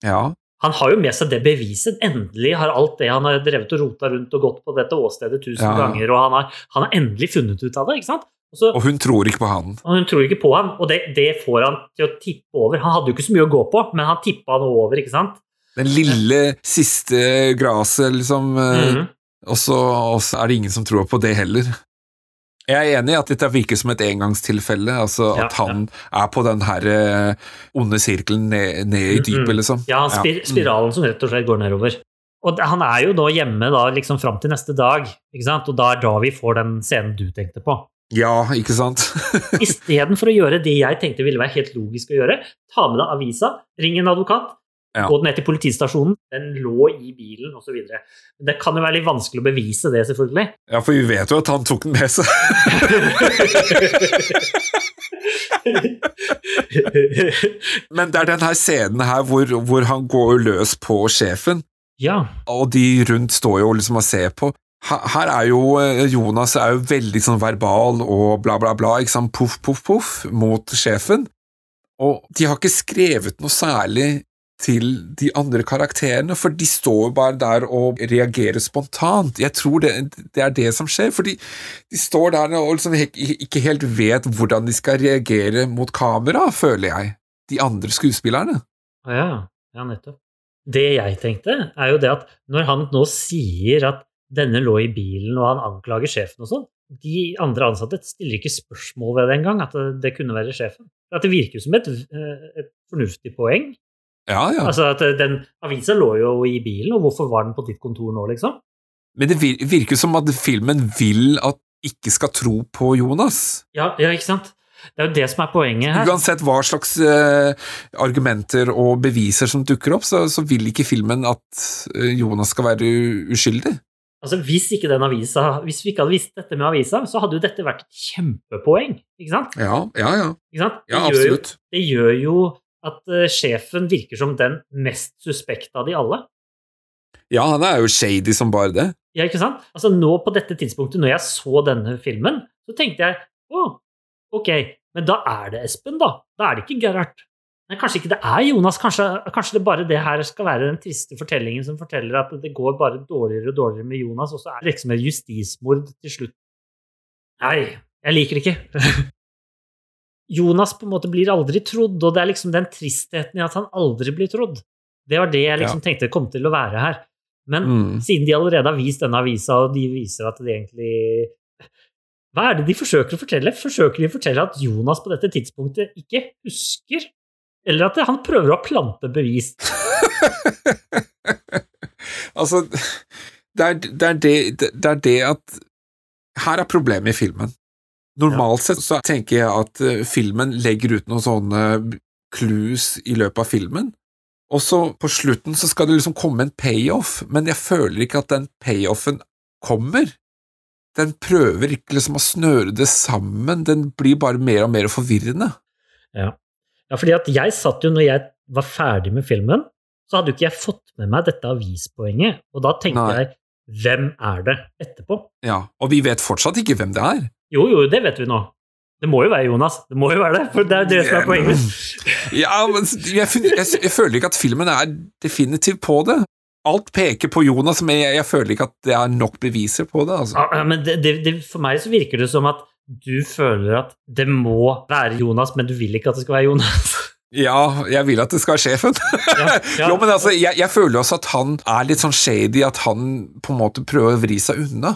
Ja. Han har jo med seg det beviset. Endelig har alt det han har drevet og rota rundt og gått på dette åstedet tusen Ja. ganger, og han har, han har endelig funnet ut av det. ikke sant? Og, så, Og hun tror ikke på han. og hun tror ikke på han, og det, det får han til å tippe over. Han hadde jo ikke så mye å gå på, men han tippa noe over, ikke sant? Den lille siste graset, liksom. Mm -hmm. Og så er det ingen som tror på det heller. Jeg er enig i at dette virker som et engangstilfelle, altså Ja, at han er på den her eh, onde sirkelen ned, ned i dypet, Mhm. liksom. Ja, spir spiralen som rett og slett går nedover. Og han er jo da hjemme da liksom fram til neste dag, ikke sant? og da er da vi får den scenen du tenkte på. Ja, ikke sant? <laughs> Istedenfor å gjøre det jeg tenkte ville være helt logisk å gjøre, ta med deg avisa, ring en advokat, Ja. gå ned til politistasjonen, den lå i bilen, osv. Det kan jo være litt vanskelig å bevise det, selvfølgelig. Ja, for vi vet jo at han tok den med seg. <laughs> Men det er den her scenen her hvor, hvor han går løs på sjefen, ja. og de rundt står jo liksom og ser på. Her, er jo eh, Jonas er jo veldig sånn verbal og bla, bla, bla, ikke sant, poff, poff, poff, mot sjefen. Og de har ikke skrevet noe særlig til de andre karakterene, for de står jo bare der og reagerer spontant. Jeg tror det, det er det som skjer, for de står der og liksom ikke helt vet hvordan de skal reagere mot kamera, føler jeg. De andre skuespillerne. Ja. ja, nettopp. Det jeg tenkte, er jo det at når han nå sier at denne lå i bilen, og han anklager sjefen og sånn, de andre ansatte stiller ikke spørsmål ved det engang, at det, kunne være sjefen. At det virker som et, eh, et fornuftig poeng. Ja, ja. Altså at den avisa lå jo i bilen, og hvorfor var den på ditt kontor nå, liksom? Men det vir- virker som at filmen vil at ikke skal tro på Jonas. Ja, ja, ikke sant? Det er jo det som er poenget her. Uansett hva slags uh, argumenter og beviser som dukker opp, så, så vil ikke filmen at eh, Jonas skal være uskyldig. Altså, hvis, ikke den avisa, hvis vi ikke hadde visst dette med avisa, så hadde jo dette vært et kjempepoeng, ikke sant? Ja, ja, ja. Ikke sant? Det Ja, gjør jo-. Det gjør jo at uh, sjefen virker som den mest suspekte av de alle. Ja, han er jo shady som bare det. Ja, ikke sant? Altså nå på dette tidspunktet, når jeg så denne filmen, så tenkte jeg å, ok, men da er det Espen, da. Da er det ikke Gerhard. Nei, kanskje ikke det er Jonas. Kanskje, kanskje det bare det her skal være den triste fortellingen som forteller at det går bare dårligere og dårligere med Jonas, og så er det liksom et justismord til slutt. Nei, jeg liker det ikke. <laughs> Jonas på en måte blir aldri trodd, og det er liksom den tristheten i at han aldri blir trodd. Det var det jeg liksom tenkte det kom til å være her. Men Mm. siden de allerede har vist denne avisa, og de viser at de egentlig Hva er det de forsøker å fortelle? Forsøker de å fortelle at Jonas på dette tidspunktet ikke husker? Eller at han prøver å plante bevis? <laughs> Altså, det er det, er det, det er det at Her er problemet i filmen. Normalt sett så tenker jeg at eh, filmen legger ut noen sånne clues i løpet av filmen, og så på slutten så skal det liksom komme en payoff, men jeg føler ikke at den payoffen kommer. Den prøver ikke liksom å snøre det sammen, den blir bare mer og mer forvirrende. Ja. Ja, fordi at jeg satt jo, når jeg var ferdig med filmen, så hadde jo ikke jeg fått med meg dette avispoenget, og da tenkte Nei. jeg hvem er det etterpå? Ja, og vi vet fortsatt ikke hvem det er. Jo, jo, det vet vi nå. Det må jo være Jonas. Det må jo være det, for det er det som er poenget. Ja, men jeg, jeg, jeg føler ikke at filmen er definitivt på det. Alt peker på Jonas, men jeg, jeg føler ikke at det er nok beviser på det. Altså. Ja, men det, det, det, for meg så virker det som at du føler at det må være Jonas, men du vil ikke at det skal være Jonas. <laughs> Ja, jeg vil at det skal være sjefen. ja. Jo, men altså, jeg, jeg føler også at han er litt sånn shady, at han på en måte prøver å vri seg unna.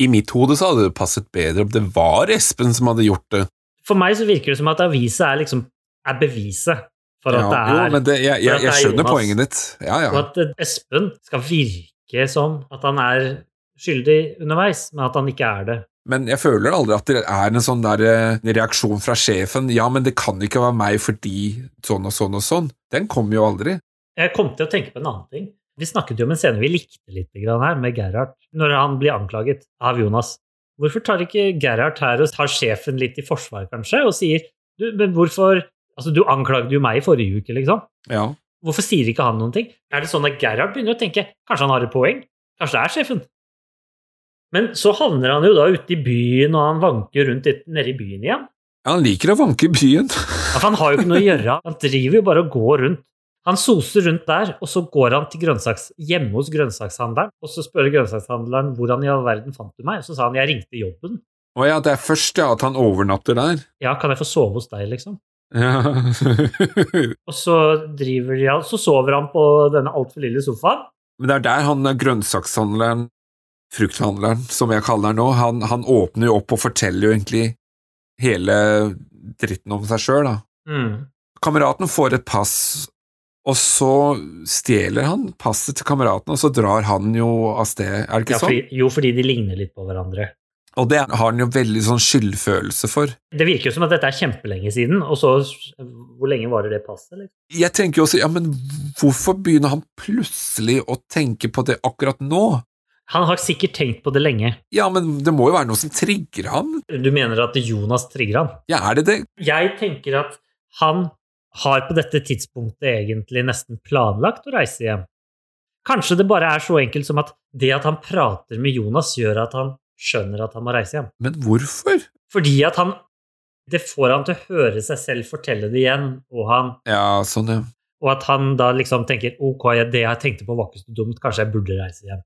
I mitt hode så hadde det passet bedre om det var Espen som hadde gjort det. For meg så virker det som at avisa er liksom er beviset for at Ja, det er jo, men det, jeg, jeg, jeg er skjønner Jonas. poenget ditt. Ja, Og at eh, Espen skal virke som at han er skyldig underveis, men at han ikke er det. Men jeg føler aldri at det er en sånn der en reaksjon fra sjefen. Ja, men det kan ikke være meg fordi sånn og sånn og sånn. Den kommer jo aldri. Jeg kom til å tenke på en annen ting. Vi snakket jo om en scene vi likte litt her, med Gerhard, når han blir anklaget av Jonas. Hvorfor tar ikke Gerhard her og tar sjefen litt i forsvar, kanskje, og sier du, men hvorfor Altså, du anklagde jo meg i forrige uke, liksom. Ja. Hvorfor sier ikke han noen ting? Er det sånn at Gerhard begynner å tenke kanskje han har et poeng? Kanskje det er sjefen? Men så havner han jo da ute i byen, og han vanker rundt nede i byen igjen. Ja, Han liker å vanke i byen. Ja, for han har jo ikke noe å gjøre. Han driver jo bare og går rundt. Han soser rundt der, og så går han til grønnsaks, hjemme hos grønnsakshandleren, og så spør grønnsakshandleren hvordan i all verden fant du meg, og så sa han jeg ringte jobben. Å ja, det er først ja, at han overnatter der. Ja, kan jeg få sove hos deg, liksom? Ja. <laughs> Og så driver de, så sover han på denne altfor lille sofaen. Men det er der han er grønnsakshandleren, frukthandleren, som jeg kaller han nå, han, han åpner jo opp og forteller jo egentlig hele dritten om seg sjøl, da. Mm. Kameraten får et pass, og så stjeler han passet til kameraten, og så drar han jo av sted, er det ikke Ja, sånn? fordi, jo, fordi de ligner litt på hverandre. Og det har han jo veldig sånn skyldfølelse for. Det virker jo som at dette er kjempelenge siden, og så Hvor lenge varer det passet? eller? Jeg tenker jo også, ja, men hvorfor begynner han plutselig å tenke på det akkurat nå? Han har sikkert tenkt på det lenge. Ja, men det må jo være noe som trigger han? Du mener at Jonas trigger han? Ja, er det det? Jeg tenker at han har på dette tidspunktet egentlig nesten planlagt å reise hjem. Kanskje det bare er så enkelt som at det at han prater med Jonas, gjør at han skjønner at han må reise hjem. Men hvorfor? Fordi at han Det får han til å høre seg selv fortelle det igjen, og, han, Ja, sånn, ja. og at han da liksom tenker ok, det jeg tenkte på var ikke så dumt, kanskje jeg burde reise hjem.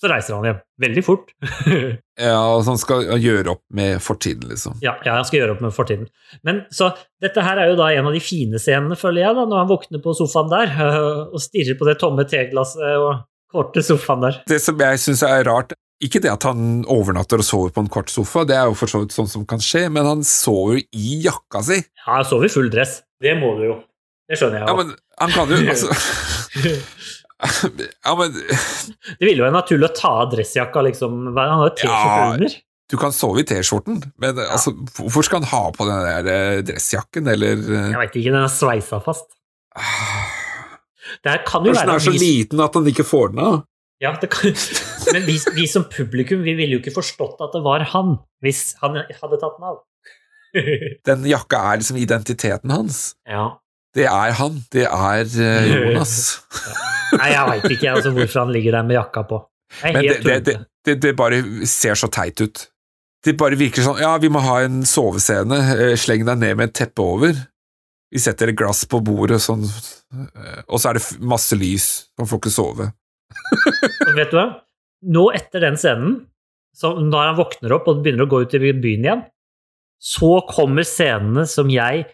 Så reiser han hjem. Veldig fort. <laughs> Ja, altså han skal gjøre opp med fortiden, liksom. Ja, ja, han skal gjøre opp med fortiden. Men så, dette her er jo da en av de fine scenene, føler jeg, da, når han våkner på sofaen der <laughs> og stirrer på det tomme teglasset og korte sofaen der. Det som jeg syns er rart, ikke det at han overnatter og sover på en kort sofa, det er jo for så vidt sånn som kan skje, men han sover jo i jakka si. Ja, han sover i full dress. Det må du jo. Det skjønner jeg Ja, men han kan jo <laughs> altså Ja, men <laughs> Det ville jo være naturlig å ta av dressjakka, liksom. Han har jo T-skjorte Ja. under. Du kan sove i T-skjorten, men altså, hvorfor skal han ha på den der eh, dressjakken, eller eh, Jeg veit ikke, den er sveisa fast. Det kan jo Kanskje den er så vi- liten at han ikke får den av? Ja, det kan, <laughs> men vi, vi som publikum vi ville jo ikke forstått at det var han, hvis han hadde tatt den av. <laughs> Den jakka er liksom identiteten hans. Ja. Det er han. Det er Jonas. Jonas. Nei, jeg veit ikke altså, hvorfor han ligger der med jakka på. Men det, det, det, det, bare ser så teit ut. Det bare virker sånn Ja, vi må ha en sovescene. eh, Sleng deg ned med et teppe over. Vi setter et glass på bordet, sånn, eh, og så er det masse lys. Man får ikke sove. Og vet du hva? Nå etter den scenen, når han våkner opp og begynner å gå ut i byen igjen, så kommer scenene som jeg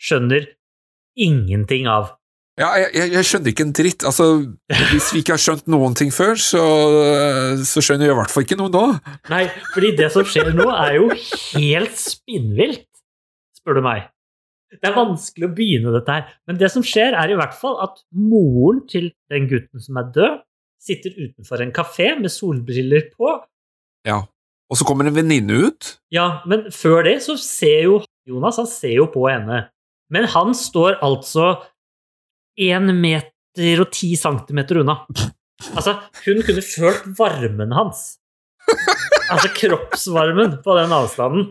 skjønner ingenting av. Ja, jeg, jeg, jeg skjønner ikke en dritt. Altså, hvis vi ikke har skjønt noen ting før, så, så skjønner vi i hvert fall ikke noe nå. Nei, fordi det som skjer nå, er jo helt spinnvilt, spør du meg. Det er vanskelig å begynne dette her, men det som skjer, er i hvert fall at moren til den gutten som er død, sitter utenfor en kafé med solbriller på. Ja. Og så kommer en venninne ut. Ja, men før det så ser jo Jonas han ser jo på henne. Men han står altså én meter og ti centimeter unna. Altså, hun kunne følt varmen hans. Altså kroppsvarmen på den avstanden.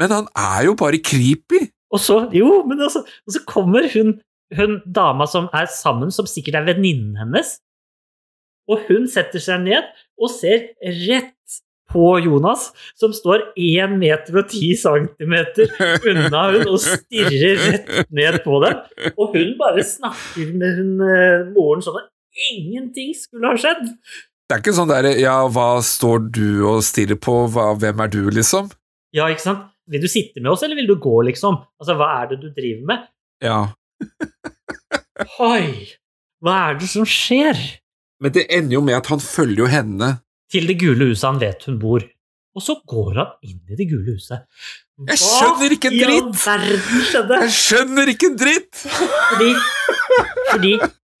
Men han er jo bare creepy. Og så, jo, men altså, og så kommer hun, hun dama som er sammen, som sikkert er venninnen hennes, Og hun setter seg ned og ser rett på Jonas, som står 1 meter og 10 centimeter unna hun og stirrer rett ned på dem. Og hun bare snakker med hun, eh, moren sånn at ingenting skulle ha skjedd. Det er ikke sånn der ja, hva står du og stirrer på, hva, hvem er du, liksom? Ja, ikke sant? Vil du sitte med oss, eller vil du gå, liksom? Altså, hva er det du driver med? Ja. Oi, hva er det som skjer? Men det ender jo med at han følger jo henne. Til det gule huset han vet hun bor. Og så går han inn i det gule huset. Jeg skjønner ikke en Hva dritt! Jeg skjønner ikke en dritt! Fordi, fordi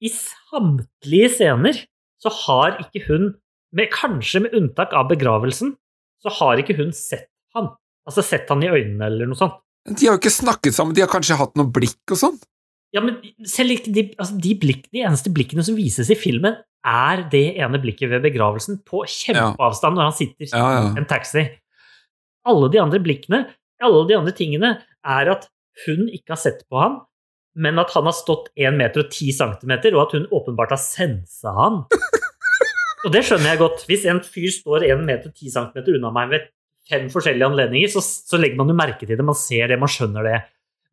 i samtlige scener så har ikke hun, med, kanskje med unntak av begravelsen, så har ikke hun sett han. Altså sett han i øynene eller noe sånt. De har jo ikke snakket sammen, de har kanskje hatt noe blikk og sånn? Ja, men selv ikke de, altså de, blikk, de eneste blikkene som vises i filmen, er det ene blikket ved begravelsen på kjempeavstand når han sitter i en taxi. Alle de andre blikkene, alle de andre tingene, er at hun ikke har sett på han, men at han har stått 1 meter og 10 centimeter, og at hun åpenbart har sensa han. Og det skjønner jeg godt. Hvis en fyr står 1 meter og 10 centimeter unna meg ved fem forskjellige anledninger, så, så legger man jo merke til det, man ser det, man skjønner det.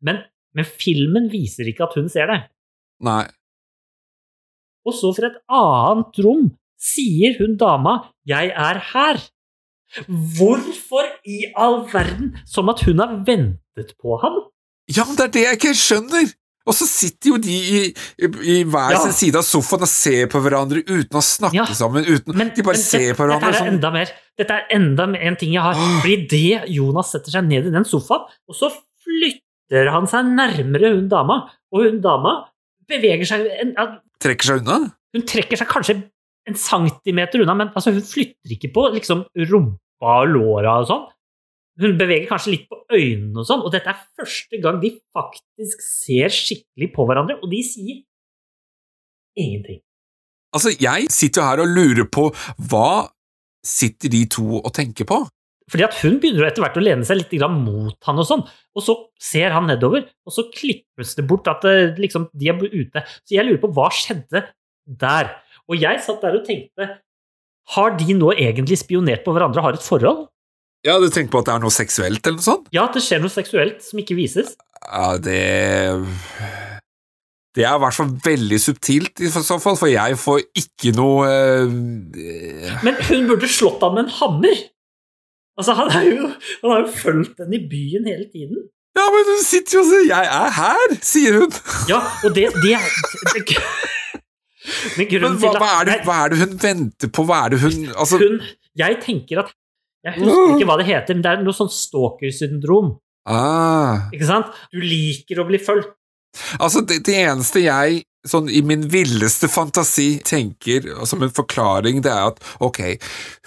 Men, men filmen viser ikke at hun ser det. Nei. Og så fra et annet rom sier hun dama 'jeg er her'. Hvorfor i all verden? Som at hun har ventet på ham? Ja, men det er det jeg ikke skjønner! Og så sitter jo de i, i, i hver Ja. sin side av sofaen og ser på hverandre uten å snakke sammen. Uten, de bare Men ser det- på hverandre Dette er enda mer. Dette er enda en ting jeg har. <gasps> Fordi det Jonas setter seg ned i den sofaen, og så flytter han seg nærmere hun dama, og hun dama beveger seg en, ja, Trekker seg unna. Hun trekker seg kanskje en centimeter unna, men altså, hun flytter ikke på liksom, rumpa og låra og sånn. Hun beveger kanskje litt på øynene og sånn, og dette er første gang de faktisk ser skikkelig på hverandre, og de sier ingenting. Altså, jeg sitter jo her og lurer på hva sitter de to og tenker på? Fordi at hun begynner etter hvert å lene seg litt mot han og sånn, og så ser han nedover, og så klippes det bort at eh, liksom, de er ute. Så jeg lurer på hva skjedde der? Og jeg satt der og tenkte, har de nå egentlig spionert på hverandre og har et forhold? Ja, du tenker på at det er noe seksuelt eller noe sånt? Ja, at det skjer noe seksuelt som ikke vises. Ja, det Det er i hvert fall veldig subtilt i så fall, for jeg får ikke noe eh, Men hun burde slått ham med en hammer! Altså, han, er jo, han har jo fulgt henne i byen hele tiden. Ja, men hun sitter jo og sier 'jeg er her', sier hun. Ja, og det, det, er- det, Men Men hva, hva, er det, hva er det hun venter på? Hva er det hun altså, hun, Jeg tenker at Jeg husker ikke hva det heter, men det er noe sånn stalkersyndrom. ah. Ikke sant? Du liker å bli fulgt. Altså, det, det eneste jeg sånn i min villeste fantasi tenker som en forklaring, det er at ok,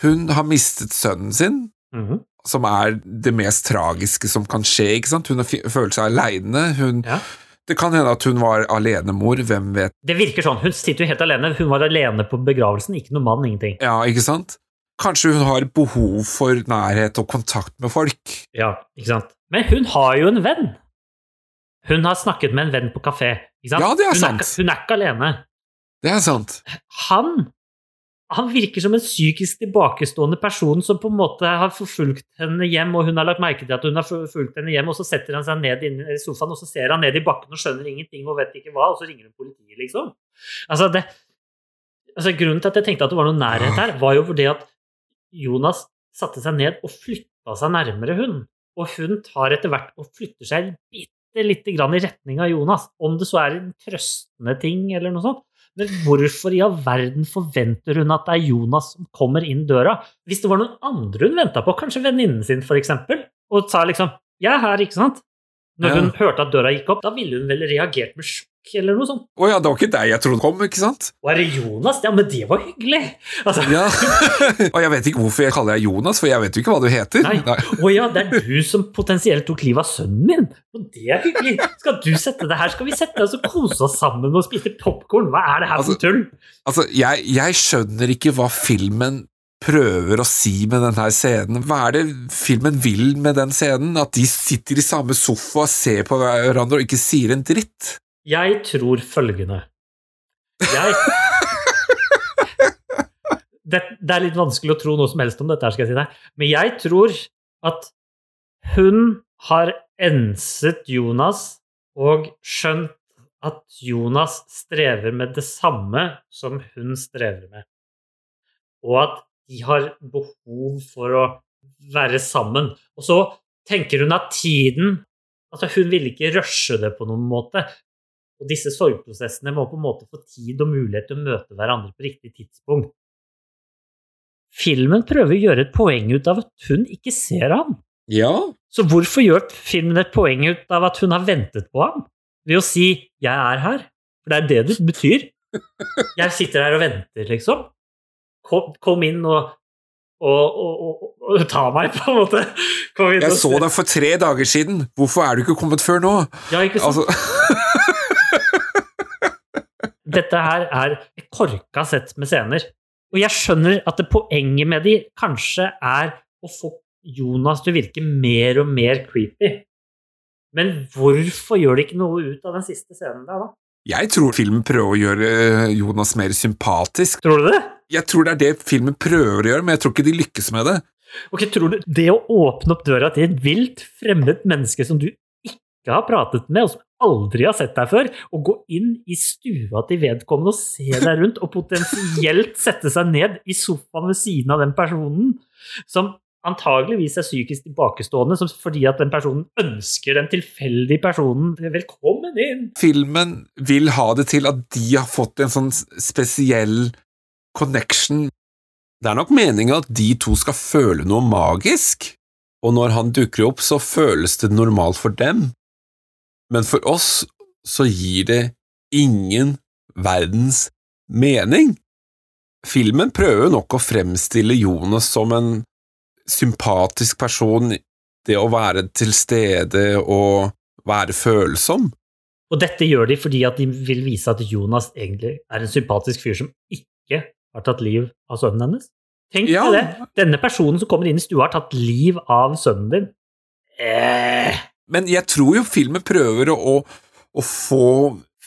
hun har mistet sønnen sin, Mhm. som er det mest tragiske som kan skje, ikke sant? Hun følt seg aleine, hun Det kan hende at hun var alenemor, hvem vet. Det virker sånn. Hun sitter jo helt alene. Hun var alene på begravelsen. Ikke noe mann, ingenting. Ja, ikke sant? Kanskje hun har behov for nærhet og kontakt med folk. Ja, ikke sant? Men hun har jo en venn. Hun har snakket med en venn på kafé. Ikke sant? Ja, det er hun sant. ikke- hun er ikke alene. Det er sant. Han han virker som en psykisk tilbakestående person som på en måte har forfulgt henne hjem, og hun har lagt merke til at hun har forfulgt henne hjem, og så setter han seg ned i sofaen, og så ser han ned i bakken og skjønner ingenting og vet ikke hva, og så ringer hun politiet, liksom. Altså, det, altså Grunnen til at jeg tenkte at det var noe nærhet her, var jo fordi at Jonas satte seg ned og flytta seg nærmere hun, og hun tar etter hvert og flytter seg bitte lite grann i retning av Jonas, om det så er en trøstende ting eller noe sånt. Men hvorfor i all verden forventer hun at det er Jonas som kommer inn døra? Hvis det var noen andre hun venta på, kanskje venninnen sin eksempel, og sa liksom 'jeg er her', ikke sant? Når Ja. hun hørte at døra gikk opp, da ville hun vel reagert med eller noe sånt. Å ja, det var ikke deg jeg trodde kom, ikke sant? Og er det Jonas? Ja, men det var hyggelig! Altså, Ja. <laughs> Og jeg vet ikke hvorfor jeg kaller deg Jonas, for jeg vet jo ikke hva du heter. Nei. Å ja, det er du som potensielt tok livet av sønnen min! Og det er hyggelig! Skal du sette det her? Skal vi sette oss og kose oss sammen og spise popkorn? Hva er det her for tull? Altså, jeg, jeg skjønner ikke hva filmen prøver å si med denne scenen. Hva er det filmen vil med den scenen? At de sitter i samme sofa, ser på hverandre og ikke sier en dritt? Jeg tror følgende Jeg <laughs> det, det er litt vanskelig å tro noe som helst om dette, skal jeg si deg. Men jeg tror at hun har enset Jonas og skjønt at Jonas strever med det samme som hun strever med. Og at de har behov for å være sammen. Og så tenker hun at tiden Altså, hun vil ikke rushe det på noen måte. Og disse sorgprosessene må på en måte få tid og mulighet til å møte hverandre på riktig tidspunkt. Filmen prøver å gjøre et poeng ut av at hun ikke ser ham. Ja. Så hvorfor gjør filmen et poeng ut av at hun har ventet på ham? Ved å si 'jeg er her'? For det er det det betyr. Jeg sitter her og venter, liksom. Kom, kom inn og, og, og, og, og ta meg, på en måte. Jeg så deg for tre dager siden. Hvorfor er du ikke kommet før nå? Ja, ikke sant? Altså, <laughs> Dette her er et korka sett med scener. Og jeg skjønner at det poenget med de kanskje er å få Jonas til å virke mer og mer creepy. Men hvorfor gjør de ikke noe ut av den siste scenen der, da? jeg tror filmen prøver å gjøre eh, Jonas mer sympatisk. Tror du det? Jeg tror det er det filmen prøver å gjøre, men jeg tror ikke de lykkes med det. Ok, tror du Det å åpne opp døra til et vilt, fremmed menneske som du ikke har pratet med, og som aldri har sett deg før, og gå inn i stua til vedkommende og se deg rundt, og potensielt sette seg ned i sofaen ved siden av den personen som antageligvis er psykisk tilbakestående, fordi at den personen ønsker den tilfeldige personen velkommen inn. Filmen vil ha det til at de har fått en sånn spesiell connection. Det er nok meningen at de to skal føle noe magisk, og når han dukker opp, så føles det normalt for dem. Men for oss så gir det ingen verdens mening. Filmen prøver nok å fremstille Jonas som en sympatisk person, det å være til stede og være følsom. Og dette gjør de fordi at de vil vise at Jonas egentlig er en sympatisk fyr som ikke har tatt liv av sønnen hennes. Tenk Ja. deg det! Denne personen som kommer inn i stua, har tatt liv av sønnen din. Eh. Men jeg tror jo filmen prøver å, å få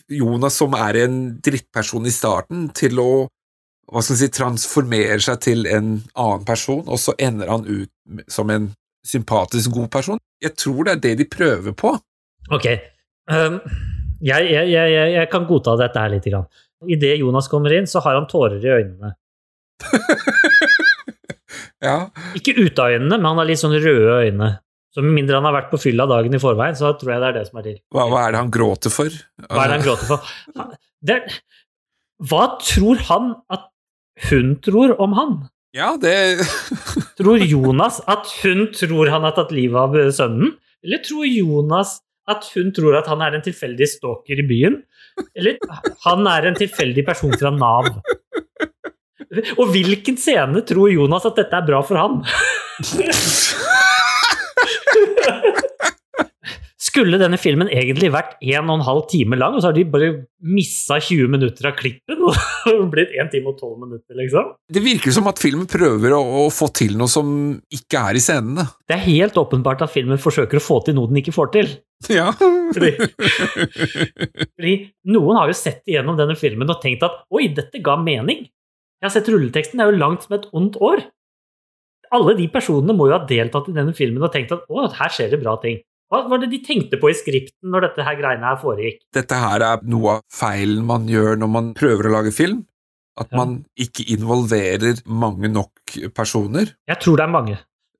Jonas, som er en drittperson i starten, til å hva skal si, transformere seg til en annen person, og så ender han ut som en sympatisk god person. Jeg tror det er det de prøver på. Ok. Um, jeg, jeg, jeg, jeg- kan godta dette her litt. Grann. Idet Jonas kommer inn, så har han tårer i øynene. <laughs> Ja. Ikke ut av øynene, men han har litt sånn røde øyne. Så med mindre han har vært på fylla dagen i forveien, så tror jeg det er det som er til. Hva, hva er det han gråter for? Hva er det han gråter for? Han- Det, hva tror han at hun tror om han? Ja, det <laughs> Tror Jonas at hun tror han har tatt livet av sønnen? Eller tror Jonas at hun tror at han er en tilfeldig stalker i byen? Eller han er en tilfeldig person fra Nav? Og hvilken scene tror Jonas at dette er bra for han? <laughs> Skulle denne filmen egentlig vært 1 12 time lang, og så har de bare missa 20 minutter av klippen <laughs> og blitt 1 time og 12 minutter, liksom? Det virker som at filmen prøver å, å få til noe som ikke er i scenene. Det er helt åpenbart at filmen forsøker å få til noe den ikke får til. Ja. Fordi, fordi noen har jo sett igjennom denne filmen og tenkt at oi, dette ga mening. Jeg har sett rulleteksten, det er jo langt som et ondt år. Alle de personene må jo ha deltatt i denne filmen og tenkt at å, her skjer det bra ting. Hva var det de tenkte på i skripten når dette her greiene her foregikk? Dette her er noe av feilen man gjør når man prøver å lage film. At man ikke involverer mange nok personer. Jeg tror det er mange.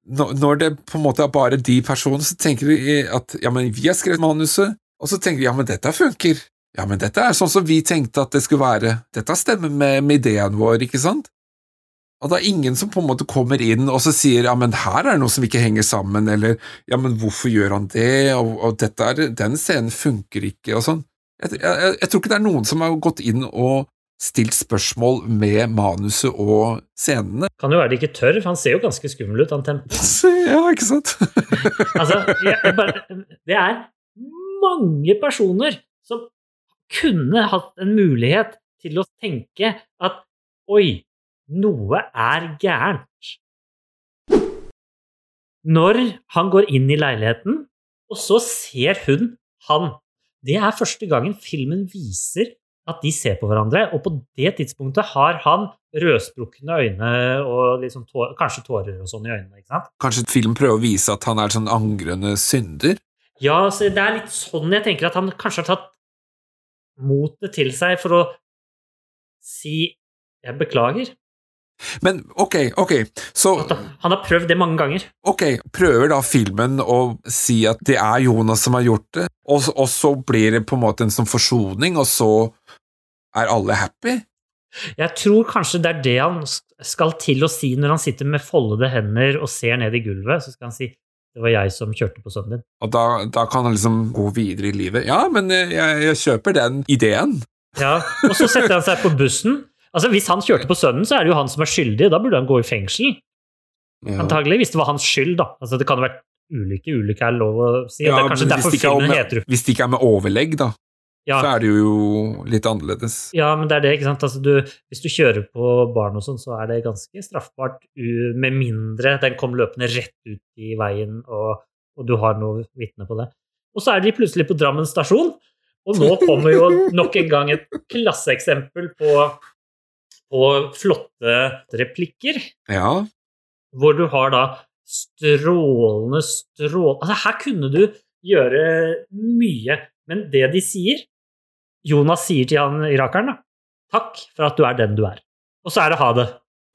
Når når det på en måte er bare de personene, så tenker de at ja, men vi har skrevet manuset, og så tenker de ja, men dette funker. Ja, men dette er sånn som vi tenkte at det skulle være. Dette stemmer med, med ideen vår, ikke sant? Og det er ingen som på en måte kommer inn og så sier ja, men her er det noe som ikke henger sammen, eller ja, men hvorfor gjør han det, og, og dette er, den scenen funker ikke, og sånn. Jeg, jeg, jeg tror ikke det er noen som har gått inn og stilt spørsmål med manuset og scenene. Kan jo være de ikke tør, for han ser jo ganske skummel ut, han Tempe. <laughs> Ja, ikke sant? <laughs> Altså, jeg bare, det er mange personer som kunne hatt en mulighet til å tenke at oi, noe er gærent. Når han går inn i leiligheten, og så ser hun han. Det er første gangen filmen viser at de ser på hverandre, og på det tidspunktet har han rødsprukne øyne og liksom tår, kanskje tårer og sånn i øynene. ikke sant? Kanskje film prøver å vise at han er sånn angrende synder? Ja, så det er litt sånn jeg tenker at han kanskje har tatt motet til seg for å si 'jeg beklager'. Men ok, ok, så Han har prøvd det mange ganger. Ok, prøver da filmen å si at det er Jonas som har gjort det, og, og så blir det på en måte en sånn forsoning, og så er alle happy? Jeg tror kanskje det er det han skal til å si når han sitter med foldede hender og ser ned i gulvet. Så skal han si 'det var jeg som kjørte på sønnen din'. Og da, da kan han liksom gå videre i livet. Ja, men jeg, jeg kjøper den ideen. Ja, Og så setter han seg på bussen. Altså, Hvis han kjørte på sønnen, så er det jo han som er skyldig. Da burde han gå i fengsel. Ja. Antagelig, hvis det var hans skyld, da. Altså, Det kan ha vært ulykke. Ulykke er lov å si. Ja, det er kanskje derfor er filmen med- heter Hvis det ikke er med overlegg, da, Ja. så er det jo litt annerledes. Ja, men det er det, ikke sant. Altså, du, hvis du kjører på barn og sånn, så er det ganske straffbart, med mindre den kom løpende rett ut i veien, og, og du har noe vitne på det. Og så er de plutselig på Drammen stasjon, og nå kommer jo nok en gang et klasseeksempel på, på flotte replikker, Ja, hvor du har da strålende strål... Altså, her kunne du gjøre mye, men det de sier Jonas sier til han irakeren, da. Takk for at du er den du er. Og så er det ha det.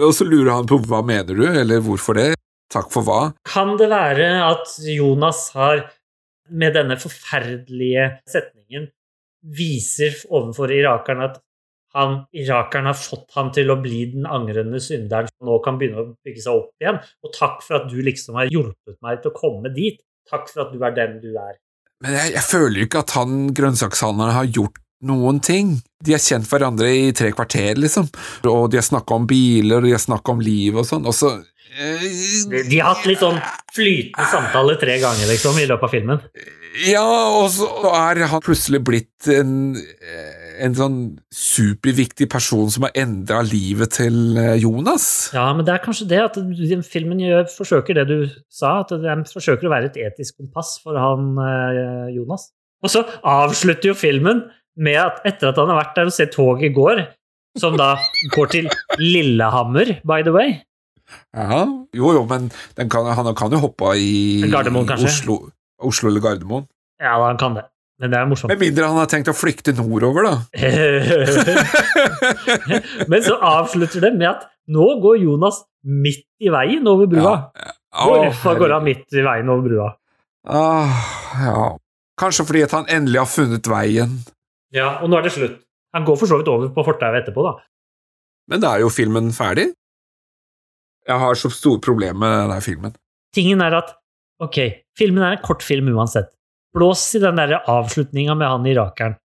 og så lurer han på hva mener du, eller hvorfor det? Takk for hva? Kan det være at Jonas har, med denne forferdelige setningen, viser overfor irakeren at han, irakeren har fått han til å bli den angrende synderen som nå kan begynne å bygge seg opp igjen. Og takk for at du liksom har hjulpet meg til å komme dit. Takk for at du er den du er. Men jeg, jeg føler jo ikke at han grønnsakshandleren har gjort noen ting. De har kjent hverandre i tre kvarter, liksom, og de har snakka om biler, og de har snakka om liv og sånn, og så eh, De, de har hatt litt sånn flytende samtale tre ganger, liksom, i løpet av filmen. Ja, og så er han plutselig blitt en, en sånn superviktig person som har endra livet til eh, Jonas. Ja, men det er kanskje det at den filmen gjør, forsøker det du sa, at den forsøker å være et etisk kompass for han eh, Jonas. Og så avslutter jo filmen med at etter at han har vært der og sett toget går, som da går til Lillehammer, by the way Ja, jo jo, men den kan, han kan jo hoppe i? Oslo, Oslo eller Gardermoen. Ja, han kan det. Men det er morsomt. Med mindre han har tenkt å flykte nordover, da. <laughs> Men så avslutter det med at nå går Jonas midt i veien over brua. Hvorfor går han midt i veien over brua? Ah, ja. Kanskje fordi han endelig har funnet veien. Ja, og nå er det slutt. Han går for så vidt over på fortauet etterpå, da. Men da er jo filmen ferdig. Jeg har så store problemer med denne filmen. Tingen er at ok, filmen er en kortfilm uansett. Blås i den der avslutninga med han irakeren.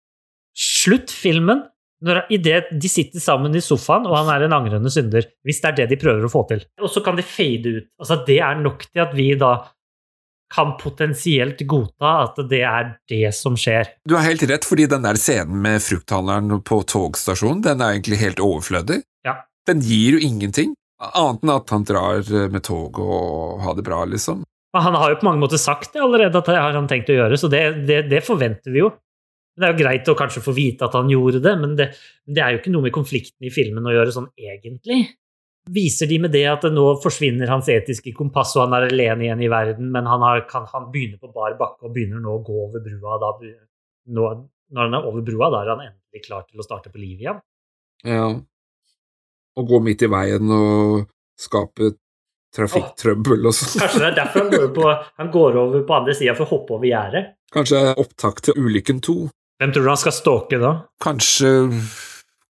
Slutt filmen når, i det de sitter sammen i sofaen, og han er en angrende synder. Hvis det er det de prøver å få til. Og så kan det fade ut. Altså, det er nok til at vi da kan potensielt godta at det er det som skjer. Du har helt rett, fordi den der scenen med frukthandleren på togstasjonen, den er egentlig helt overflødig. Ja. Den gir jo ingenting, annet enn at han drar med tog og har det bra, liksom. Han har jo på mange måter sagt det allerede, at det har han tenkt å gjøre, så det, det, det forventer vi jo. Det er jo greit å kanskje få vite at han gjorde det, men det, det er jo ikke noe med konflikten i filmen å gjøre sånn egentlig. Viser de med det at nå forsvinner hans etiske kompass, og han er alene igjen i verden, men han, har, kan, han begynner på bar bakke og begynner nå å gå over brua. Da, nå, når han er over brua, da er han endelig klar til å starte på livet igjen. Ja. Og gå midt i veien og skape trafikktrøbbel og sånn. Kanskje det er derfor han går, på, han går over på andre sida for å hoppe over gjerdet. Kanskje opptak til Ulykken 2. Hvem tror du han skal stalke da? Kanskje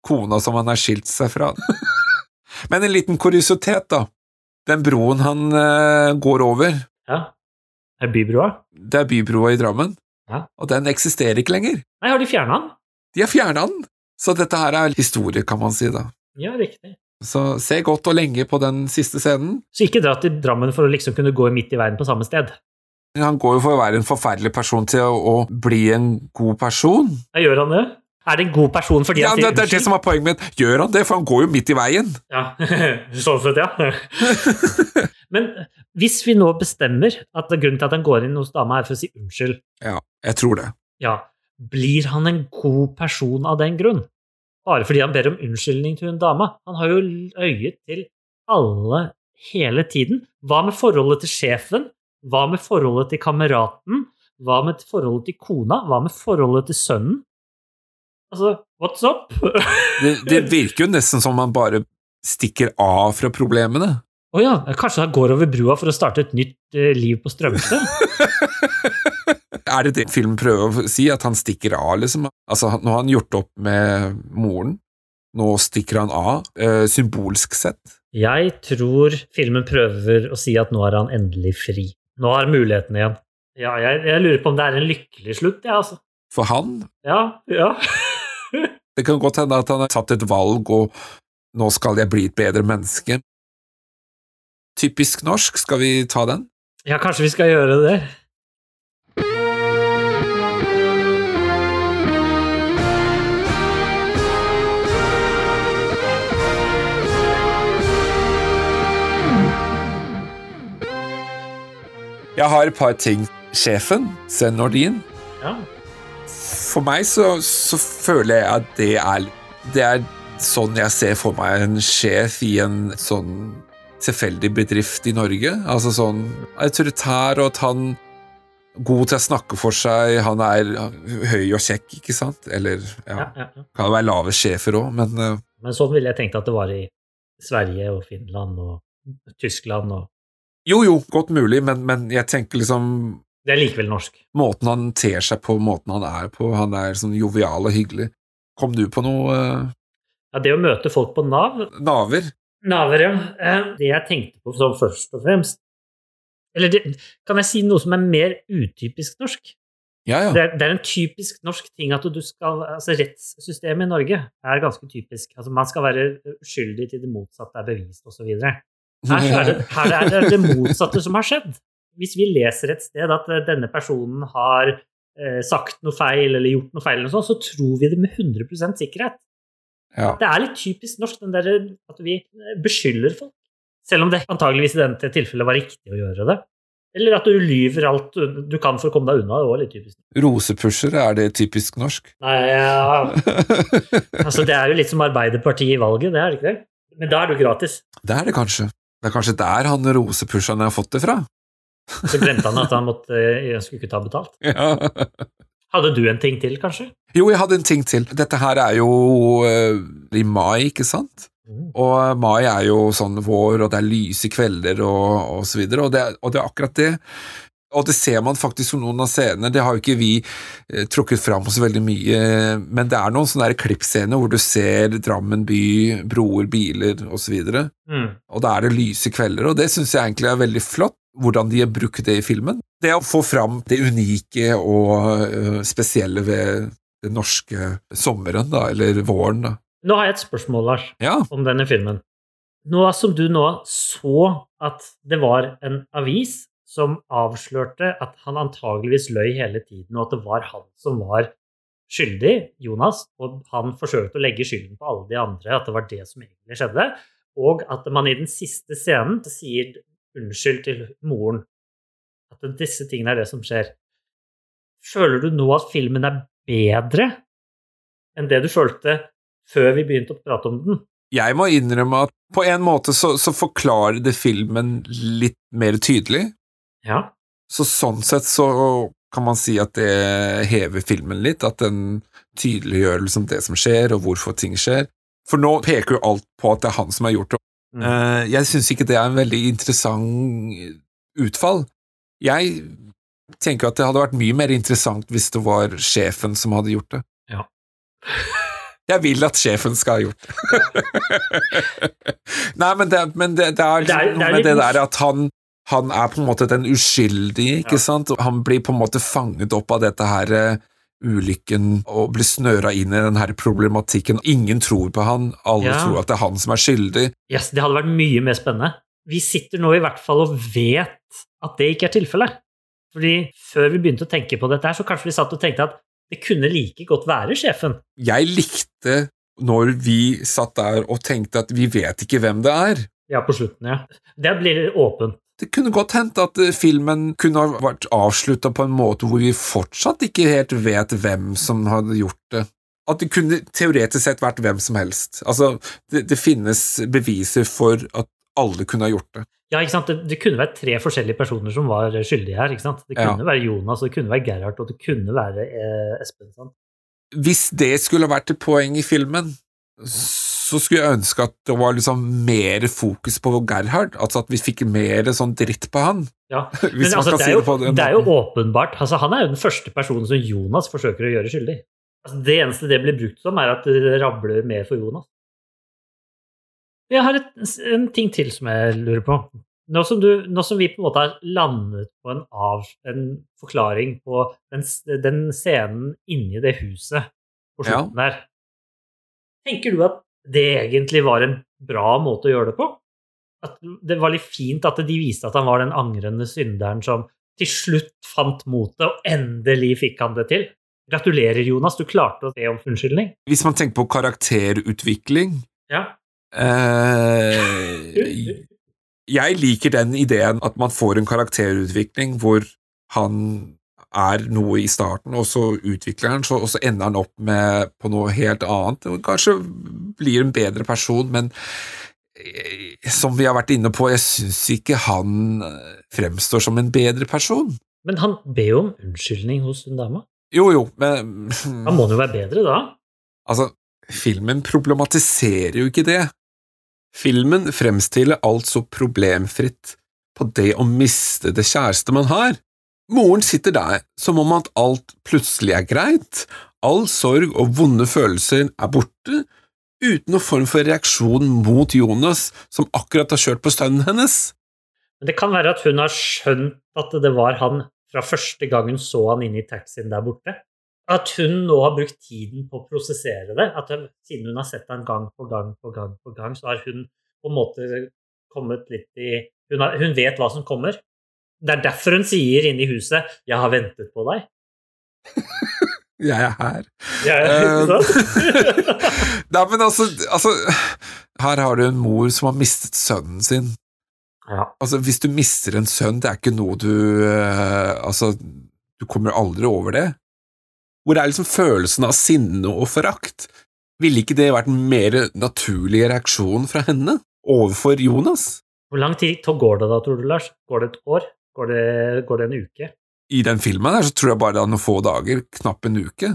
kona som han har skilt seg fra. <laughs> Men en liten kuriositet, da. Den broen han uh, går over Ja. Er bybroa. Det er bybroa i Drammen. Ja. Og den eksisterer ikke lenger. Nei, har de fjerna den? De har fjerna den. Så dette her er historie, kan man si, da. Ja, riktig. Så se godt og lenge på den siste scenen. Så ikke dra til Drammen for å liksom kunne gå midt i veien på samme sted. Han går jo for å være en forferdelig person til å, å bli en god person. Ja, gjør han det? Er det en god person fordi ja, han det, det er det som er poenget mitt. Gjør han det? For han går jo midt i veien. Ja, <laughs> sånn sett, ja. <laughs> Men hvis vi nå bestemmer at grunnen til at han går inn hos dama, er for å si unnskyld, Ja, jeg tror det. ja, blir han en god person av den grunn? Bare fordi han ber om unnskyldning til hun dama. Han har jo øyet til alle hele tiden. Hva med forholdet til sjefen? Hva med forholdet til kameraten? Hva med forholdet til kona? Hva med forholdet til sønnen? Altså, what's up? <laughs> Det, det virker jo nesten som han bare stikker av fra problemene. Å ja, kanskje han går over brua for å starte et nytt eh, liv på Strømstad? <laughs> Er det det filmen prøver å si, at han stikker av, liksom? Altså, nå har han gjort opp med moren, nå stikker han av, eh, symbolsk sett. Jeg tror filmen prøver å si at nå er han endelig fri. Nå har han muligheten igjen. Ja, jeg, jeg lurer på om det er en lykkelig slutt, jeg, ja, altså. For han Ja, ja. <laughs> Det kan godt hende at han har tatt et valg, og nå skal jeg bli et bedre menneske. Typisk norsk, skal vi ta den? ja, kanskje vi skal gjøre det. Jeg har et par ting. Sjefen, Sven Nordin. Ja. For meg så, så føler jeg at det er Det er sånn jeg ser for meg en sjef i en sånn tilfeldig bedrift i Norge. Altså sånn autoritær, og at han God til å snakke for seg, han er høy og kjekk, ikke sant? Eller ja, Ja, ja, ja. kan være lave sjefer òg, men eh, Men sånn ville jeg tenkt at det var i Sverige og Finland og Tyskland og Jo, jo, godt mulig, men, men jeg tenker liksom Det er likevel norsk. Måten han ter seg på, måten han er på, han er sånn jovial og hyggelig. Kom du på noe uh... Ja, det å møte folk på Nav naver? Naver, ja. Eh, Det jeg tenkte på sånn først og fremst Eller det, kan jeg si noe som er mer utypisk norsk? Ja, ja. Det, er, det er en typisk norsk ting at du skal Altså, rettssystemet i Norge er ganske typisk. Altså, man skal være uskyldig til det motsatte er bevist, osv. Her, er det, her er det det motsatte som har skjedd. Hvis vi leser et sted at eh, denne personen har eh, sagt noe feil eller gjort noe feil, sånt, så tror vi det med 100 sikkerhet. Ja. Det er litt typisk norsk den der, at vi eh, beskylder folk. Selv om det antageligvis i dette tilfellet var riktig å gjøre det. Eller at du lyver alt du du kan for å komme deg unna. Det var litt typisk. Rosepushere, er det typisk norsk? Nei, ja. <laughs> altså, det er jo litt som Arbeiderpartiet i valget, det er det ikke det? Men da er det jo gratis. Det er det kanskje. Det er kanskje der han rosepusheren har fått det fra. Så glemte han at han måtte, jeg skulle ikke ta betalt. <laughs> Ja. Hadde du en ting til, kanskje? Jo, jeg hadde en ting til. Dette her er jo uh, i mai, ikke sant? Mm. Og mai er jo sånn vår, og det er lyse kvelder og, og så videre, og det, og det er akkurat det. Og det ser man faktisk på noen av scenene, det har jo ikke vi eh, trukket fram så veldig mye, men det er noen sånne klippscener hvor du ser Drammen by, broer, biler og så videre, Mm. og da er det lyse kvelder, og det synes jeg egentlig er veldig flott, hvordan de har brukt det i filmen. Det å få fram det unike og øh, spesielle ved den norske sommeren, da, eller våren, da. Nå har jeg et spørsmål, Lars, Ja. om denne filmen. Nå som du nå så at det var en avis som avslørte at han antageligvis løy hele tiden, og at det var han som var skyldig, Jonas, og han forsøkte å legge skylden på alle de andre, at det var det som egentlig skjedde, og at man i den siste scenen sier unnskyld til moren. At disse tingene er det som skjer. Føler du nå at filmen er bedre enn det du følte før vi begynte å prate om den? Jeg må innrømme at på en måte så, så forklarer det filmen litt mer tydelig, Ja. så sånn sett så kan man si at det hever filmen litt, at den tydeliggjør liksom det som skjer, og hvorfor ting skjer. For nå peker jo alt på at det er han som har gjort det. Mm. Eh, jeg syns ikke det er en veldig interessant utfall. Jeg tenker at det hadde vært mye mer interessant hvis det var sjefen som hadde gjort det. Ja. <laughs> Jeg vil at sjefen skal ha gjort det. <laughs> <laughs> Nei, men det, men det, det er liksom noe med det der at han han er på en måte den uskyldige, ikke Ja. sant? Han blir på en måte fanget opp av dette her eh, ulykken og blir snøra inn i den her problematikken. Ingen tror på han, alle Ja. tror at det er han som er skyldig. Yes, det hadde vært mye mer spennende. Vi sitter nå i hvert fall og vet at det ikke er tilfellet. Fordi før vi begynte å tenke på dette her, så kanskje vi satt og tenkte at det kunne like godt være sjefen. Jeg likte når vi satt der og tenkte at vi vet ikke hvem det er. Ja, på slutten, ja. Det blir åpent. Det kunne godt hendt at eh, filmen kunne ha vært avslutta på en måte hvor vi fortsatt ikke helt vet hvem som hadde gjort det. At det kunne teoretisk sett vært hvem som helst. Altså, det, det finnes beviser for at alle kunne ha gjort det. Ja, ikke sant? Det, det kunne vært tre forskjellige personer som var skyldige her. ikke sant? Det kunne Ja. være Jonas, det kunne være Gerhard, og det kunne være eh, Espen. sant? Hvis det skulle vært et poeng i filmen, så skulle jeg ønske at det var liksom mer fokus på Gerhard. Altså at vi fikk mer sånn dritt på han. Ja. <laughs> Men altså, det, er jo, det det er jo åpenbart altså, Han er jo den første personen som Jonas forsøker å gjøre skyldig. Altså, det eneste det blir brukt som, er at det rabler mer for Jonas. Jeg har et, en ting til som jeg lurer på. Nå som, du, nå som vi på en måte har landet på en, av, en forklaring på den, den scenen inni det huset på Ja. der, tenker du at det egentlig var en bra måte å gjøre det på? At det var litt fint at de viste at han var den angrende synderen som til slutt fant motet, og endelig fikk han det til. Gratulerer, Jonas, du klarte å be om unnskyldning. Hvis man tenker på karakterutvikling Ja. eh, Jeg liker den ideen at man får en karakterutvikling hvor han er noe i starten, og så utvikler han, så, og så ender han opp med på noe helt annet. Kanskje blir en bedre person, men eh, som vi har vært inne på, jeg syns ikke han eh, fremstår som en bedre person. Men han ber jo om unnskyldning hos den dama. Jo, jo, men <clears throat> Han må jo være bedre da. Altså, filmen problematiserer jo ikke det. Filmen fremstiller alt så problemfritt på det å miste det kjæreste man har. Moren sitter der som om at alt plutselig er greit, all sorg og vonde følelser er borte, uten noen form for reaksjon mot Jonas, som akkurat har kjørt på sønnen hennes. Men det kan være at hun har skjønt at det var han fra første gang hun så han inne i taxien der borte. At hun nå har brukt tiden på å prosessere det. At hun, siden hun har sett han gang på gang på gang, på gang, så har hun på en måte kommet litt i Hun, har, hun vet hva som kommer. Det er derfor hun sier inne i huset 'Jeg har ventet på deg'. <laughs> Jeg er her. Jeg ikke sant? <laughs> Nei, men altså, altså Her har du en mor som har mistet sønnen sin. Ja. Altså, hvis du mister en sønn, det er ikke noe du uh, Altså, du kommer aldri over det. Hvor er liksom følelsen av sinne og forakt? Ville ikke det vært en mer naturlig reaksjon fra henne overfor Jonas? Hvor lang tid går det da, tror du, Lars? Går det et år? Går det, går det en uke? I den filmen her så tror jeg bare det er noen få dager, knapp en uke.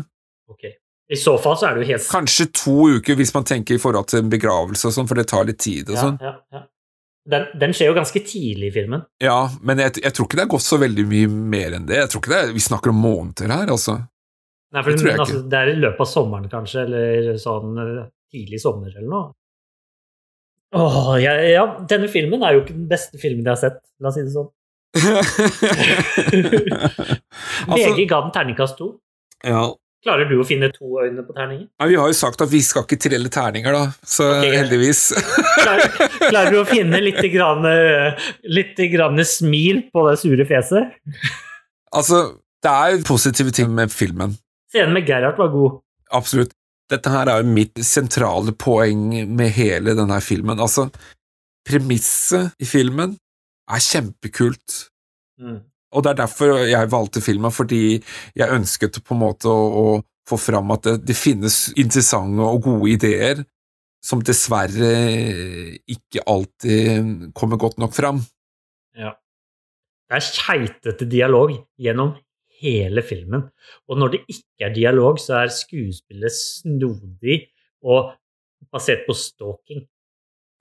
Ok. I så fall så er det jo helt Kanskje to uker hvis man tenker i forhold til en begravelse og sånn, for det tar litt tid og sånn. ja, ja. Den, den skjer jo ganske tidlig i filmen. Ja, men jeg, jeg tror ikke det er gått så veldig mye mer enn det. Jeg tror ikke det er, Vi snakker om måneder her, altså. Nei, for Det men, altså, det er i løpet av sommeren, kanskje, eller sånn eh, tidlig sommer eller noe. Åh, ja, ja, denne filmen er jo ikke den beste filmen jeg har sett, la oss si det sånn. <laughs> Altså- VG ga den terningkast to. Ja. Klarer du å finne to øyne på terningen? Ja, vi har jo sagt at vi skal ikke trelle terninger, da, så okay. heldigvis. Klarer, klarer du å finne litt, grann, eh, litt grann smil på det sure fjeset? altså, det er positive ting med filmen. Scenen med Gerhard var god. Absolutt. Dette her er jo mitt sentrale poeng med hele denne filmen. Altså, premisset i filmen er kjempekult. Mm. Og det er derfor jeg valgte filmen, fordi jeg ønsket på en måte å, å få fram at det, det finnes interessante og gode ideer som dessverre ikke alltid kommer godt nok fram. Ja. Det er keitete dialog gjennom hele filmen. Og når det ikke er dialog, så er skuespillet snodig og basert på stalking.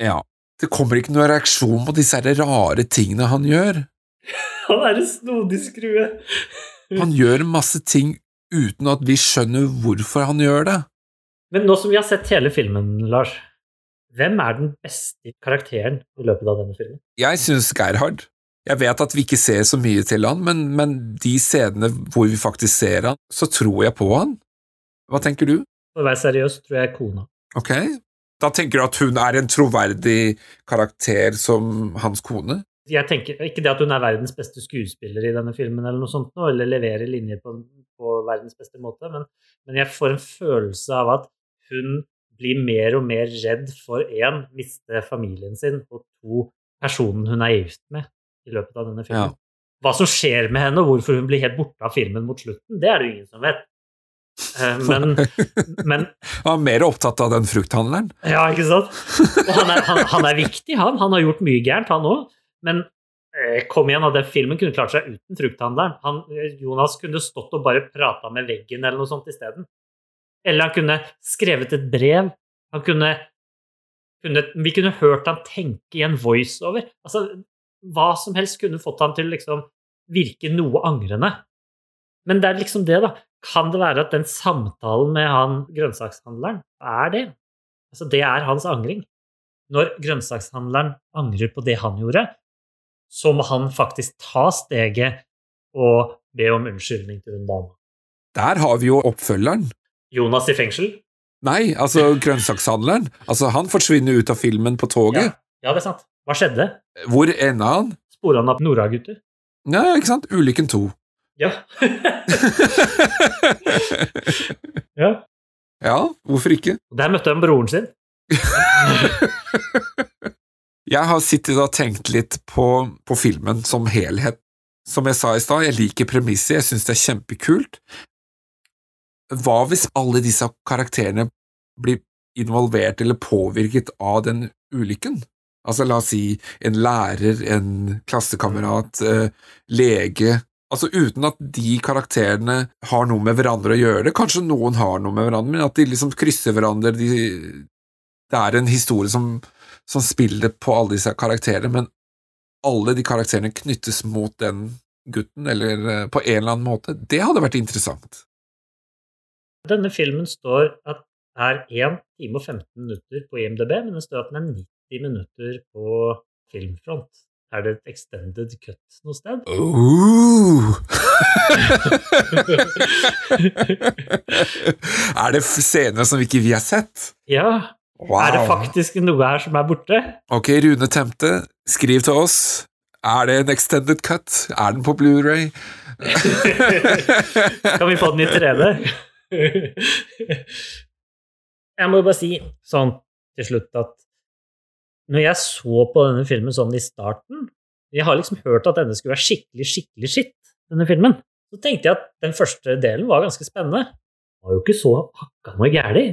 Ja. Det kommer ikke noen reaksjon på disse her rare tingene han gjør. <laughs> Han er en snodig skrue. <laughs> Han gjør masse ting uten at vi skjønner hvorfor han gjør det. Men nå som vi har sett hele filmen, Lars, hvem er den beste karakteren i løpet av denne filmen? Jeg syns Gerhard. Jeg vet at vi ikke ser så mye til han, men, men de scenene hvor vi faktisk ser han, så tror jeg på han. Hva tenker du? For å være seriøs tror jeg kona. Ok. Da tenker du at hun er en troverdig karakter som hans kone? Jeg tenker Ikke det at hun er verdens beste skuespiller i denne filmen, eller noe sånt, eller leverer linjer på, på verdens beste måte, men, men jeg får en følelse av at hun blir mer og mer redd for én, miste familien sin, og to, personen hun er gift med i løpet av denne filmen. Ja. Hva som skjer med henne, og hvorfor hun blir helt borte av filmen mot slutten, det er det jo ingen som vet. Eh, Men, <laughs> men Han er mer opptatt av den frukthandleren. Ja, ikke sant? Han er, han, han er viktig, han. Han har gjort mye gærent, han òg. Men eh, kom igjen, den filmen kunne klart seg uten frukthandleren. Han, eh, Jonas kunne stått og bare prata med veggen eller noe sånt isteden. Eller han kunne skrevet et brev. Han kunne, kunne Vi kunne hørt han tenke i en voiceover. Altså, hva som helst kunne fått han til liksom virke noe angrende. Men det er liksom det, da. Kan det være at den samtalen med han grønnsakshandleren er det? Altså, det er hans angring. Når grønnsakshandleren angrer på det han gjorde, så må han faktisk ta steget og be om unnskyldning til den dama. Der har vi jo oppfølgeren. Jonas i fengsel? Nei, altså grønnsakshandleren. Altså, han forsvinner ut av filmen på toget. Ja, det er sant. Hva skjedde? Hvor enda han? Spora han opp Nora-gutter? Ja, ikke sant? Ulykken to. Ja. <laughs> ja. Ja, hvorfor ikke? Der møtte han broren sin. <laughs> Jeg har sittet og tenkt litt på, på filmen som helhet. Som jeg sa i stad, jeg liker premisset, jeg syns det er kjempekult. Hva hvis alle disse karakterene blir involvert eller påvirket av den ulykken? Altså, la oss si en lærer, en klassekamerat, eh, lege Altså uten at de karakterene har noe med hverandre å gjøre. Kanskje noen har noe med hverandre, men at de liksom krysser hverandre. De, det er en historie som, som spiller på alle disse karakterene, men alle de karakterene knyttes mot den gutten, eller eh, på en eller annen måte. Det hadde vært interessant. Denne filmen står at det er 1 time og 15 minutter på IMDb, men det står at den er 90 minutter på Filmfront. Er det et extended cut noe sted? Uh. <laughs> er det scener som ikke vi har sett? Ja. Wow. Er det faktisk noe her som er borte? Ok, Rune Temte, skriv til oss. Er det en extended cut? Er den på Blu-ray? <laughs> kan vi få den i 3D? <laughs> Jeg må jo bare si sånn til slutt at når jeg så på denne filmen sånn i starten Jeg har liksom hørt at denne skulle være skikkelig, skikkelig skitt, denne filmen. Så tenkte jeg at den første delen var ganske spennende. Det var jo ikke så hakka noe gæli.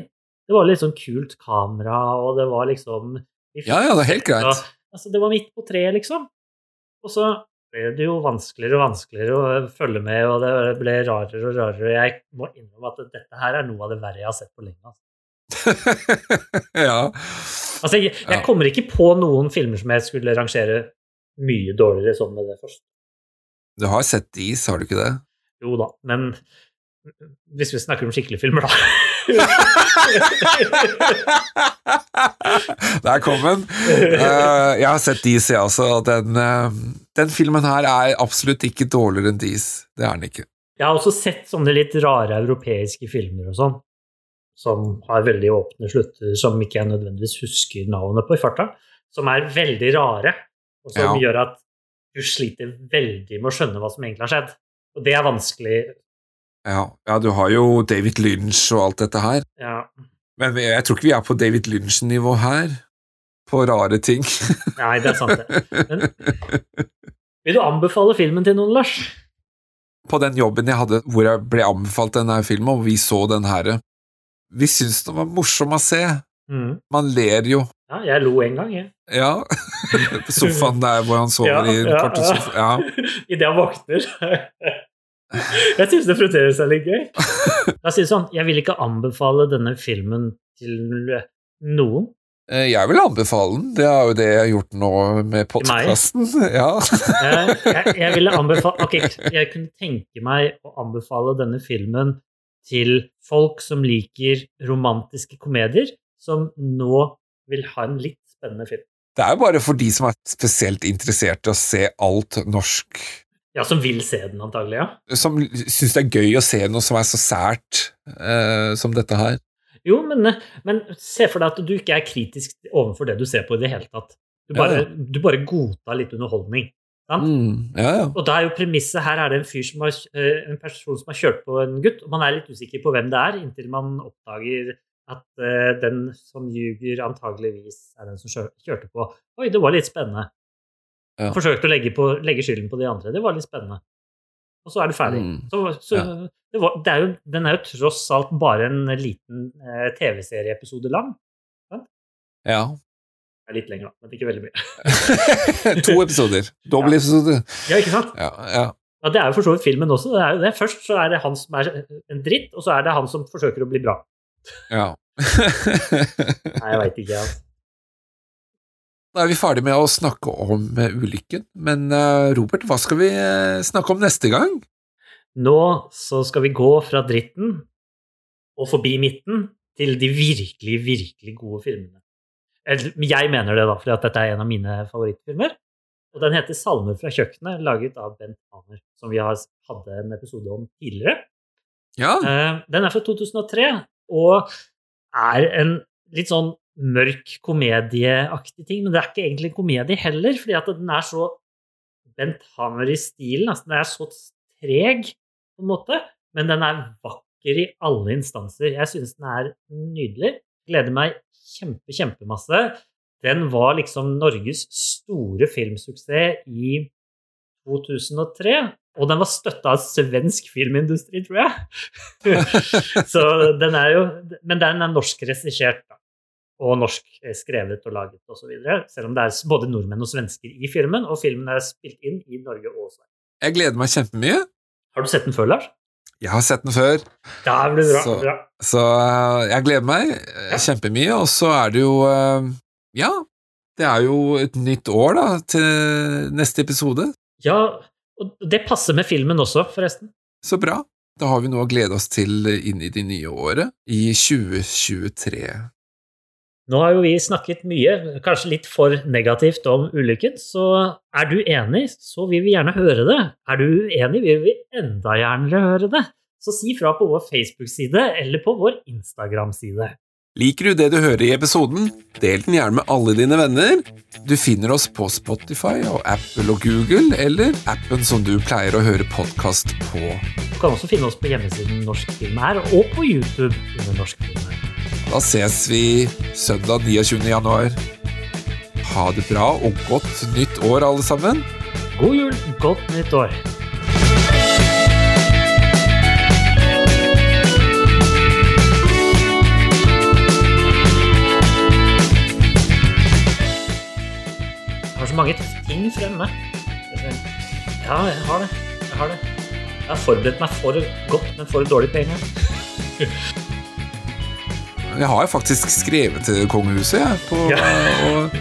Det var litt sånn kult kamera, og det var liksom Ja, ja, det er helt greit. Altså, det var midt på treet, liksom. Og så ble det jo vanskeligere og vanskeligere å følge med, og det ble rarere og rarere. Jeg må innrømme at dette her er noe av det verre jeg har sett på lenge. Altså. <laughs> ja. Altså, jeg, jeg kommer ikke på noen filmer som jeg skulle rangere mye dårligere sånn med det først. Du har sett Is, har du ikke det? Jo da, men hvis vi snakker om skikkelige filmer, da. <laughs> Der kom den. Uh, jeg har sett Dis, jeg også. og Den, uh, den filmen her er absolutt ikke dårligere enn Dis. Det er den ikke. Jeg har også sett sånne litt rare europeiske filmer og sånn, som har veldig åpne slutter, som ikke jeg nødvendigvis husker navnet på i farta, som er veldig rare, og som Ja. gjør at du sliter veldig med å skjønne hva som egentlig har skjedd. Og det er vanskelig. Ja, ja, du har jo David Lynch og alt dette her. Ja. Men jeg tror ikke vi er på David Lynch-nivå her. På rare ting. <laughs> Nei, det er sant, det. Men vil du anbefale filmen til noen, Lars? På den jobben jeg hadde hvor jeg ble anbefalt denne filmen, og vi så den her Vi syns den var morsom å se. Mm. Man ler jo. Ja, jeg lo en gang, jeg. Ja. <laughs> Sofaen der hvor han sover i den korte sofaen. Ja. <laughs> Idet han våkner. <laughs> Jeg syns det frutterer seg litt gøy. Oss si sånn, jeg vil ikke anbefale denne filmen til noen. Eh, Jeg vil anbefale den. Det er jo det jeg har gjort nå med podkasten. Ja. Jeg, jeg, jeg ville anbefale Ok, jeg kunne tenke meg å anbefale denne filmen til folk som liker romantiske komedier, som nå vil ha en litt spennende film. Det er jo bare for de som er spesielt interessert i å se alt norsk Ja, som vil se den, antagelig, ja. Som syns det er gøy å se noe som er så sært eh, som dette her. Jo, men, men se for deg at du ikke er kritisk overfor det du ser på i det hele tatt. Du Ja, bare, ja. du bare godtar litt underholdning. Mm, ja, ja. Og da er jo premisset her er det en fyr som har, eh, en person som har kjørt på en gutt, og man er litt usikker på hvem det er, inntil man oppdager at uh, den som ljuger, antageligvis er den som kjørte på. Oi, det var litt spennende. Ja. Forsøkte å legge, på, legge skylden på de andre. Det var litt spennende. og så er du ferdig. Mm. Så, så det var, det er jo, den er jo tross alt bare en liten uh, TV-serieepisode lang. Ja. Det er litt lenger, da, men ikke veldig mye. <laughs> to episoder. Dobbeltepisode. Ja, ikke sant? Ja, ja. Ja, det er jo for så vidt filmen også. Det er jo det. Først så er det han som er en dritt, og så er det han som forsøker å bli bra. ja. <laughs> Nei, jeg veit ikke, altså. Da er vi ferdig med å snakke om eh, ulykken, men eh, Robert, hva skal vi eh, snakke om neste gang? Nå så skal vi gå fra dritten og forbi midten til de virkelig, virkelig gode filmene. Jeg mener det, da, fordi at dette er en av mine favorittfilmer. Og den heter 'Salmer fra kjøkkenet', laget av Bent Haner, som vi har hadde en episode om tidligere. Ja. Eh, Den er fra 2003 og er en litt sånn mørk komedieaktig ting, men det er ikke egentlig en komedie heller, fordi at den er så Bent Hamer i stilen. Altså, den er så treg, på en måte, men den er vakker i alle instanser. Jeg synes den er nydelig. Gleder meg kjempe, kjempemasse. Den var liksom Norges store filmsuksess i 2003, og den var støtta av svensk filmindustri, tror jeg. <laughs> Så den er jo Men den er norsk regissert, da. Og norsk skrevet og laget osv. Selv om det er både nordmenn og svensker i filmen, og filmen er spilt inn i Norge og Sverige. Jeg gleder meg kjempemye. Har du sett den før, Lars? Jeg har sett den før, Ja, det blir bra. Så- bra. så eh, jeg gleder meg eh, kjempemye. Og så er det jo eh, Ja, det er jo et nytt år, da, til neste episode. Ja, og det passer med filmen også, forresten. Så bra. Da har vi noe å glede oss til inn i det nye året, i 2023. Nå har jo vi snakket mye, kanskje litt for negativt om ulykken, så er du enig, så vil vi gjerne høre det. Er du uenig, vil vi enda gjerne høre det. Så si fra på vår Facebook-side eller på vår Instagram-side. Liker du det du hører i episoden? Del den gjerne med alle dine venner. Du finner oss på Spotify og Apple og Google, eller appen som du pleier å høre podkast på. Du kan også finne oss på hjemmesiden Norsk Film her, og på YouTube under Norsk Film her. Da ses vi søndag 29. januar. Ha det bra og godt nytt år, alle sammen. God jul, godt nytt år. Mange ting fremme. Ja, jeg har det. Jeg har det. Jeg har forberedt meg for godt, men for dårlig på en gang. Jeg har jo faktisk skrevet til kongehuset jeg, på, Ja. og,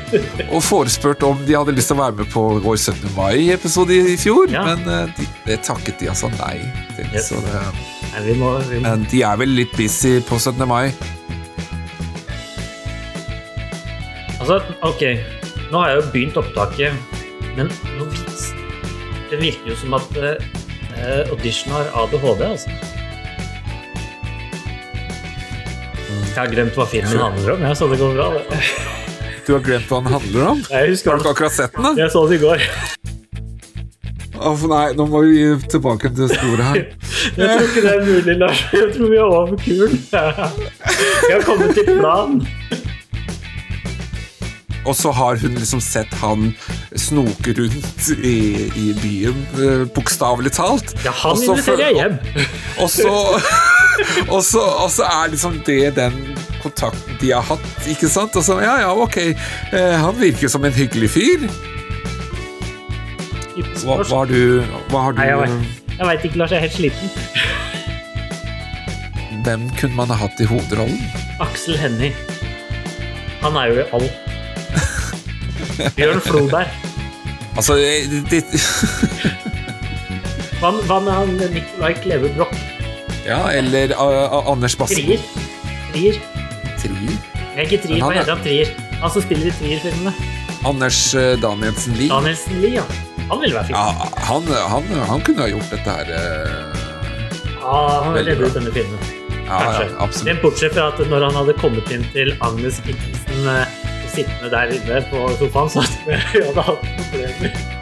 og forespurt om de hadde lyst til å være med på vår 17. mai-episode i fjor, Ja. men eh, de, det takket de altså nei til. Yes. Så det, Nei, vi må, vi må. men de er vel litt busy på 17. mai. Altså, ok, nå har jeg jo begynt opptaket, men det virker jo som at eh, audition har ADHD, altså. Jeg har glemt hva filmen handler om, jeg, så det går bra. Det. Du har glemt hva den handler om? Jeg husker Har du ikke akkurat sett den? da? Jeg så det i går. Å, nei, nå må vi tilbake til sporet her. <laughs> Jeg tror ikke det er mulig, Lars. Jeg tror vi er over kulen. Vi har kommet til planen. Og så har hun liksom sett han snoke rundt i, i byen, eh, bokstavelig talt. Ja, han inviterer jeg hjem. Og så, <laughs> og, så, og så er liksom det den kontakten de har hatt, ikke sant? Og så, ja, ja, ok, eh, han virker som en hyggelig fyr. Hva, hva har du, hva har du Nei, jeg jeg vet ikke, Lars. Jeg er helt sliten. Hvem kunne man ha hatt i hovedrollen? Aksel Hennie. Han er jo i alt. Bjørn Floberg. Altså, det, <laughs> Hva, med han Nicolai Kleve Broch? ja, eller uh, Anders Bassen. Trier. Trier. Trier? Jeg er ikke Trier, han hva er- heter han Trier? Han som spiller i Trier-filmene. Anders uh, Danielsen Lie. Danielsen Lie, ja. Han ville være fin. Ja, han, han, han kunne ha gjort dette her uh, Ja, han reddet denne filmen. Ja, ja, absolutt. Men bortsett fra at når han hadde kommet inn til Agnes Kittelsen eh, sittende der inne på sofaen, så <laughs> jeg hadde hatt problemer.